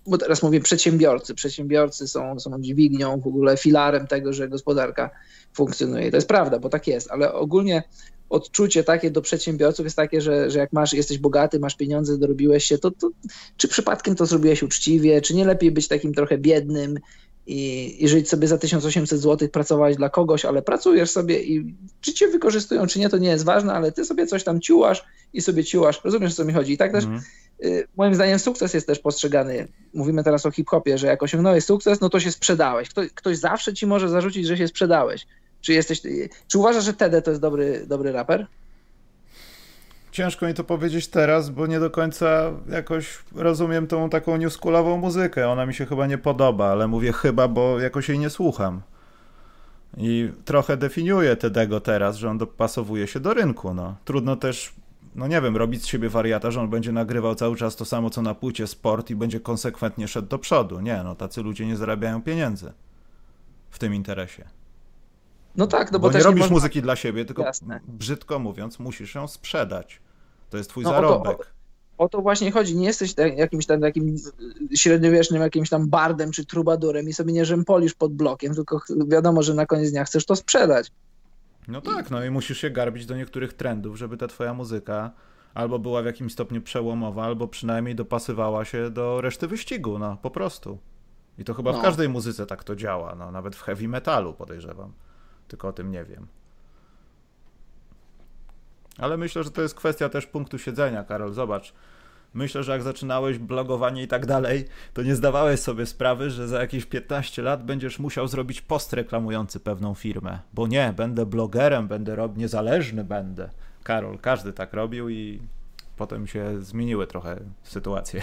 bo teraz mówię przedsiębiorcy. Przedsiębiorcy są, są dźwignią, w ogóle filarem tego, że gospodarka funkcjonuje. To jest prawda, bo tak jest, ale ogólnie odczucie takie do przedsiębiorców jest takie, że, że jak masz, jesteś bogaty, masz pieniądze, dorobiłeś się, to, to czy przypadkiem to zrobiłeś uczciwie, czy nie lepiej być takim trochę biednym i, i żyć sobie za 1800 zł, pracować dla kogoś, ale pracujesz sobie i czy cię wykorzystują, czy nie, to nie jest ważne, ale ty sobie coś tam ciułasz i sobie ciułasz. Rozumiesz, o co mi chodzi? I tak też mm. Y, moim zdaniem sukces jest też postrzegany. Mówimy teraz o hip-hopie, że jak osiągnąłeś sukces, no to się sprzedałeś. Ktoś, ktoś zawsze ci może zarzucić, że się sprzedałeś. Czy jesteś, czy uważasz, że Tede to jest dobry, dobry raper? Ciężko mi to powiedzieć teraz, bo nie do końca jakoś rozumiem tą taką newschoolową muzykę. Ona mi się chyba nie podoba, ale mówię chyba, bo jakoś jej nie słucham. I trochę definiuję Tedego teraz, że on dopasowuje się do rynku. No. Trudno też, no nie wiem, robić z siebie wariata, że on będzie nagrywał cały czas to samo, co na płycie sport i będzie konsekwentnie szedł do przodu. Nie, no tacy ludzie nie zarabiają pieniędzy w tym interesie. No tak, no bo, bo nie robisz nie można... muzyki dla siebie, tylko Jasne. brzydko mówiąc, musisz ją sprzedać. To jest twój no, zarobek. O to, o, o to, właśnie chodzi. Nie jesteś tak, jakimś tam takim średniowiecznym jakimś tam bardem czy trubadurem i sobie nie rzępolisz pod blokiem, tylko wiadomo, że na koniec dnia chcesz to sprzedać. No tak, no i musisz się garbić do niektórych trendów, żeby ta twoja muzyka albo była w jakimś stopniu przełomowa, albo przynajmniej dopasywała się do reszty wyścigu, no po prostu. I to chyba no. w każdej muzyce tak to działa, no nawet w heavy metalu podejrzewam tylko o tym nie wiem. Ale myślę, że to jest kwestia też punktu siedzenia, Karol. Zobacz. Myślę, że jak zaczynałeś blogowanie i tak dalej, to nie zdawałeś sobie sprawy, że za jakieś 15 lat będziesz musiał zrobić post reklamujący pewną firmę. Bo nie, będę blogerem, będę robił, niezależny będę. Karol, każdy tak robił i potem się zmieniły trochę sytuacje.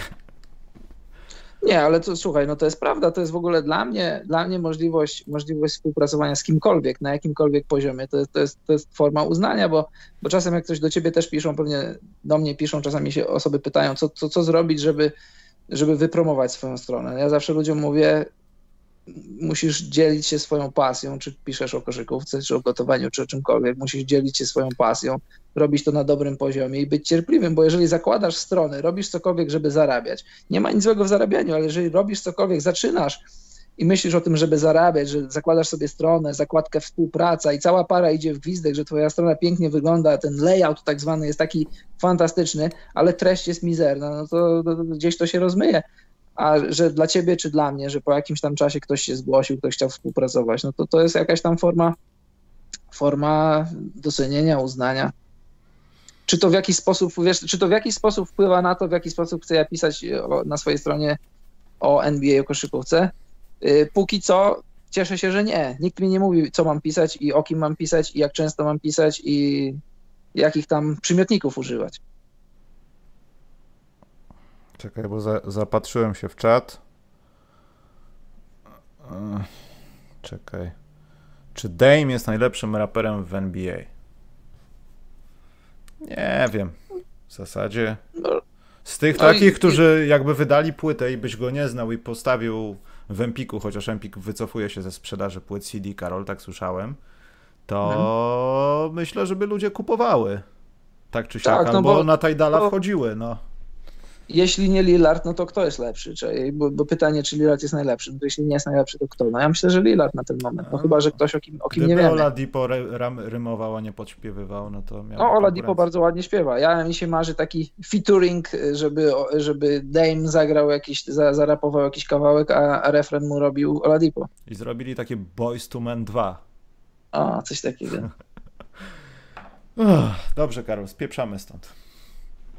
Nie, ale to słuchaj, no to jest prawda, to jest w ogóle dla mnie, dla mnie możliwość, możliwość współpracowania z kimkolwiek, na jakimkolwiek poziomie, to jest, to jest, to jest forma uznania, bo, bo czasem jak ktoś do ciebie też piszą, pewnie do mnie piszą, czasami się osoby pytają, co, co, co zrobić, żeby, żeby wypromować swoją stronę. Ja zawsze ludziom mówię, musisz dzielić się swoją pasją, czy piszesz o koszykówce, czy o gotowaniu, czy o czymkolwiek, musisz dzielić się swoją pasją, robić to na dobrym poziomie i być cierpliwym, bo jeżeli zakładasz strony, robisz cokolwiek, żeby zarabiać, nie ma nic złego w zarabianiu, ale jeżeli robisz cokolwiek, zaczynasz i myślisz o tym, żeby zarabiać, że zakładasz sobie stronę, zakładkę współpraca i cała para idzie w gwizdek, że twoja strona pięknie wygląda, ten layout tak zwany jest taki fantastyczny, ale treść jest mizerna, no to, to, to gdzieś to się rozmyje a że dla ciebie czy dla mnie, że po jakimś tam czasie ktoś się zgłosił, ktoś chciał współpracować, no to to jest jakaś tam forma, forma docenienia, uznania. Czy to w jakiś sposób, wiesz, czy to w jakiś sposób wpływa na to, w jaki sposób chcę ja pisać na swojej stronie o NBA, o koszykówce? Y, póki co cieszę się, że nie. Nikt mi nie mówi, co mam pisać i o kim mam pisać i jak często mam pisać i jakich tam przymiotników używać. Czekaj, bo za, zapatrzyłem się w czat. Czekaj. Czy Dame jest najlepszym raperem w NBA? Nie wiem. W zasadzie. Z tych no takich, i... którzy jakby wydali płytę i byś go nie znał i postawił w Empiku, chociaż Empik wycofuje się ze sprzedaży płyt CD, Karol, tak słyszałem, to hmm. myślę, żeby ludzie kupowały. Tak czy siak, tak, no albo bo, na Tajdala wchodziły, no. Jeśli nie Lillard, no to kto jest lepszy? Czyli, bo, bo, pytanie, czy Lillard jest najlepszy. No to jeśli nie jest najlepszy, to kto? No ja myślę, że Lillard na ten moment. No chyba, że ktoś o kim, o kim Gdyby nie wiemy. Oladipo rymował, a nie podśpiewywał, no to miał. No Oladipo bardzo ładnie śpiewa. Ja mi się marzy taki featuring, żeby, żeby Dame zagrał jakiś, zarapował jakiś kawałek, a, a refren mu robił Oladipo. I zrobili takie Boys to Men 2. O, coś takiego. Dobrze, Karol, spieprzamy stąd.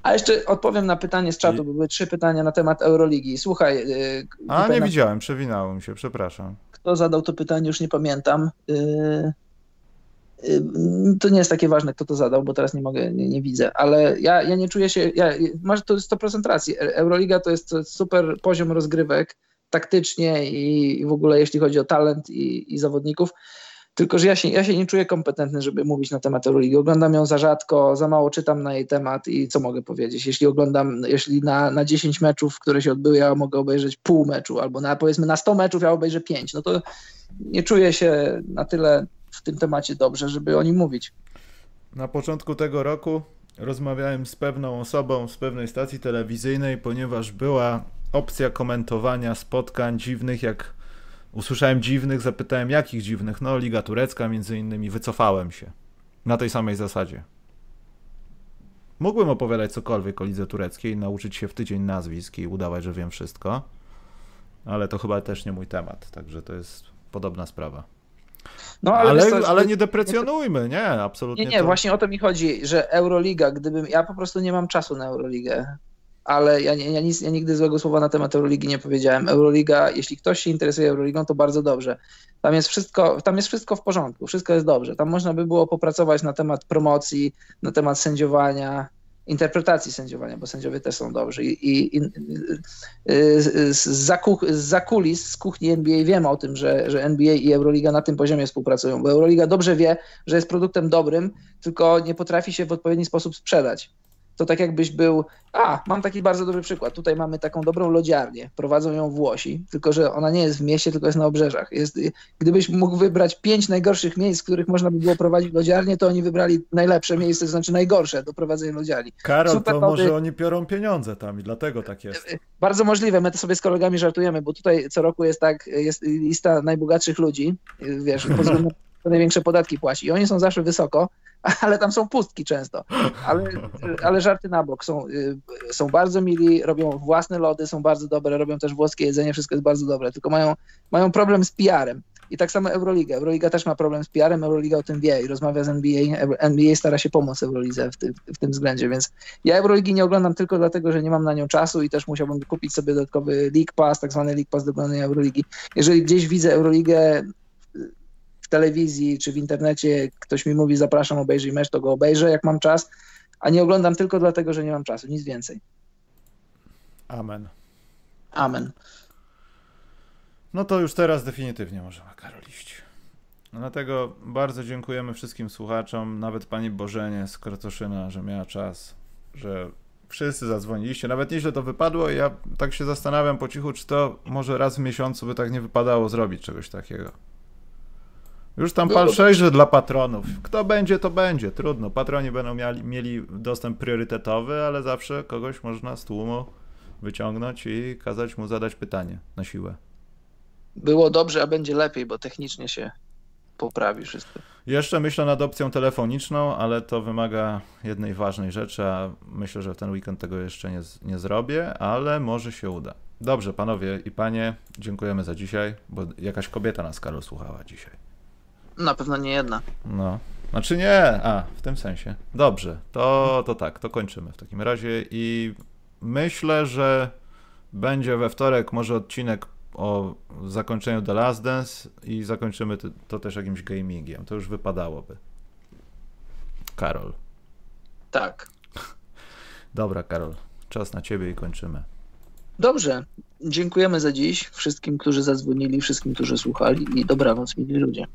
A jeszcze odpowiem na pytanie z czatu, bo były trzy pytania na temat Euroligi. Słuchaj. Yy, A nie na... widziałem, przewinąłem mi się, przepraszam. Kto zadał to pytanie, już nie pamiętam. Yy, to nie jest takie ważne, kto to zadał, bo teraz nie mogę, nie, nie widzę, ale ja, ja nie czuję się. Ja, masz to 100% racji. Euroliga to jest super poziom rozgrywek taktycznie i, i w ogóle jeśli chodzi o talent i, i zawodników. Tylko, że ja się, ja się nie czuję kompetentny, żeby mówić na temat Euroligi. Oglądam ją za rzadko, za mało czytam na jej temat i co mogę powiedzieć? Jeśli oglądam, jeśli na, na 10 meczów, które się odbyły, ja mogę obejrzeć pół meczu, albo na powiedzmy na 100 meczów ja obejrzę 5, no to nie czuję się na tyle w tym temacie dobrze, żeby o nim mówić. Na początku tego roku rozmawiałem z pewną osobą z pewnej stacji telewizyjnej, ponieważ była opcja komentowania spotkań dziwnych jak Usłyszałem dziwnych, zapytałem jakich dziwnych. No, Liga Turecka między innymi, wycofałem się. Na tej samej zasadzie. Mógłbym opowiadać cokolwiek o lidze tureckiej, nauczyć się w tydzień nazwisk i udawać, że wiem wszystko, ale to chyba też nie mój temat, także to jest podobna sprawa. No, ale, ale, co, ale nie deprecjonujmy, nie, absolutnie. Nie, nie, to... właśnie o to mi chodzi, że Euroliga, gdybym, ja po prostu nie mam czasu na Euroligę ale ja, ja, nic, ja nigdy złego słowa na temat Euroligi nie powiedziałem. Euroliga, jeśli ktoś się interesuje Euroligą, to bardzo dobrze. Tam jest wszystko, tam jest wszystko w porządku, wszystko jest dobrze. Tam można by było popracować na temat promocji, na temat sędziowania, interpretacji sędziowania, bo sędziowie też są dobrzy. I, i, i z, za kulis, z kuchni NBA wiemy o tym, że, że NBA i Euroliga na tym poziomie współpracują, bo Euroliga dobrze wie, że jest produktem dobrym, tylko nie potrafi się w odpowiedni sposób sprzedać to tak jakbyś był, a mam taki bardzo dobry przykład, tutaj mamy taką dobrą lodziarnię, prowadzą ją Włosi, tylko że ona nie jest w mieście, tylko jest na obrzeżach. Jest, gdybyś mógł wybrać pięć najgorszych miejsc, w których można by było prowadzić lodziarnię, to oni wybrali najlepsze miejsce, to znaczy najgorsze do prowadzenia lodziarni. Karol, Super to może oni piorą pieniądze tam i dlatego tak jest. Bardzo możliwe, my to sobie z kolegami żartujemy, bo tutaj co roku jest tak, jest lista najbogatszych ludzi, wiesz, pod względem największe podatki płaci i oni są zawsze wysoko, ale tam są pustki często. Ale, ale żarty na bok. Są, y, są bardzo mili, robią własne lody, są bardzo dobre, robią też włoskie jedzenie, wszystko jest bardzo dobre, tylko mają, mają problem z PR-em. I tak samo Euroliga. Euroliga też ma problem z PR-em, Euroliga o tym wie i rozmawia z NBA. NBA stara się pomóc Eurolidze w, ty, w tym względzie, więc ja Euroligi nie oglądam tylko dlatego, że nie mam na nią czasu i też musiałbym kupić sobie dodatkowy League Pass, tak zwany League Pass do oglądania Euroligi. Jeżeli gdzieś widzę Euroligę telewizji czy w internecie ktoś mi mówi zapraszam, obejrzyj mecz, to go obejrzę jak mam czas, a nie oglądam tylko dlatego, że nie mam czasu, nic więcej. Amen. Amen. No to już teraz definitywnie możemy, Karol, iść. Dlatego bardzo dziękujemy wszystkim słuchaczom, nawet pani Bożenie z Krotoszyna, że miała czas, że wszyscy zadzwoniliście. Nawet nieźle to wypadło i ja tak się zastanawiam po cichu, czy to może raz w miesiącu by tak nie wypadało zrobić czegoś takiego. Już tam pal że dla patronów. Kto będzie, to będzie. Trudno. Patroni będą mieli, mieli dostęp priorytetowy, ale zawsze kogoś można z tłumu wyciągnąć i kazać mu zadać pytanie na siłę. Było dobrze, a będzie lepiej, bo technicznie się poprawi wszystko. Jeszcze myślę nad opcją telefoniczną, ale to wymaga jednej ważnej rzeczy, a myślę, że w ten weekend tego jeszcze nie, nie zrobię, ale może się uda. Dobrze, panowie i panie, dziękujemy za dzisiaj, bo jakaś kobieta nas, Karol, słuchała dzisiaj. Na pewno nie jedna. No. Znaczy nie, a w tym sensie. Dobrze, to, to tak, to kończymy w takim razie i myślę, że będzie we wtorek może odcinek o zakończeniu The Last Dance i zakończymy to, też jakimś gamingiem. To już wypadałoby. Karol. Tak. Dobra, Karol. Czas na ciebie i kończymy. Dobrze. Dziękujemy za dziś wszystkim, którzy zadzwonili, wszystkim, którzy słuchali i dobranoc, mili ludzie.